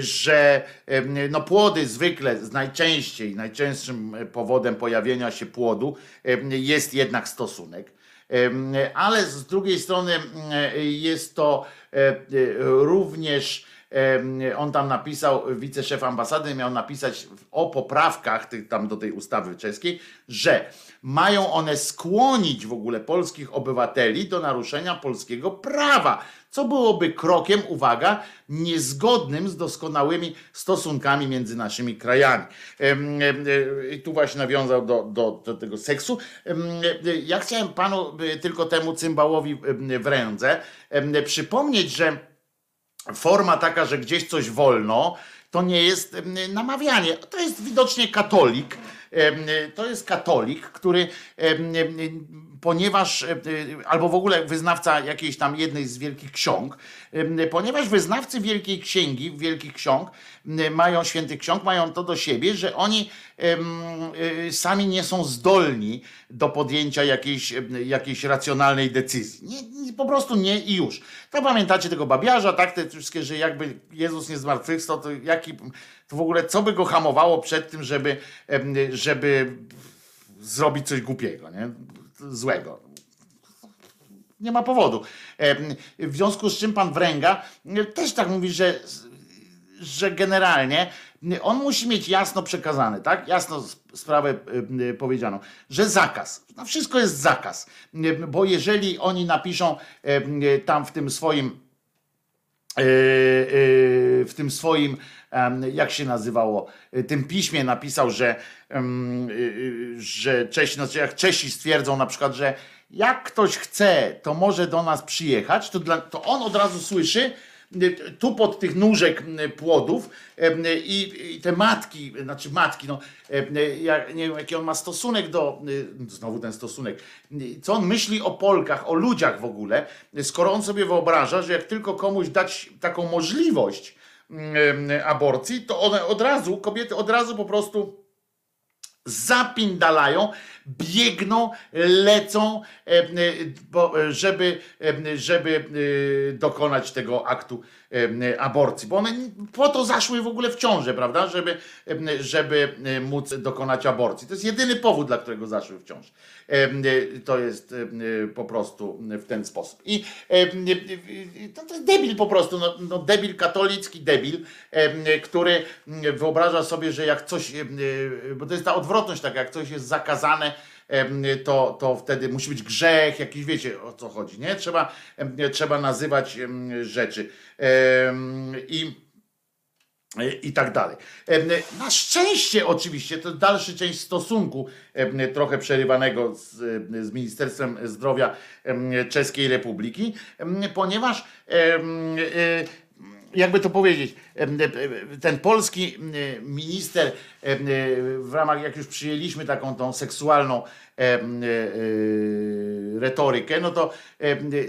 że no płody zwykle, najczęściej, najczęstszym powodem pojawienia się płodu jest jednak stosunek. Ale z drugiej strony jest to również on tam napisał, wiceszef ambasady miał napisać o poprawkach tam do tej ustawy czeskiej, że mają one skłonić w ogóle polskich obywateli do naruszenia polskiego prawa, co byłoby krokiem, uwaga, niezgodnym z doskonałymi stosunkami między naszymi krajami. I tu właśnie nawiązał do, do, do tego seksu. Ja chciałem panu tylko temu cymbałowi w ręce przypomnieć, że forma taka, że gdzieś coś wolno, to nie jest namawianie. To jest widocznie katolik. To jest katolik, który ponieważ, albo w ogóle wyznawca jakiejś tam jednej z wielkich ksiąg, ponieważ wyznawcy Wielkiej Księgi, Wielkich Ksiąg, mają świętych ksiąg, mają to do siebie, że oni sami nie są zdolni do podjęcia jakiejś, jakiejś racjonalnej decyzji. Nie, po prostu nie i już. To pamiętacie tego babiarza, tak? Te wszystkie, że jakby Jezus nie zmartwychwstał, to jaki, to w ogóle co by go hamowało przed tym, żeby, żeby zrobić coś głupiego, nie? Złego. Nie ma powodu. W związku z czym pan Wręga też tak mówi, że, że generalnie on musi mieć jasno przekazane, tak? Jasno sprawę powiedzianą, że zakaz. No wszystko jest zakaz. Bo jeżeli oni napiszą tam w tym swoim e, e, w tym swoim, jak się nazywało, tym piśmie napisał, że, że Czesi, znaczy jak Czesi stwierdzą na przykład, że jak ktoś chce, to może do nas przyjechać, to, dla, to on od razu słyszy, tu pod tych nóżek płodów i, i, te matki, znaczy matki, no, ja nie wiem jaki on ma stosunek do, znowu ten stosunek, co on myśli o Polkach, o ludziach w ogóle, skoro on sobie wyobraża, że jak tylko komuś dać taką możliwość aborcji, to one od razu, kobiety od razu po prostu zapindalają, biegną, lecą, żeby, żeby dokonać tego aktu aborcji, bo one po to zaszły w ogóle w ciążę, prawda, żeby, żeby móc dokonać aborcji. To jest jedyny powód, dla którego zaszły w ciążę. To jest po prostu w ten sposób. I to, jest debil po prostu, no, no debil katolicki debil, który wyobraża sobie, że jak coś, bo to jest ta odwrotność taka, jak coś jest zakazane, to, to wtedy musi być grzech, jakiś wiecie o co chodzi, nie? Trzeba, trzeba nazywać rzeczy. I i tak dalej. Na szczęście oczywiście, to dalsza część stosunku trochę przerywanego z, z Ministerstwem Zdrowia Czeskiej Republiki, ponieważ jakby to powiedzieć, ten polski minister w ramach, jak już przyjęliśmy taką tą seksualną retorykę, no to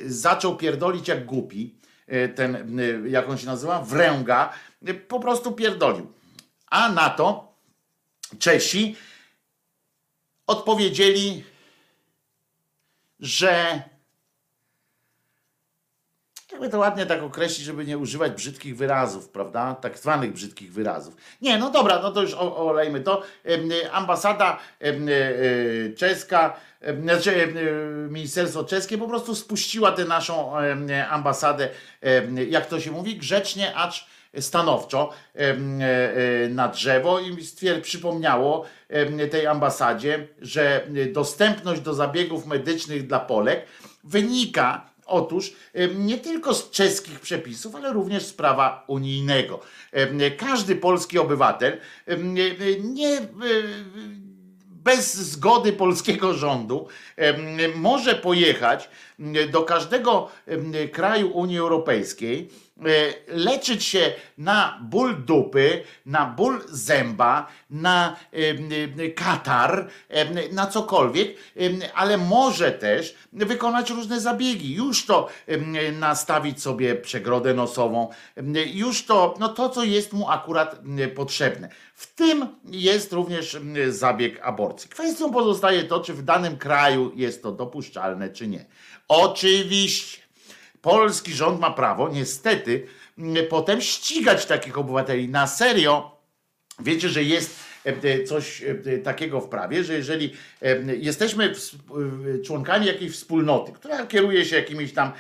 zaczął pierdolić jak głupi, ten, jak on się nazywa, wręga, po prostu pierdolił. A na to Czesi odpowiedzieli, że jakby to ładnie tak określić, żeby nie używać brzydkich wyrazów, prawda? Tak zwanych brzydkich wyrazów. Nie, no dobra, no to już olejmy to. Ambasada e, czeska, znaczy Ministerstwo czeskie po prostu spuściła tę naszą ambasadę, jak to się mówi, grzecznie, acz stanowczo e, e, na drzewo i stwierd, przypomniało tej ambasadzie, że dostępność do zabiegów medycznych dla Polek wynika Otóż nie tylko z czeskich przepisów, ale również z prawa unijnego. Każdy polski obywatel nie bez zgody polskiego rządu może pojechać do każdego kraju Unii Europejskiej leczyć się na ból dupy, na ból zęba, na katar, na cokolwiek, ale może też wykonać różne zabiegi. Już to nastawić sobie przegrodę nosową, już to, no to, co jest mu akurat potrzebne. W tym jest również zabieg aborcji. Kwestią pozostaje to, czy w danym kraju jest to dopuszczalne, czy nie. Oczywiście polski rząd ma prawo, niestety, potem ścigać takich obywateli na serio. Wiecie, że jest e, coś e, takiego w prawie, że jeżeli e, jesteśmy członkami jakiejś wspólnoty, która kieruje się jakimiś tam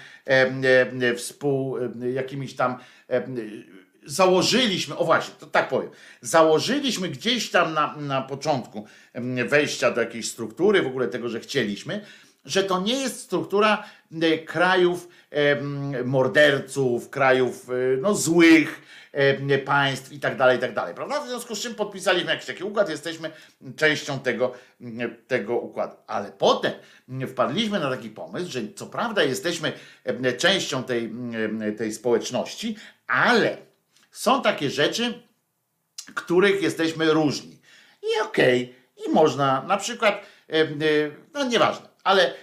współ, jakimiś tam założyliśmy, o właśnie, to tak powiem, założyliśmy gdzieś tam na, na początku wejścia do jakiejś struktury, w ogóle tego, że chcieliśmy, że to nie jest struktura krajów morderców, krajów no, złych państw i tak dalej, i tak dalej, prawda? W związku z czym podpisaliśmy jakiś taki układ, jesteśmy częścią tego, tego układu. Ale potem wpadliśmy na taki pomysł, że co prawda jesteśmy częścią tej, tej społeczności, ale są takie rzeczy, których jesteśmy różni. I okej, okay, i można na przykład, no nieważne, ale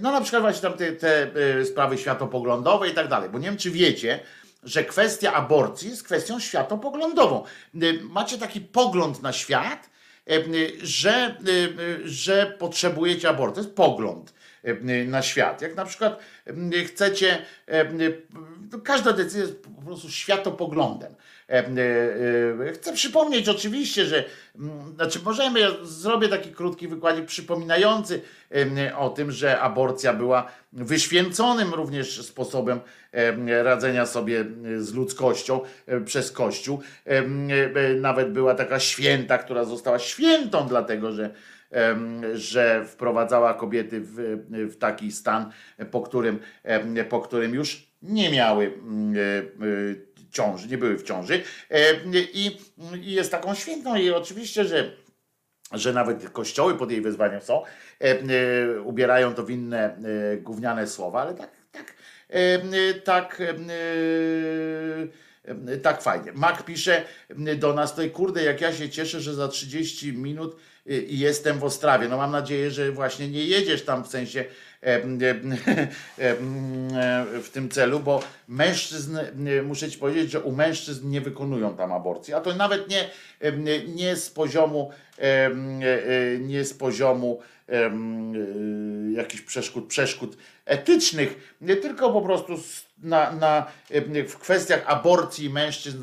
no na przykład właśnie tam te, te e, sprawy światopoglądowe i tak dalej, bo nie wiem czy wiecie, że kwestia aborcji jest kwestią światopoglądową. Macie taki pogląd na świat, że, że potrzebujecie aborcji. To jest pogląd na świat. Jak na przykład chcecie, każda decyzja jest po prostu światopoglądem. E, e, chcę przypomnieć oczywiście, że mm, znaczy możemy, ja zrobię taki krótki wykładzik przypominający o tym, że aborcja była wyświęconym również sposobem radzenia sobie z ludzkością e, przez Kościół. Nawet była taka święta, która została świętą, dlatego że że wprowadzała kobiety w, w taki stan, po którym, po którym już nie miały ciąży, nie były w ciąży e, i, jest taką świętą i oczywiście, że że nawet kościoły pod jej wezwaniem są, e, e, ubierają to w inne gówniane słowa, ale tak, tak, tak, tak fajnie. Mak pisze do nas, to i kurde, jak ja się cieszę, że za 30 minut i jestem w Ostrawie. No mam nadzieję, że właśnie nie jedziesz tam w sensie w tym celu, bo mężczyzn, muszę ci powiedzieć, że u mężczyzn nie wykonują tam aborcji, a to nawet nie, nie z poziomu nie z poziomu jakichś przeszkód, przeszkód etycznych, tylko po prostu na, na, w kwestiach aborcji mężczyzn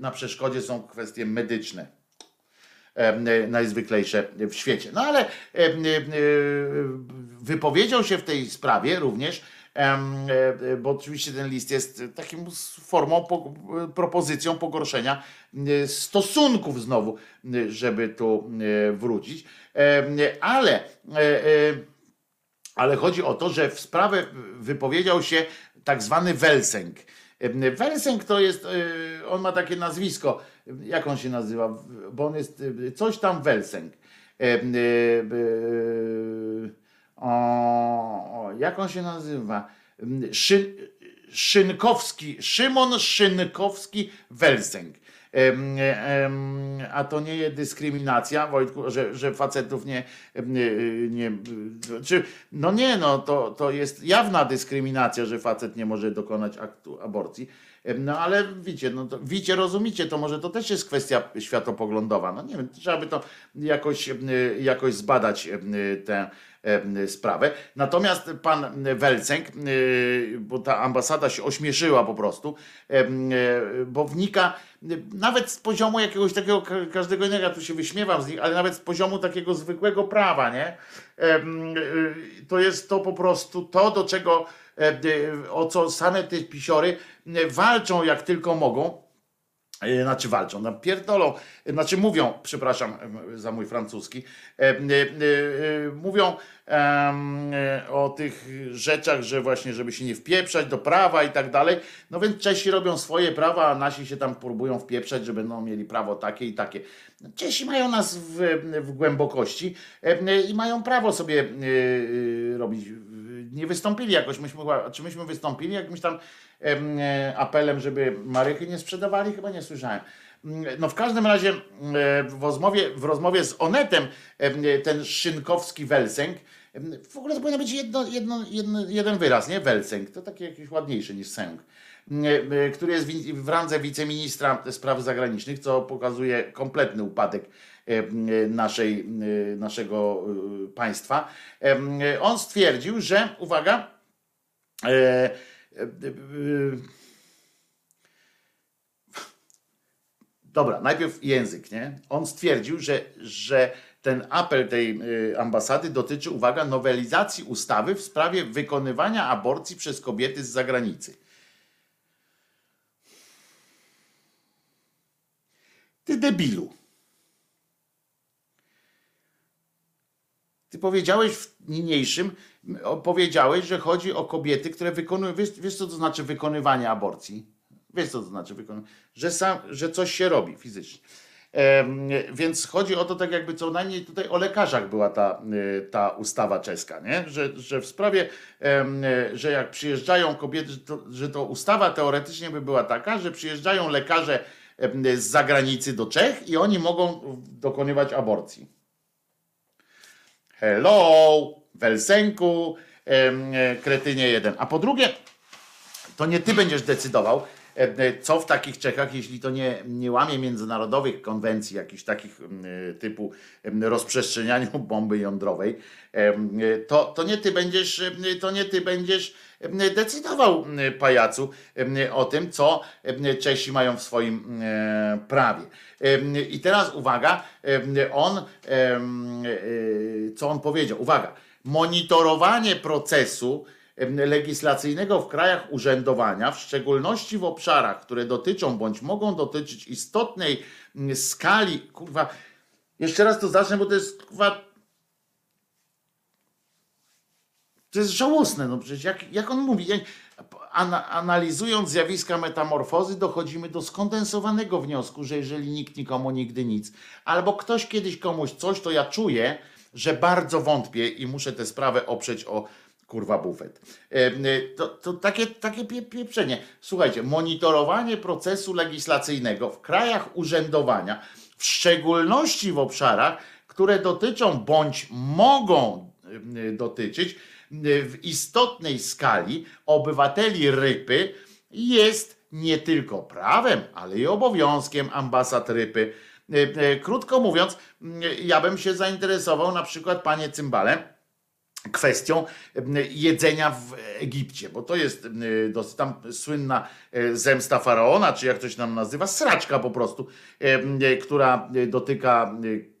na przeszkodzie są kwestie medyczne najzwyklejsze w świecie. No ale wypowiedział się w tej sprawie również, bo oczywiście ten list jest taką formą, propozycją pogorszenia stosunków znowu, żeby tu wrócić. Ale, ale chodzi o to, że w sprawę wypowiedział się tak zwany Welsenk. Welsenk to jest, on ma takie nazwisko, jak on się nazywa, bo on jest y, coś tam Welsenk. E, e, o, jak on się nazywa? Szy, Szynkowski, Szymon Szynkowski Welsenk. A to nie jest dyskryminacja, Wojtku, że, że facetów nie, nie, czy, no nie, no to, to jest jawna dyskryminacja, że facet nie może dokonać aktu aborcji. No ale widzicie, no to, widzicie, rozumicie, to może to też jest kwestia światopoglądowa. No nie wiem, trzeba by to jakoś, jakoś zbadać tę sprawę. Natomiast pan Welcenk, bo ta ambasada się ośmieszyła po prostu, bo wnika nawet z poziomu jakiegoś takiego każdego innego, ja tu się wyśmiewam z nich, ale nawet z poziomu takiego zwykłego prawa, nie? To jest to po prostu to, do czego o co same te pisiory walczą jak tylko mogą. E, znaczy walczą, no pierdolą, znaczy mówią, przepraszam za mój francuski, e, mówią o tych rzeczach, że właśnie, żeby się nie wpieprzać do prawa i tak dalej. No więc Czesi robią swoje prawa, a nasi się tam próbują wpieprzać, że będą mieli prawo takie i takie. Czesi mają nas w, w głębokości i mają prawo sobie robić nie wystąpili jakoś, myśmy, czy myśmy wystąpili jakimś tam apelem, żeby marychy nie sprzedawali? Chyba nie słyszałem. No w każdym razie w rozmowie, w rozmowie z Onetem ten szynkowski Welsenk, w ogóle to powinno być jedno, jedno, jedno, jeden wyraz, nie? Welsenk, to taki jakiś ładniejszy niż sęk który jest w randze wiceministra spraw zagranicznych, co pokazuje kompletny upadek naszej, naszego państwa. On stwierdził, że, uwaga, Dobra, najpierw język, nie? On stwierdził, że, że ten apel tej ambasady dotyczy, uwaga, nowelizacji ustawy w sprawie wykonywania aborcji przez kobiety z zagranicy. Ty debilu. Ty powiedziałeś w niniejszym, powiedziałeś, że chodzi o kobiety, które wykonują. Wiesz, wiesz co to znaczy wykonywanie aborcji? Wiesz co to znaczy wykonywanie? Że, sam, że coś się robi fizycznie. Więc chodzi o to, tak jakby co najmniej tutaj o lekarzach była ta, y, ta ustawa czeska, nie? Że, że w sprawie, że jak przyjeżdżają kobiety, że to, że to ustawa teoretycznie by była taka, że przyjeżdżają lekarze z zagranicy do Czech i oni mogą dokonywać aborcji. Hello, Welsenku, kretynie jeden. A po drugie, to nie ty będziesz decydował, E, e, co w takich Czechach, jeśli to nie, nie łamie międzynarodowych konwencji, jakichś takich e, typu rozprzestrzenianiu bomby jądrowej, to, to nie ty będziesz, to nie ty będziesz decydował, pajacu, o tym, co Czesi mają w swoim prawie. I teraz uwaga, on, co on powiedział, uwaga, monitorowanie procesu legislacyjnego w krajach urzędowania, w szczególności w obszarach, które dotyczą bądź mogą dotyczyć istotnej skali, kurwa, jeszcze raz to zacznę, bo to jest kurwa, to jest żałosne, no przecież jak, jak on mówi, analizując zjawiska metamorfozy, dochodzimy do skondensowanego wniosku, że jeżeli nikt nikomu nigdy nic, albo ktoś kiedyś komuś coś, to ja czuję, że bardzo wątpię i muszę tę sprawę oprzeć o kurwa bufet. E, e, to, to takie, takie pieprzenie. Słuchajcie, monitorowanie procesu legislacyjnego w krajach urzędowania, w szczególności w obszarach, które dotyczą bądź mogą e, dotyczyć w istotnej skali obywateli Rypy, jest nie tylko prawem, ale i obowiązkiem ambasad Rypy. Krótko mówiąc, ja bym się zainteresował na przykład, panie Cymbale, kwestią jedzenia w Egipcie, bo to jest dosyć tam słynna e, zemsta faraona, czy jak to się nam nazywa, sraczka po prostu, która dotyka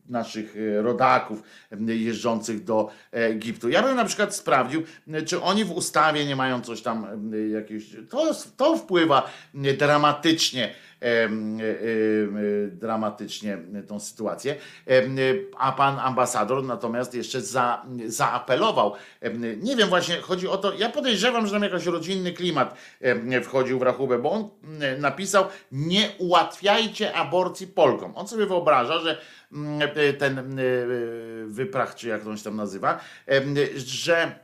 naszych rodaków jeżdżących do Egiptu. Ja bym na przykład sprawdził, czy oni w ustawie nie mają coś tam jakieś. To, to wpływa dramatycznie E, e, dramatycznie tą sytuację. A pan ambasador natomiast jeszcze za, zaapelował. Nie wiem, właśnie chodzi o to, ja podejrzewam, że tam jakiś rodzinny klimat wchodził w rachubę, bo on napisał: Nie ułatwiajcie aborcji Polkom. On sobie wyobraża, że ten wyprach, czy jak to się tam nazywa, że,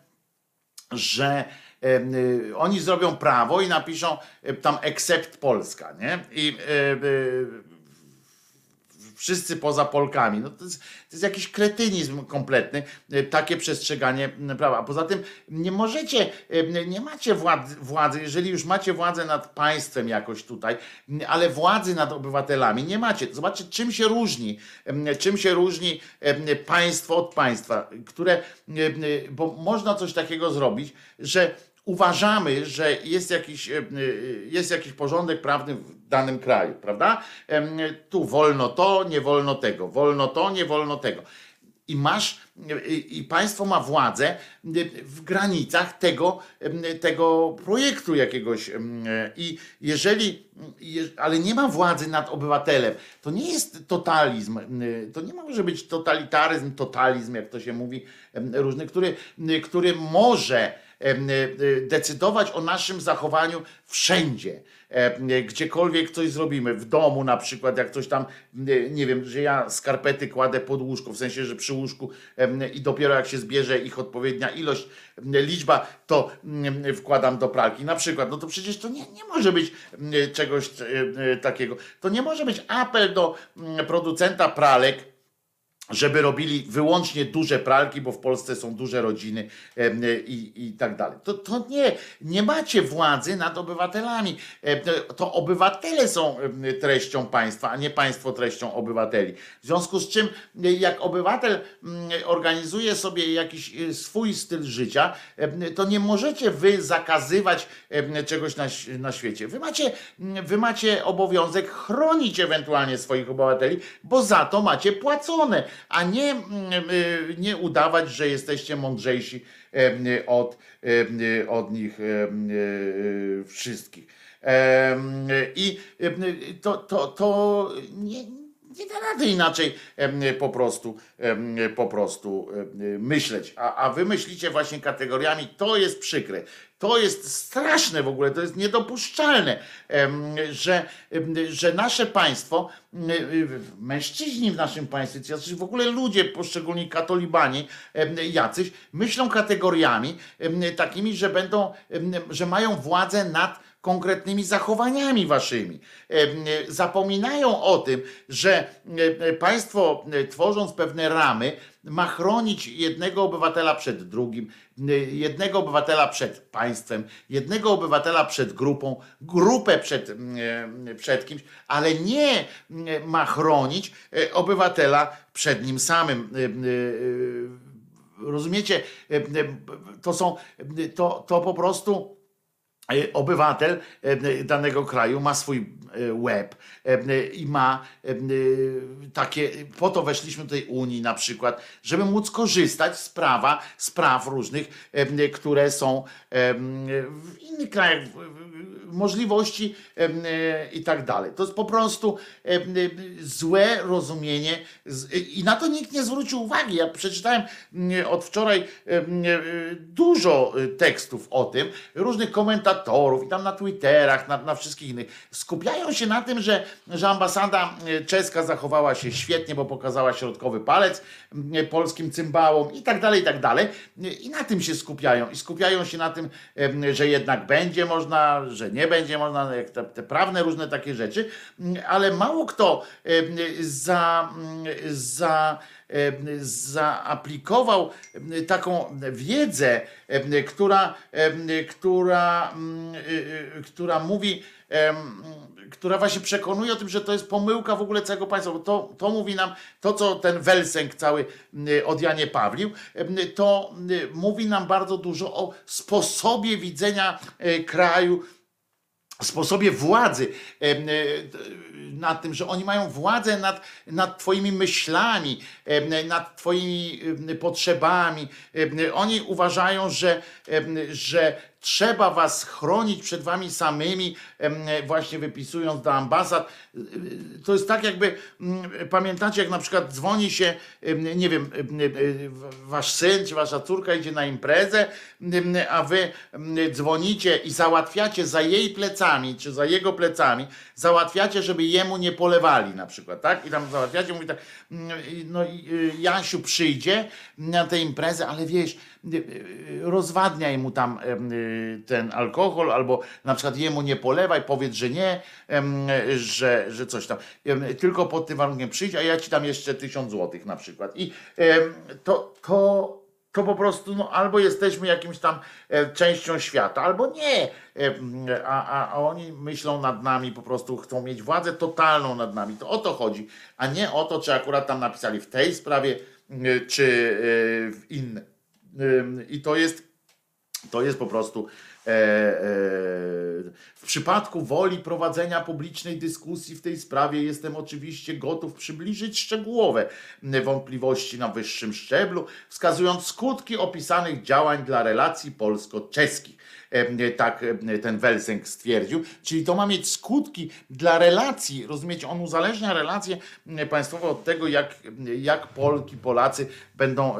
że oni zrobią prawo i napiszą y, tam except Polska, nie? I wszyscy poza Polkami. No to, jest, to jest jakiś kretynizm kompletny, takie przestrzeganie prawa. A poza tym nie możecie, nie macie władzy, władzy, jeżeli już macie władzę nad państwem jakoś tutaj, ale władzy nad obywatelami nie macie. Zobaczcie, czym się różni, czym się różni państwo od państwa, które, bo można coś takiego zrobić, że uważamy, że jest jakiś, e, e, jest jakiś porządek prawny w danym kraju, prawda? Tu wolno to, nie wolno tego, wolno to, nie wolno tego. I masz, i państwo ma władzę w granicach tego, tego projektu jakiegoś. I jeżeli, ale nie ma władzy nad obywatelem, to nie jest totalizm, to nie może być totalitaryzm, totalizm, jak to się mówi, różny, który, który może decydować o naszym zachowaniu wszędzie. Gdziekolwiek coś zrobimy, w domu na przykład, jak coś tam, nie wiem, że ja skarpety kładę pod łóżko, w sensie, że przy łóżku i dopiero jak się zbierze ich odpowiednia ilość, liczba, to wkładam do pralki na przykład, no to przecież to nie, nie może być czegoś takiego. To nie może być apel do producenta pralek, żeby robili wyłącznie duże pralki, bo w Polsce są duże rodziny i, i tak dalej. To, to nie, nie macie władzy nad obywatelami. To obywatele są treścią państwa, a nie państwo treścią obywateli. W związku z czym, jak obywatel organizuje sobie jakiś e, swój styl życia, to nie możecie wy zakazywać czegoś na, na świecie. Wy macie, wy macie obowiązek chronić ewentualnie swoich obywateli, bo za to macie płacone a nie, mm, y, nie udawać, że jesteście mądrzejsi od, od nich y, wszystkich. I to, to, to nie, nie da rady inaczej po prostu, po prostu myśleć. A, a wy myślicie właśnie kategoriami, to jest przykre. To jest straszne w ogóle, to jest niedopuszczalne, że, że nasze państwo, mężczyźni w naszym państwie, czy w ogóle ludzie, poszczególni katolibani, jacyś, myślą kategoriami takimi, że będą, że mają władzę nad konkretnymi zachowaniami waszymi. Zapominają o tym, że państwo tworząc pewne ramy, ma chronić jednego obywatela przed drugim, jednego obywatela przed państwem, jednego obywatela przed grupą, grupę przed, przed kimś, ale nie ma chronić e, obywatela przed nim samym. E, e, rozumiecie? To są, to, to po prostu E, obywatel e, danego kraju ma swój e, web i ma takie, po to weszliśmy do tej Unii na przykład, żeby móc korzystać z prawa, z praw różnych, które są w innych krajach, możliwości i tak dalej. To jest po prostu złe rozumienie i na to nikt nie zwrócił uwagi. Ja przeczytałem od wczoraj dużo tekstów o tym, różnych komentatorów i tam na Twitterach, na, na wszystkich innych. Skupiają się na tym, że, że ambasada czeska zachowała się świetnie, bo pokazała środkowy palec polskim cymbałom i tak dalej, i tak dalej. I na tym się skupiają. I skupiają się na tym, że jednak będzie można, że nie będzie można, jak te, te prawne różne takie rzeczy, ale mało kto za, za zaaplikował taką wiedzę, która, która, która mówi, która właśnie przekonuje o tym, że to jest pomyłka w ogóle całego państwa, bo to, to mówi nam, to co ten Welsenk cały od Janie Pawlił, to mówi nam bardzo dużo o sposobie widzenia e, kraju, sposobie władzy, e, nad tym, że oni mają władzę nad, nad Twoimi myślami, nad Twoimi potrzebami. Oni uważają, że, że trzeba was chronić przed wami samymi, właśnie wypisując do ambasad. To jest tak jakby, pamiętacie, jak na przykład dzwoni się, nie wiem, wasz syn czy wasza córka idzie na imprezę, a wy dzwonicie i załatwiacie za jej plecami, czy za jego plecami, załatwiacie, żeby jemu nie polewali na przykład, tak? I tam załatwiacie, mówi tak, no y, Jasiu przyjdzie na tę imprezę, ale wiesz, rozwadniaj mu tam ten alkohol, albo na przykład jemu nie polewaj, powiedz, że nie, że, że coś tam. Tylko pod tym warunkiem przyjdź, a ja ci dam jeszcze tysiąc złotych na przykład. I to, to, to po prostu no, albo jesteśmy jakimś tam e, częścią świata, albo nie. A, a, a oni myślą nad nami, po prostu chcą mieć władzę totalną nad nami. To o to chodzi, a nie o to, czy akurat tam napisali w tej sprawie, czy w innej. I to jest, to jest po prostu e, e, w przypadku woli prowadzenia publicznej dyskusji w tej sprawie jestem oczywiście gotów przybliżyć szczegółowe wątpliwości na wyższym szczeblu, wskazując skutki opisanych działań dla relacji polsko-czeskich tak ten Welsenk stwierdził. Czyli to ma mieć skutki dla relacji, rozumiecie? On uzależnia relacje państwowe od tego, jak, jak Polki, Polacy będą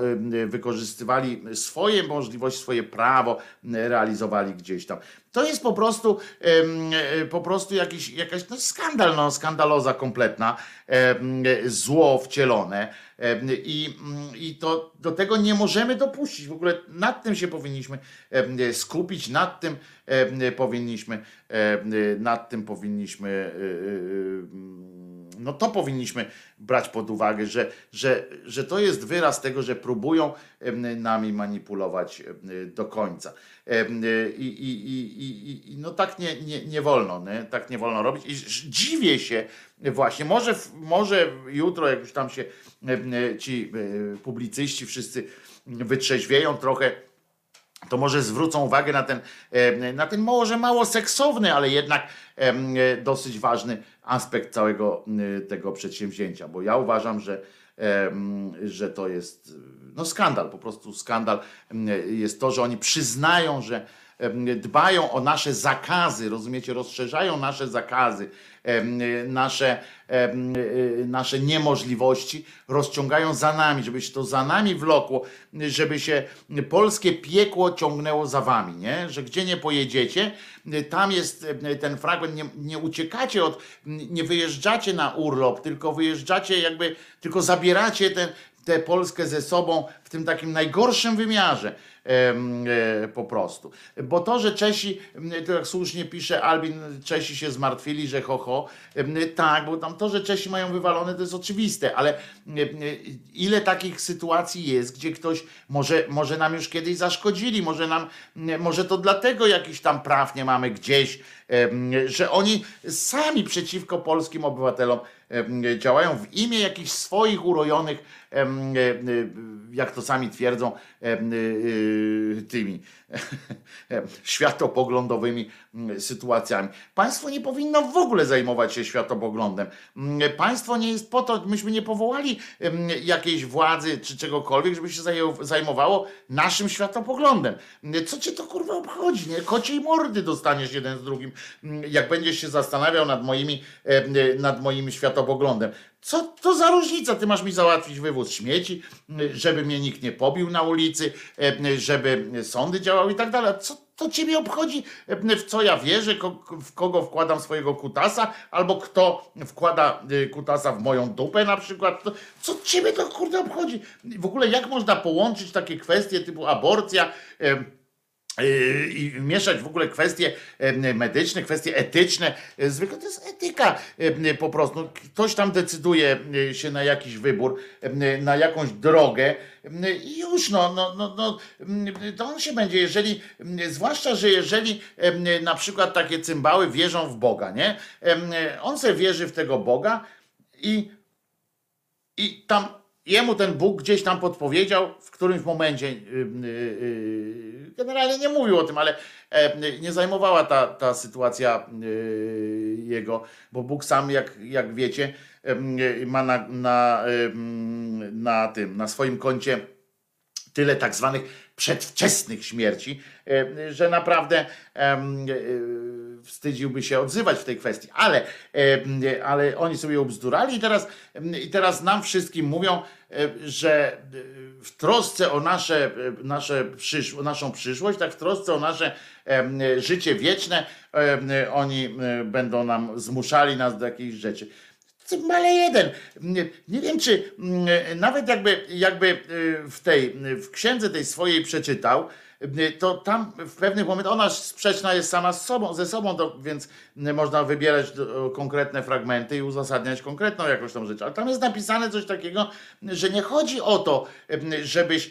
wykorzystywali swoje możliwości, swoje prawo prawo realizowali gdzieś tam. To jest po prostu po prostu jakiś, jakaś no skandal, no skandaloza kompletna, zło wcielone i, i to do tego nie możemy dopuścić. W ogóle nad tym się powinniśmy skupić, nad tym powinniśmy, nad tym powinniśmy y, y, y, no to powinniśmy brać pod uwagę, że, że, że to jest wyraz tego, że próbują nami manipulować do końca. I, i, i, i no tak nie, nie, nie wolno, nie? tak nie wolno robić. I dziwię się właśnie, może, może jutro, jak już tam się ci e, publicyści wszyscy wytrzeźwieją trochę, to może zwrócą uwagę na ten, na ten może mało seksowny, ale jednak dosyć ważny aspekt całego tego przedsięwzięcia, bo ja uważam, że, że to jest no skandal, po prostu skandal jest to, że oni przyznają, że dbają o nasze zakazy, rozumiecie, rozszerzają nasze zakazy, nasze, nasze niemożliwości, rozciągają za nami, żeby się to za nami wlokło, żeby się polskie piekło ciągnęło za wami, nie? że gdzie nie pojedziecie, tam jest ten fragment, nie, nie uciekacie od, nie wyjeżdżacie na urlop, tylko wyjeżdżacie jakby, tylko zabieracie ten, tę Polskę ze sobą w tym takim najgorszym wymiarze po prostu. Bo to, że Czesi, to jak słusznie pisze Albin, Czesi się zmartwili, że ho, ho, tak, bo tam to, że Czesi mają wywalone, to jest oczywiste, ale ile takich sytuacji jest, gdzie ktoś może, może nam już kiedyś zaszkodzili, może nam, może to dlatego jakiś tam praw nie mamy gdzieś, że oni sami przeciwko polskim obywatelom działają w imię jakichś swoich urojonych, jak to sami twierdzą, tymi światopoglądowymi sytuacjami. Państwo nie powinno w ogóle zajmować się światopoglądem. Państwo nie jest po to, myśmy nie powołali jakiejś władzy czy czegokolwiek, żeby się zajmowało naszym światopoglądem. Co cię to kurwa obchodzi? Nie? Kociej mordy dostaniesz jeden z drugim, jak będziesz się zastanawiał nad moimi, nad moim światopoglądem. Co to za różnica? Ty masz mi załatwić wywóz śmieci, żeby mnie nikt nie pobił na ulicy, żeby sądy działały i tak dalej. Co to ciebie obchodzi, w co ja wierzę, w kogo wkładam swojego kutasa, albo kto wkłada y, kutasa w moją dupę na przykład. Co ciebie to kurde obchodzi? W ogóle jak można połączyć takie kwestie typu aborcja, i mieszać w ogóle kwestie medyczne, kwestie etyczne. Zwykle to jest etyka po prostu. Ktoś tam decyduje się na jakiś wybór, na jakąś drogę i już, no, no, no, no, to on się będzie, jeżeli, zwłaszcza, że jeżeli na przykład takie cymbały wierzą w Boga, nie? On se wierzy w tego Boga i, i tam jemu ten Bóg gdzieś tam podpowiedział w którymś momencie, y, y, y, generalnie nie mówił o tym, ale e, nie zajmowała ta, ta sytuacja jego, bo Bóg sam, jak, jak wiecie, ma na, na, na tym, na swoim koncie tyle tak zwanych przedwczesnych śmierci, że naprawdę wstydziłby się odzywać w tej kwestii, ale, ale oni sobie obzdurali i teraz, i teraz nam wszystkim mówią, że w trosce o nasze, nasze przysz, naszą przyszłość, tak w trosce o nasze życie wieczne, oni będą nam zmuszali nas do jakichś rzeczy. Ale jeden. Nie wiem, czy nawet jakby, jakby w tej w księdze tej swojej przeczytał, to tam w pewnych momentach ona sprzeczna jest sama z sobą, ze sobą, to, więc można wybierać konkretne fragmenty i uzasadniać konkretną jakąś tą rzecz. Ale tam jest napisane coś takiego, że nie chodzi o to, żebyś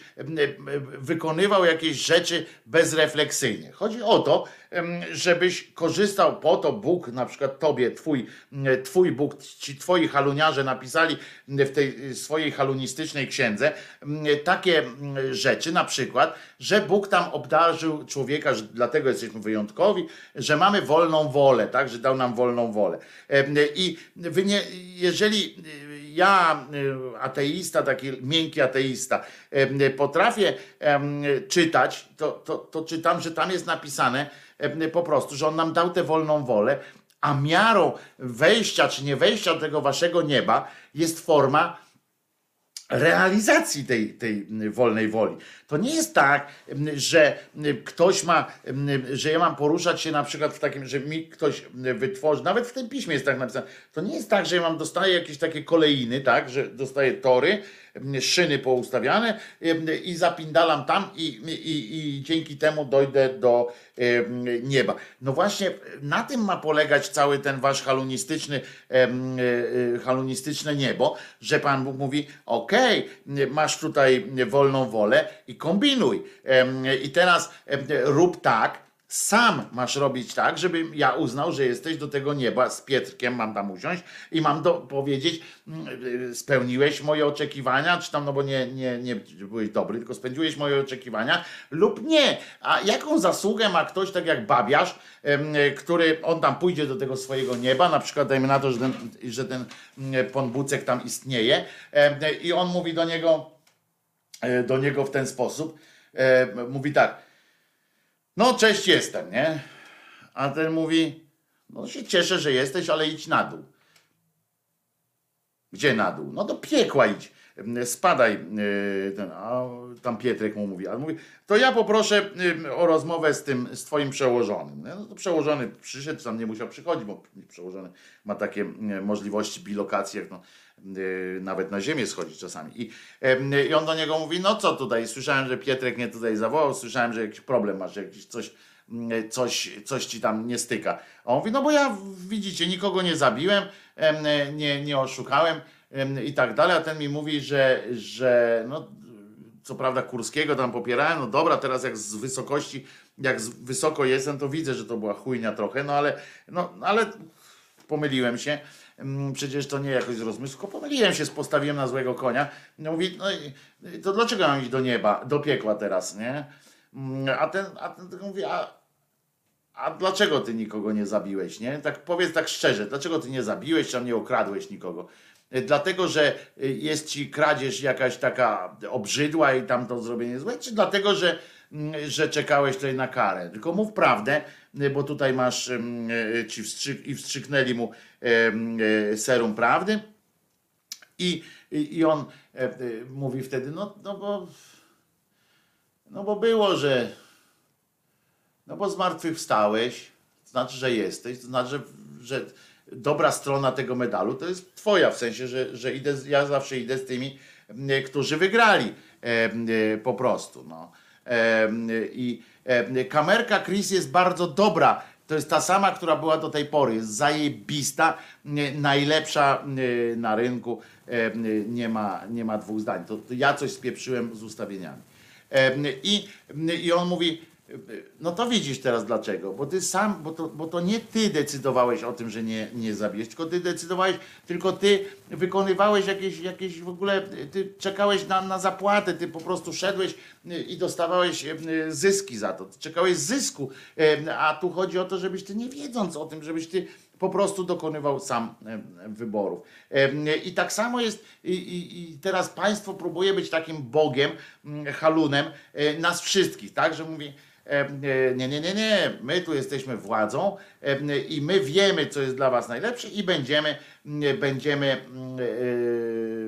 wykonywał jakieś rzeczy bezrefleksyjnie. Chodzi o to, żebyś korzystał po to, Bóg, na przykład tobie, twój, twój Bóg, ci twoi haluniarze napisali w tej swojej halunistycznej księdze takie rzeczy, na przykład, że Bóg tam obdarzył człowieka, że dlatego jesteśmy wyjątkowi, że mamy wolną wolę, tak, że dał nam wolną wolę. I wy nie, jeżeli ja, ateista, taki miękki ateista, potrafię czytać, to, to, to czytam, że tam jest napisane, po prostu, że on nam dał tę wolną wolę, a miarą wejścia czy nie wejścia do tego waszego nieba jest forma realizacji tej, tej wolnej woli. To nie jest tak, że ktoś ma, że ja mam poruszać się na przykład w takim, że mi ktoś wytworzy, nawet w tym piśmie jest tak napisane, to nie jest tak, że ja mam, dostaję jakieś takie kolejny, tak, że dostaję tory, szyny poustawiane i zapindalam tam i, i, i dzięki temu dojdę do nieba. No właśnie na tym ma polegać cały ten wasz halunistyczny, e, e, halunistyczne niebo, że Pan Bóg mówi, okej, okay, masz tutaj wolną wolę i kombinuj. I teraz rób tak, sam masz robić tak, żebym ja uznał, że jesteś do tego nieba z Pietrkiem, mam tam usiąść i mam do, powiedzieć, mm, spełniłeś moje oczekiwania, czy tam, no bo nie, nie, nie byłeś dobry, tylko spełniłeś moje oczekiwania, lub nie. A jaką zasługę ma ktoś, tak jak babiarz, który on tam pójdzie do tego swojego nieba, na przykład dajmy na to, że ten, że ten mm, Bucek tam istnieje i on mówi do niego, e, do niego w ten sposób, mówi tak, no, cześć, jestem, nie? A ten mówi, no się cieszę, że jesteś, ale idź na dół. Gdzie na dół? No do piekła idź. Spadaj, y, ten, a tam Pietrek mu mówi, ale mówi, to ja poproszę y, o rozmowę z tym, z twoim przełożonym. No to przełożony przyszedł, tam nie musiał przychodzić, bo przełożony ma takie y, możliwości bilokacji, jak no, nawet na ziemię schodzi czasami. I, I on do niego mówi, no co tutaj, słyszałem, że Pietrek mnie tutaj zawołał, słyszałem, że jakiś problem masz, jakiś coś, coś, coś ci tam nie styka. A on mówi, no bo ja widzicie, nikogo nie zabiłem, nie, nie oszukałem i tak dalej, a ten mi mówi, że, że no, co prawda Kurskiego tam popierałem, no dobra, teraz jak z wysokości, jak wysoko jestem, to widzę, że to była chujnia trochę, no ale, no, ale pomyliłem się. Mm, przecież to nie jakoś z rozmysłu, pomyliłem się, postawiłem na złego konia. No mówi, no to dlaczego mam iść do nieba, do piekła teraz, nie? Mm, a ten, a ten mówi, a, a dlaczego ty nikogo nie zabiłeś, nie? Tak powiedz tak szczerze, dlaczego ty nie zabiłeś, czy nie okradłeś nikogo? E, dlatego, że e, jest ci kradzież jakaś taka obrzydła i tam to zrobienie złe, czy dlatego, że, mm, że czekałeś tutaj na karę? Tylko mów prawdę, bo tutaj masz ci wstrzyk, i wstrzyknęli mu serum prawdy i, i, on mówi wtedy, no, no bo no bo było, że no bo zmartwychwstałeś, to znaczy, że jesteś, to znaczy, że, że dobra strona tego medalu to jest twoja, w sensie, że, że idę, ja zawsze idę z tymi, którzy wygrali e, po prostu. No. I kamerka Chris jest bardzo dobra. To jest ta sama, która była do tej pory. Jest zajebista, najlepsza na rynku. Nie ma, nie ma dwóch zdań. To ja coś spieprzyłem z ustawieniami. I, i on mówi, no to widzisz teraz dlaczego, bo ty sam, bo to, bo to nie ty decydowałeś o tym, że nie, nie zabijesz, tylko ty decydowałeś, tylko ty wykonywałeś jakieś, jakieś w ogóle, ty czekałeś na, na zapłatę, ty po prostu szedłeś i dostawałeś e, zyski za to, ty czekałeś zysku, e, a tu chodzi o to, żebyś ty nie wiedząc o tym, żebyś ty po prostu dokonywał sam wyborów. I tak samo jest, i, i, i teraz państwo próbuje być takim Bogiem, halunem nas wszystkich, tak, że mówi, nie, nie, nie, nie, my tu jesteśmy władzą e, i my wiemy, co jest dla was najlepsze i będziemy, będziemy e,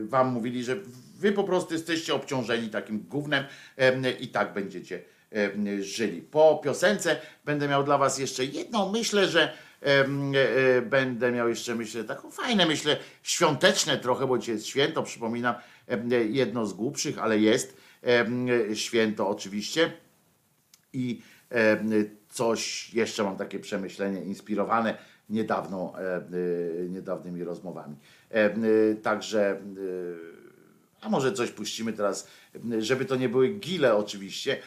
wam mówili, że wy po prostu jesteście obciążeni takim gównem i tak będziecie żyli. Po piosence będę miał dla was jeszcze jedną, myślę, że będę miał jeszcze, myślę, taką fajne, myślę, świąteczne trochę, bo dzisiaj jest święto, przypominam, jedno z głupszych, ale jest święto oczywiście i e, coś jeszcze mam takie przemyślenie inspirowane niedawno, e, e, niedawnymi rozmowami. Także, a może coś puścimy teraz, żeby to nie były gile oczywiście,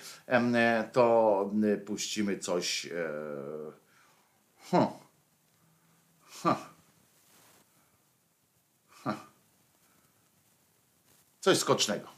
to puścimy coś. Huh. Huh. Huh. Coś skocznego.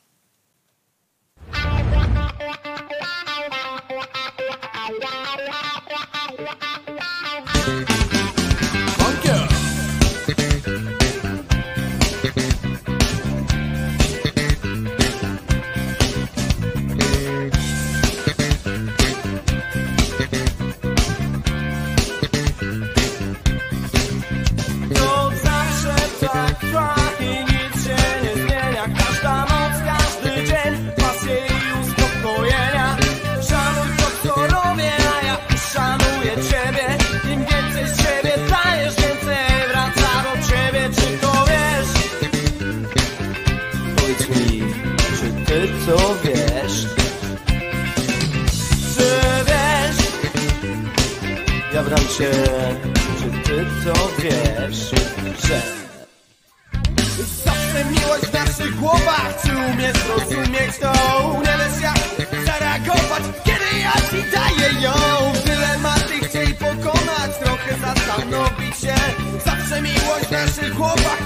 Cię Czy ty to wiesz, że Zawsze miłość w naszych głowach Czy umiesz zrozumieć to? Nie wiesz jak zareagować Kiedy ja ci daję ją? Dylematy chciej pokonać Trochę zastanowić się. Zawsze miłość w naszych głowach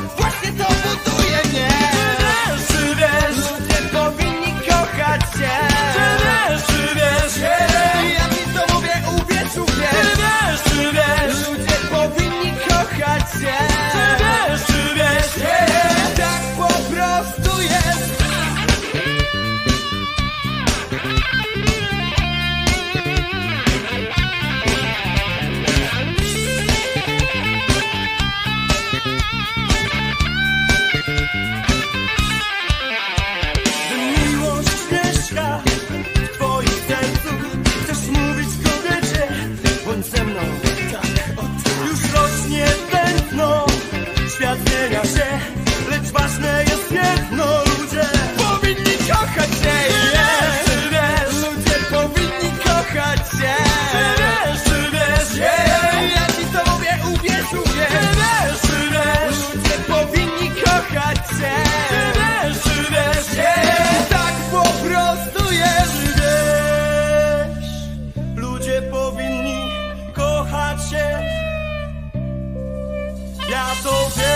Ja to wiem,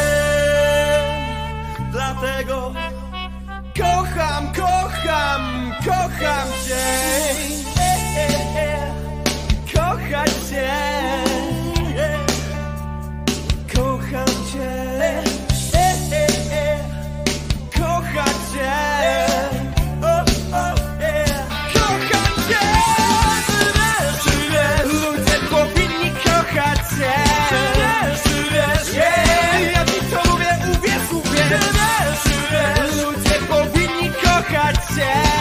kochać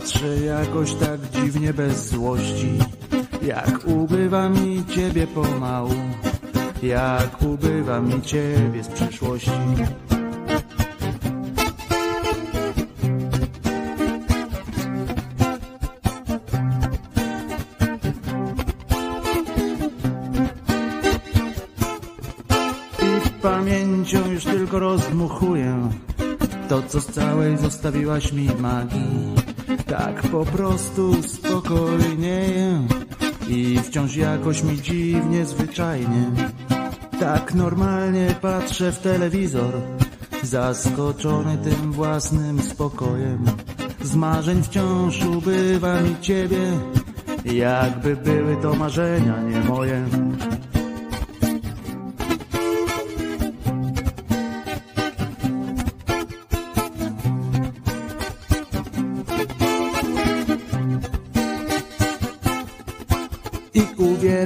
Patrzę jakoś tak dziwnie bez złości. Jak ubywa mi ciebie pomału. Jak ubywa mi ciebie z przyszłości I pamięcią już tylko rozdmuchuję. To, co z całej zostawiłaś mi magii Tak po prostu spokojnieję I wciąż jakoś mi dziwnie, zwyczajnie. Tak normalnie patrzę w telewizor Zaskoczony tym własnym spokojem. Z marzeń wciąż ubywa mi ciebie Jakby były to marzenia, nie moje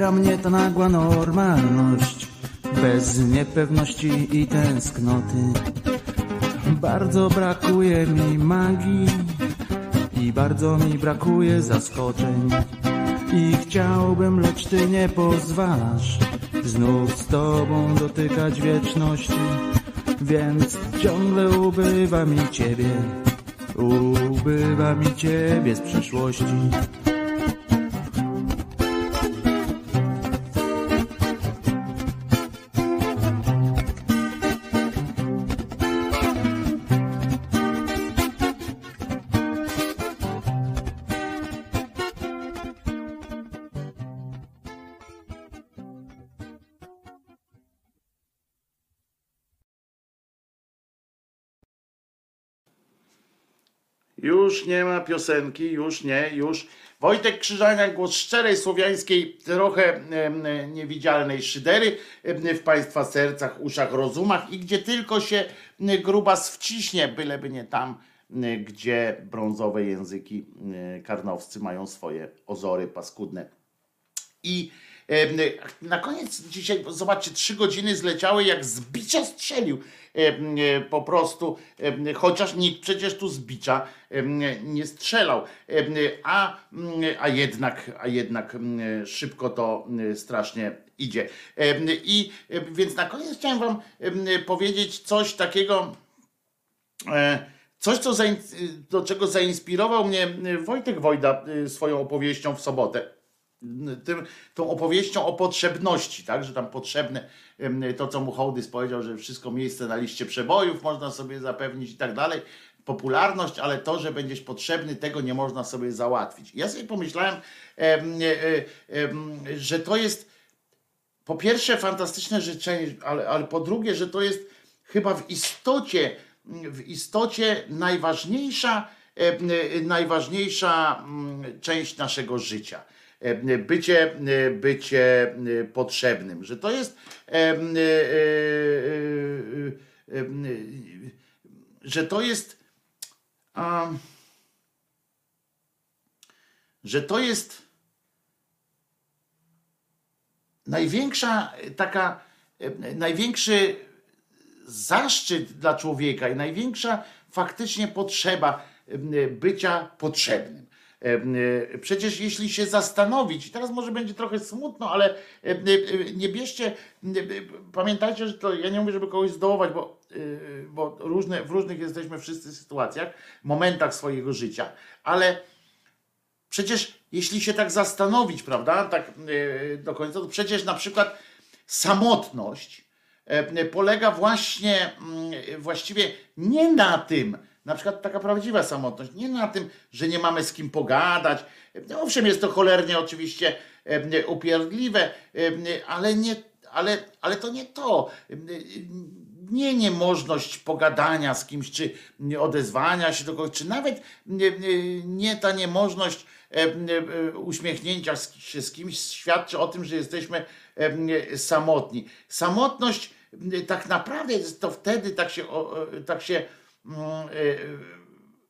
uwiera mnie ta nagła normalność. Bez niepewności i tęsknoty. Bardzo brakuje mi magii I bardzo mi brakuje zaskoczeń. I chciałbym, lecz ty nie pozwalasz Znów z tobą dotykać wieczności. Więc ciągle ubywa mi ciebie. Ubywa mi ciebie z przeszłości. Już nie ma piosenki, już nie, już. Wojtek Krzyżaniak, głos szczerej, słowiańskiej, trochę em, niewidzialnej szydery em, w Państwa sercach, uszach, rozumach i gdzie tylko się m, grubas wciśnie, byleby nie tam, gdzie brązowe języki karnowscy mają swoje ozory paskudne. I na koniec dzisiaj, zobaczcie, trzy godziny zleciały jak z bicia strzelił. E, Po prostu, chociaż nikt przecież tu z bicia nie strzelał. A, mm, a jednak, a jednak mm, szybko to mm, strasznie idzie. I więc na koniec chciałem wam powiedzieć coś takiego, E, Coś, co do czego zainspirował mnie e, Wojtek Wojda swoją opowieścią w sobotę. Tym, tą opowieścią o potrzebności, tak, że tam potrzebne to, co mu Hołdys powiedział, że wszystko miejsce na liście przebojów można sobie zapewnić i tak dalej, popularność, ale to, że będziesz potrzebny, tego nie można sobie załatwić. Ja sobie pomyślałem, em, e, e, że to jest po pierwsze fantastyczne życzenie, ale, ale po drugie, że to jest chyba w istocie, w istocie najważniejsza, e, najważniejsza mm, część naszego życia. E, Bycie, e, bycie e, potrzebnym, że to jest, że to jest, że to jest największa taka, największy zaszczyt dla człowieka i największa faktycznie potrzeba bycia potrzebnym. E, Przecież jeśli się zastanowić, i teraz może będzie trochę smutno, ale e, nie bierzcie, e, pamiętajcie, że to ja nie mówię, żeby kogoś zdołować, bo, bo różne, w różnych jesteśmy wszyscy sytuacjach, momentach swojego życia, ale Przecież jeśli się tak zastanowić, prawda, tak do końca, to przecież na przykład samotność polega właśnie właściwie nie na tym, na przykład taka prawdziwa samotność, nie na tym, że nie mamy z kim pogadać. E, Owszem, jest to cholernie oczywiście e, upierdliwe, e, ale nie, ale, ale to nie to. E, Nie niemożność pogadania z kimś, czy odezwania się do kogoś, czy nawet nie, ta niemożność e, e, uśmiechnięcia się z kimś świadczy o tym, że jesteśmy e, samotni. Samotność e, tak naprawdę to wtedy tak się, o, tak się e,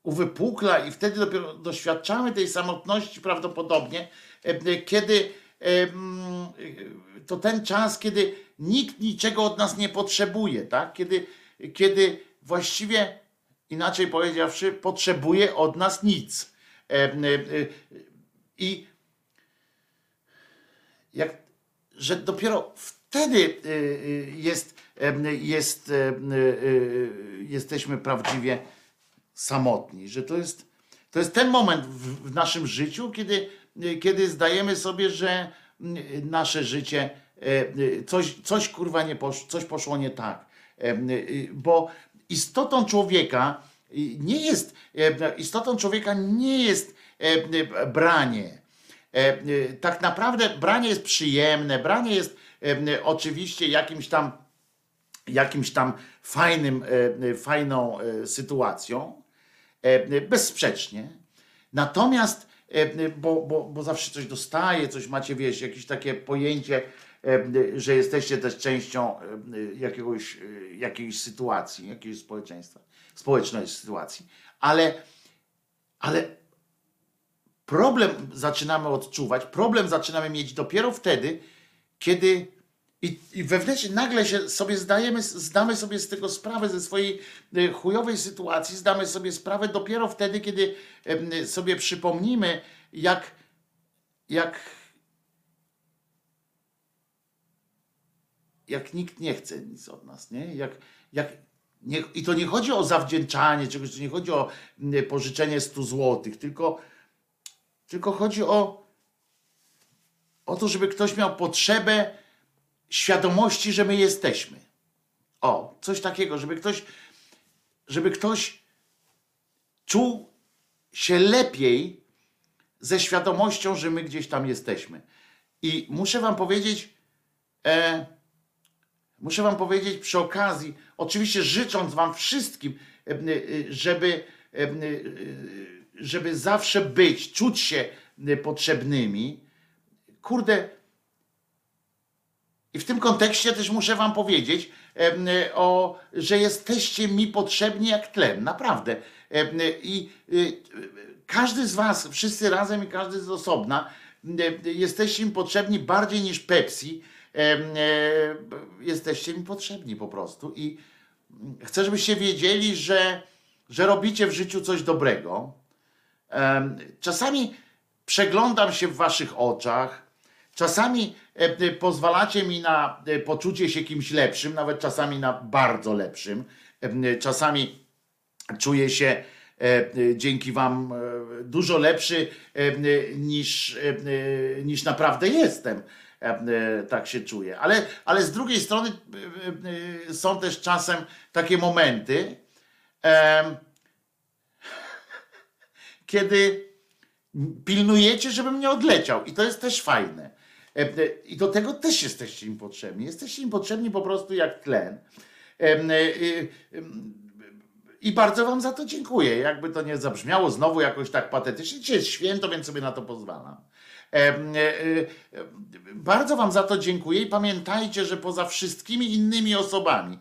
uwypukla i wtedy dopiero doświadczamy tej samotności prawdopodobnie, e, kiedy e, mm, e, to ten czas, kiedy nikt niczego od nas nie potrzebuje, tak? Kiedy, kiedy właściwie, inaczej powiedziawszy, potrzebuje od nas nic. E, e, e, I jak, że dopiero wtedy y, y, jest, jest, y, y, jesteśmy prawdziwie samotni, że to jest, to jest ten moment w, w naszym życiu, kiedy, y, kiedy zdajemy sobie, że nasze życie e, coś, coś kurwa nie poszło, coś poszło nie tak. Bo istotą człowieka nie jest, e, istotą człowieka nie jest e, branie. E, e, Tak naprawdę branie jest przyjemne, branie jest e, oczywiście jakimś tam jakimś tam fajnym, e, fajną e, sytuacją, e, bezsprzecznie. Natomiast, e, bo, bo, bo zawsze coś dostaje, coś macie, wiesz, jakieś takie pojęcie, e, że jesteście też częścią e, jakiegoś, e, jakiejś sytuacji, jakiegoś społeczeństwa, społecznej sytuacji. Ale, ale problem zaczynamy odczuwać, problem zaczynamy mieć dopiero wtedy, kiedy i, i wewnętrznie nagle się sobie zdajemy, zdamy sobie z tego sprawę, ze swojej e, chujowej sytuacji, zdamy sobie sprawę dopiero wtedy, kiedy sobie przypomnimy, jak, jak, jak nikt nie chce nic od nas, nie? Jak, jak nie, i to nie chodzi o zawdzięczanie czegoś, to nie chodzi o pożyczenie 100 złotych, tylko, tylko chodzi o, o to, żeby ktoś miał potrzebę świadomości, że my jesteśmy. O, coś takiego, żeby ktoś, żeby ktoś czuł się lepiej ze świadomością, że my gdzieś tam jesteśmy. I muszę wam powiedzieć, e, muszę wam powiedzieć przy okazji, oczywiście życząc wam wszystkim, e, e, żeby, e, żeby zawsze być, czuć się potrzebnymi, kurde, i w tym kontekście też muszę wam powiedzieć, em, o, że jesteście mi potrzebni jak tlen, naprawdę. Em, I y, każdy z was, wszyscy razem i każdy z osobna, jesteście mi potrzebni bardziej niż Pepsi. E, Jesteście mi potrzebni po prostu. I chcę, żebyście wiedzieli, że, że robicie w życiu coś dobrego. Czasami przeglądam się w waszych oczach, czasami e, e, pozwalacie mi na e, poczucie się kimś lepszym, nawet czasami na bardzo lepszym. Czasami czuję się dzięki wam dużo lepszy niż, niż naprawdę jestem. Tak się czuję. Ale, ale z drugiej strony są też czasem takie momenty, kiedy pilnujecie, żebym nie odleciał. I to jest też fajne. E, e, I do tego też jesteście im potrzebni. Jesteście im potrzebni po prostu jak tlen. E, I bardzo wam za to dziękuję. Jakby to nie zabrzmiało znowu jakoś tak patetycznie. Dzisiaj jest święto, więc sobie na to pozwalam. Bardzo wam za to dziękuję i pamiętajcie, że poza wszystkimi innymi osobami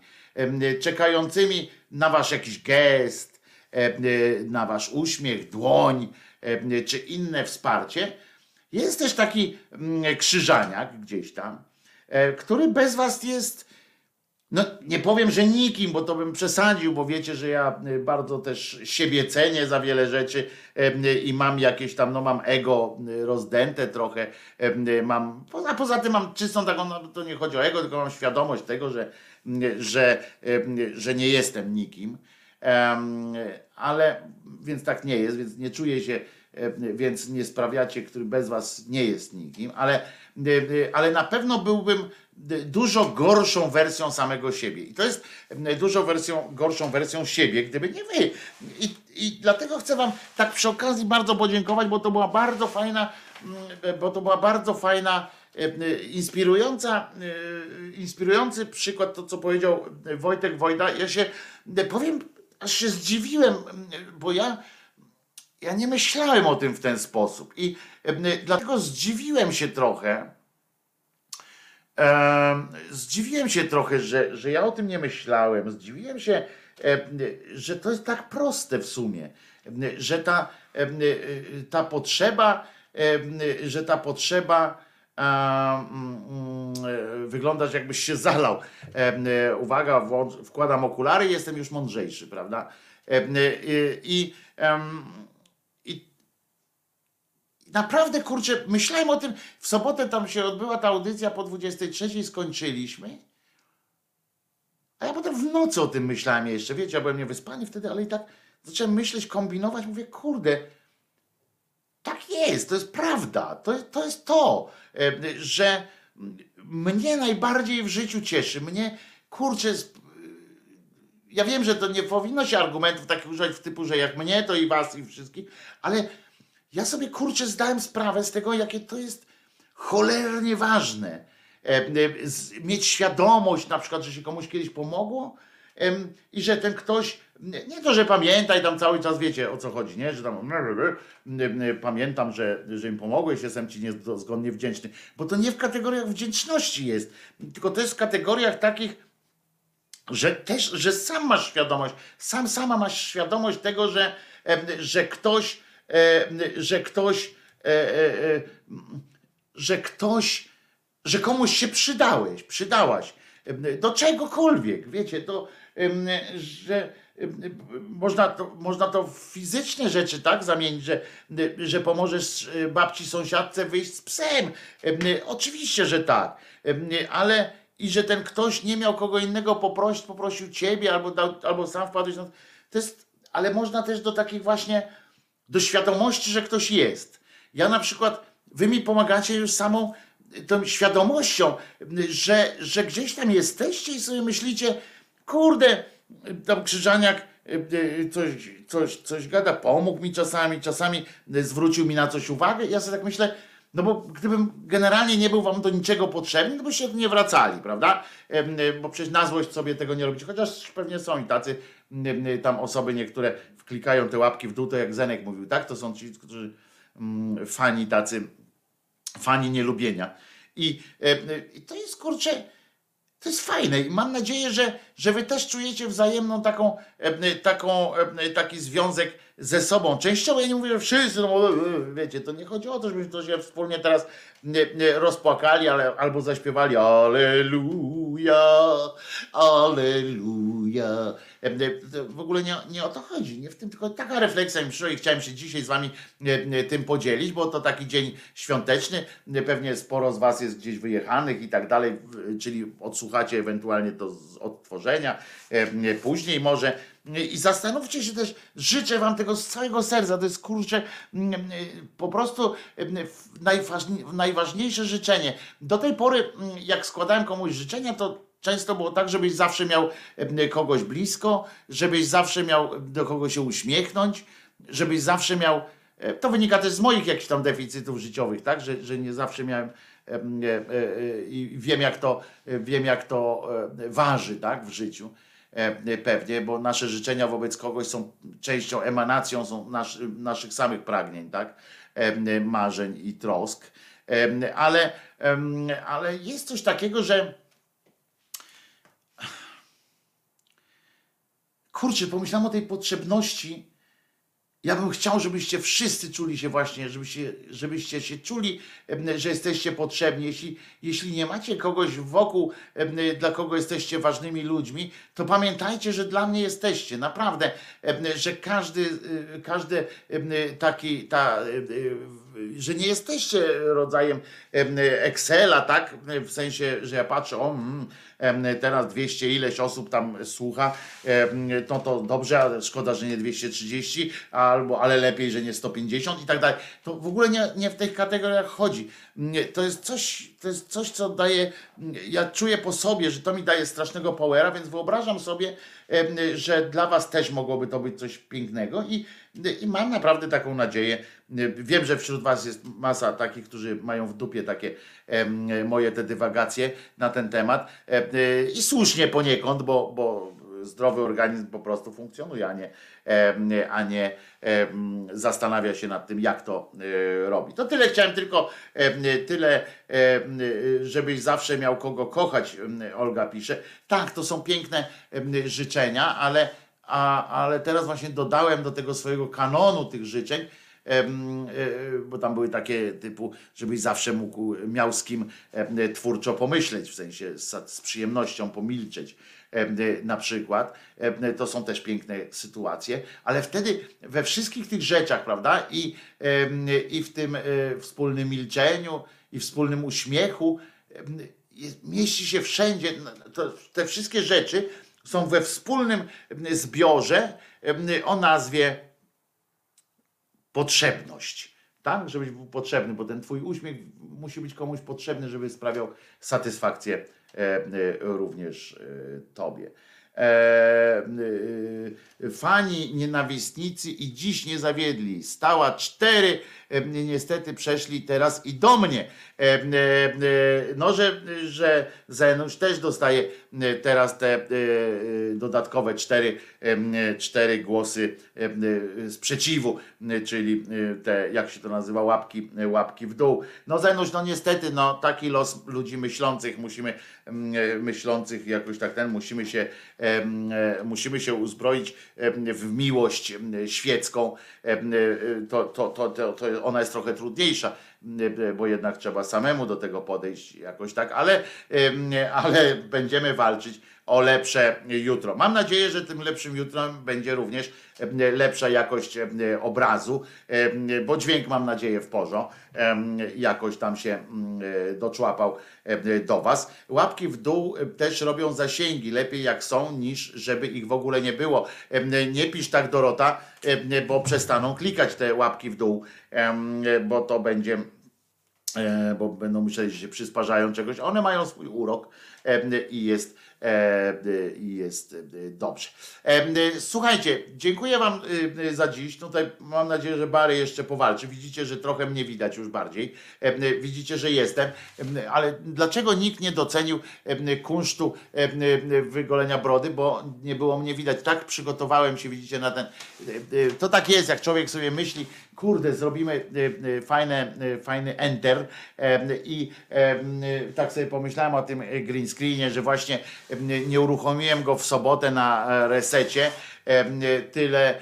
czekającymi na wasz jakiś gest, na wasz uśmiech, dłoń czy inne wsparcie, jest też taki mm, krzyżaniak gdzieś tam, e, który bez was jest no nie powiem, że nikim, bo to bym przesadził, bo wiecie, że ja y, bardzo też siebie cenię za wiele rzeczy y, i mam jakieś tam, no mam ego rozdęte trochę, mam, poza, poza tym mam czystą taką, no to nie chodzi o ego, tylko mam świadomość tego, że, że, że nie jestem nikim, ale, więc tak nie jest, więc nie czuję się, więc nie sprawiacie, który bez was nie jest nikim, ale, y, ale na pewno byłbym dużo gorszą wersją samego siebie. I to jest y, dużo wersją, gorszą wersją siebie, gdyby nie wy. I, I dlatego chcę wam tak przy okazji bardzo podziękować, bo to była bardzo fajna, mm, bo to była bardzo fajna, inspirująca, inspirujący przykład, to co powiedział Wojtek Wojda. Ja się, powiem, aż się zdziwiłem, y, bo ja ja nie myślałem o tym w ten sposób i dlatego zdziwiłem się trochę, Em, zdziwiłem się trochę, że, że ja o tym nie myślałem. Zdziwiłem się, że to jest tak proste w sumie, że ta, em, ta potrzeba, że ta potrzeba mm, mm, wyglądasz jakbyś się zalał. Uwaga, wkładam okulary jestem już mądrzejszy, prawda? Em, i naprawdę, kurczę, myślałem o tym, w sobotę tam się odbyła ta audycja, po 23 skończyliśmy, a ja potem w nocy o tym myślałem jeszcze, wiecie, ja byłem niewyspany wtedy, ale i tak zacząłem myśleć, kombinować, mówię, kurde, tak jest, to jest prawda, to, to jest to, e, że mnie najbardziej w życiu cieszy, mnie, kurczę, ja wiem, że to nie powinno się argumentów takich używać w typu, że jak mnie, to i was, i wszystkich, ale ja sobie kurczę zdałem sprawę z tego, jakie to jest cholernie ważne. E, e, Mieć świadomość na przykład, że się komuś kiedyś pomogło i że ten ktoś, nie to, że pamiętaj tam cały czas, wiecie o co chodzi, nie? Że tam pamiętam, że, że im pomogłeś, jestem ci niezgodnie wdzięczny. Bo to nie w kategoriach wdzięczności jest, tylko to jest w kategoriach takich, że też, że sam masz świadomość, sam sama masz świadomość tego, że, że ktoś, że ktoś, e, e, e, że ktoś, że komuś się przydałeś, przydałaś. Do czegokolwiek, wiecie, to, że można to, można to w fizyczne rzeczy tak zamienić, że, że pomożesz e, babci sąsiadce wyjść z psem. Em, Oczywiście, że tak, ale i że ten ktoś nie miał kogo innego poprosić, poprosił ciebie albo, dał, albo sam wpadłeś na to jest, ale można też do takich właśnie, do świadomości, że ktoś jest. Ja na przykład, wy mi pomagacie już samą tą świadomością, że, że gdzieś tam jesteście i sobie myślicie, kurde, tam Krzyżaniak y, coś, coś, coś gada, pomógł mi czasami, czasami zwrócił mi na coś uwagę. Ja sobie tak myślę, no bo gdybym generalnie nie był wam do niczego potrzebny, to byście nie wracali, prawda? Bo przecież na złość sobie tego nie robicie. Chociaż pewnie są i tacy tam osoby niektóre wklikają te łapki w dół, to jak Zenek mówił, tak? To są ci, którzy fani tacy, fani nielubienia. I, i to jest kurczę, to jest fajne i mam nadzieję, że, że wy też czujecie wzajemną taką, taką, taki związek ze sobą. Częściowo ja nie mówię, że wszyscy, no wiecie, to nie chodzi o to, żebyśmy się wspólnie teraz rozpłakali, ale, albo zaśpiewali Aleluja, Aleluja. W ogóle nie, nie o to chodzi, nie w tym, tylko taka refleksja mi przyszła i chciałem się dzisiaj z wami tym podzielić, bo to taki dzień świąteczny, pewnie sporo z was jest gdzieś wyjechanych i tak dalej, czyli odsłuchacie ewentualnie to z odtworzenia, później może i zastanówcie się też, życzę wam tego z całego serca, to jest kurczę mm, mm, po prostu mm, najważniejsze życzenie. Do tej pory, jak składałem komuś życzenia, to często było tak, żebyś zawsze miał kogoś blisko, żebyś zawsze miał do kogo się uśmiechnąć, żebyś zawsze miał, e, to wynika też z moich jakichś tam deficytów życiowych, tak, że, że nie zawsze miałem e, e, i wiem jak to, wiem jak to waży, tak, w życiu pewnie, bo nasze życzenia wobec kogoś są częścią, emanacją są nasz, naszych samych pragnień, tak? E, marzeń i trosk. E, ale, ale jest coś takiego, że kurczę, pomyślałem o tej potrzebności ja bym chciał, żebyście wszyscy czuli się właśnie, żebyście, żebyście się czuli, że jesteście potrzebni. Jeśli, jeśli nie macie kogoś wokół, dla kogo jesteście ważnymi ludźmi, to pamiętajcie, że dla mnie jesteście. Naprawdę, że każdy, y, każdy taki, ta, y, y, że nie jesteście rodzajem Excela, tak? W sensie, że ja patrzę, o, mm, teraz 200 ileś osób tam słucha, no to dobrze, ale szkoda, że nie 230, albo ale lepiej, że nie 150 i tak dalej. To w ogóle nie, nie w tych kategoriach chodzi. To jest coś, to jest coś, co daje, ja czuję po sobie, że to mi daje strasznego powera, więc wyobrażam sobie, że dla was też mogłoby to być coś pięknego i, i mam naprawdę taką nadzieję. Wiem, że wśród was jest masa takich, którzy mają w dupie takie moje te dywagacje na ten temat i słusznie poniekąd, bo, bo zdrowy organizm po prostu funkcjonuje, a nie, a nie zastanawia się nad tym, jak to e, robi. To tyle chciałem tylko, tyle, żebyś zawsze miał kogo kochać, Olga pisze. Tak, to są piękne życzenia, ale, a, ale teraz właśnie dodałem do tego swojego kanonu tych życzeń, e, bo tam były takie typu, żebyś zawsze mógł, miał z kim twórczo pomyśleć, w sensie z, przyjemnością pomilczeć na przykład. To są też piękne sytuacje, ale wtedy we wszystkich tych rzeczach, prawda, i, i w tym e, wspólnym milczeniu, i wspólnym uśmiechu, mieści się wszędzie, te wszystkie rzeczy są we wspólnym zbiorze o nazwie potrzebność. Tak, żebyś był potrzebny, bo ten twój uśmiech musi być komuś potrzebny, żeby sprawiał satysfakcję E, e, również e, Tobie. Fani nienawistnicy i dziś nie zawiedli. Stała cztery, niestety przeszli teraz i do mnie. No, że, że Zenusz też dostaje teraz te dodatkowe cztery, cztery głosy sprzeciwu, czyli te, jak się to nazywa, łapki, łapki w dół. No Zenusz, no niestety, no taki los ludzi myślących, musimy myślących jakoś tak ten, musimy się, musimy się uzbroić w miłość świecką, to, to, to, to ona jest trochę trudniejsza, bo jednak trzeba samemu do tego podejść jakoś tak, ale, ale będziemy walczyć o lepsze jutro. Mam nadzieję, że tym lepszym jutrem będzie również e, lepsza jakość e, obrazu, e, bo dźwięk mam nadzieję w porządku jakoś tam się mm, doczłapał do Was. Łapki w dół też robią zasięgi, lepiej jak są, niż żeby ich w ogóle nie było. Nie pisz tak Dorota, bo przestaną klikać te łapki w dół, bo to będzie bo będą myśleć, że się przysparzają czegoś. One mają swój urok i jest i jest e, dobrze. E, słuchajcie, dziękuję Wam za dziś. Tutaj mam nadzieję, że Bary jeszcze powalczy. Widzicie, że trochę mnie widać już bardziej. Widzicie, że jestem. Ale dlaczego nikt nie docenił kunsztu wygolenia brody? Bo nie było mnie widać. Tak przygotowałem się, widzicie, na ten. To tak jest, jak człowiek sobie myśli, kurde, zrobimy fajne, fajny enter i tak sobie pomyślałem o tym green screenie, że właśnie nie uruchomiłem go w sobotę na e, resecie, tyle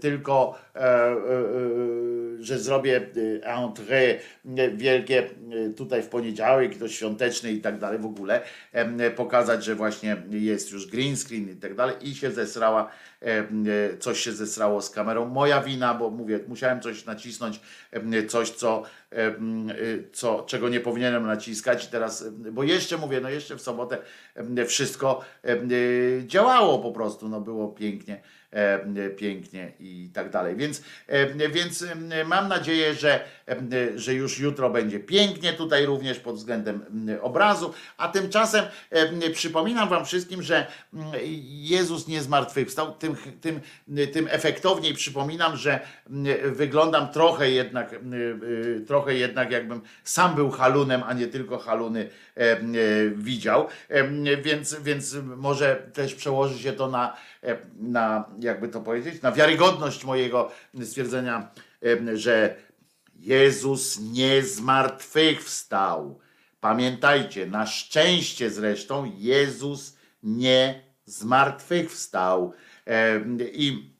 tylko, e, e, że zrobię entrée wielkie tutaj w poniedziałek, to świąteczny i tak dalej w ogóle, pokazać, że właśnie jest już green screen i tak dalej i się zesrała, coś się zesrało z kamerą. Moja wina, bo mówię, musiałem coś nacisnąć, coś, co, co, czego nie powinienem naciskać teraz, bo jeszcze mówię, no jeszcze w sobotę wszystko działało po prostu, no było pięknie. E, pięknie i tak dalej. Więc, e, więc e, mam nadzieję, że, że już jutro będzie pięknie tutaj również pod względem obrazu, a tymczasem przypominam Wam wszystkim, że Jezus nie zmartwychwstał, tym, tym, tym efektowniej przypominam, że wyglądam trochę jednak, trochę jednak jakbym sam był halunem, a nie tylko haluny widział, więc, więc może też przełoży się to na na, jakby to powiedzieć, na wiarygodność mojego stwierdzenia, e, że Jezus nie zmartwychwstał. Pamiętajcie, na szczęście zresztą Jezus nie zmartwychwstał. E, I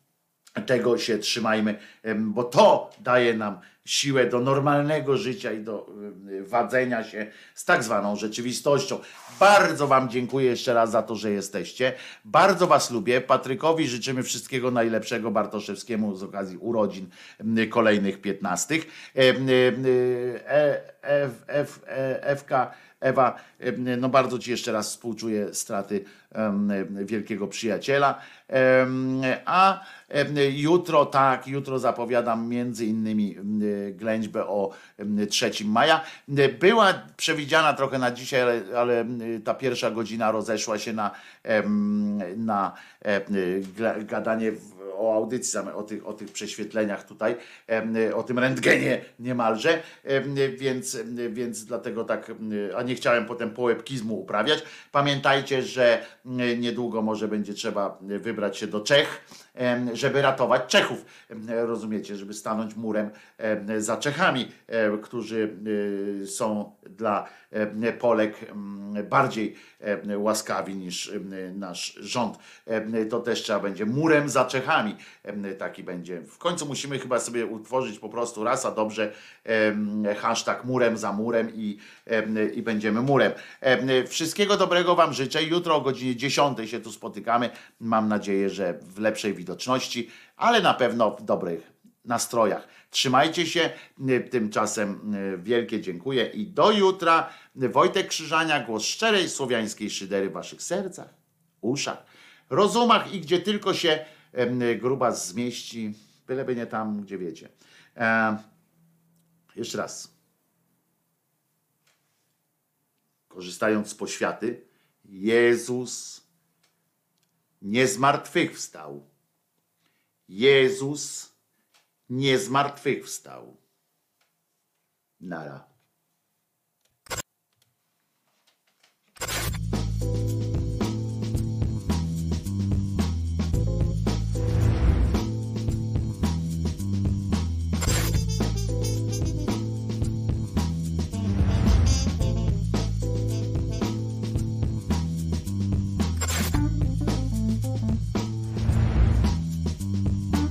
tego się trzymajmy, bo to daje nam siłę do normalnego życia i do y, wadzenia się z tak zwaną rzeczywistością. Bardzo Wam dziękuję jeszcze raz za to, że jesteście. Bardzo Was lubię. Patrykowi życzymy wszystkiego najlepszego Bartoszewskiemu z okazji urodzin y, kolejnych 15. FK Ewa, no bardzo Ci jeszcze raz współczuję straty wielkiego przyjaciela. A jutro, tak, jutro zapowiadam między innymi ględźbę o 3 maja. Była przewidziana trochę na dzisiaj, ale, ale ta pierwsza godzina rozeszła się na, na gadanie o audycji, o tych, o tych prześwietleniach tutaj, o tym rentgenie niemalże, więc, więc dlatego tak, a nie chciałem potem połebkizmu uprawiać. Pamiętajcie, że niedługo może będzie trzeba wybrać się do Czech, żeby ratować Czechów. Rozumiecie, żeby stanąć murem za Czechami, którzy y, są dla Polek bardziej łaskawi niż nasz rząd. To też trzeba będzie murem za Czechami. Taki będzie. W końcu musimy chyba sobie utworzyć po prostu raz, a dobrze hashtag murem za murem i, i będziemy murem. Wszystkiego dobrego Wam życzę. Jutro o godzinie 10 się tu spotykamy. Mam nadzieję, że w lepszej widoczności, ale na pewno w dobrych nastrojach. Trzymajcie się. Tymczasem e, wielkie dziękuję i do jutra. Wojtek Krzyżania, głos szczerej słowiańskiej szydery w waszych sercach, uszach, rozumach i gdzie tylko się gruba zmieści, byleby nie tam, gdzie wiecie. E, jeszcze raz. Korzystając z poświaty, Jezus nie zmartwychwstał. Jezus nie zmartwychwstał. Nara.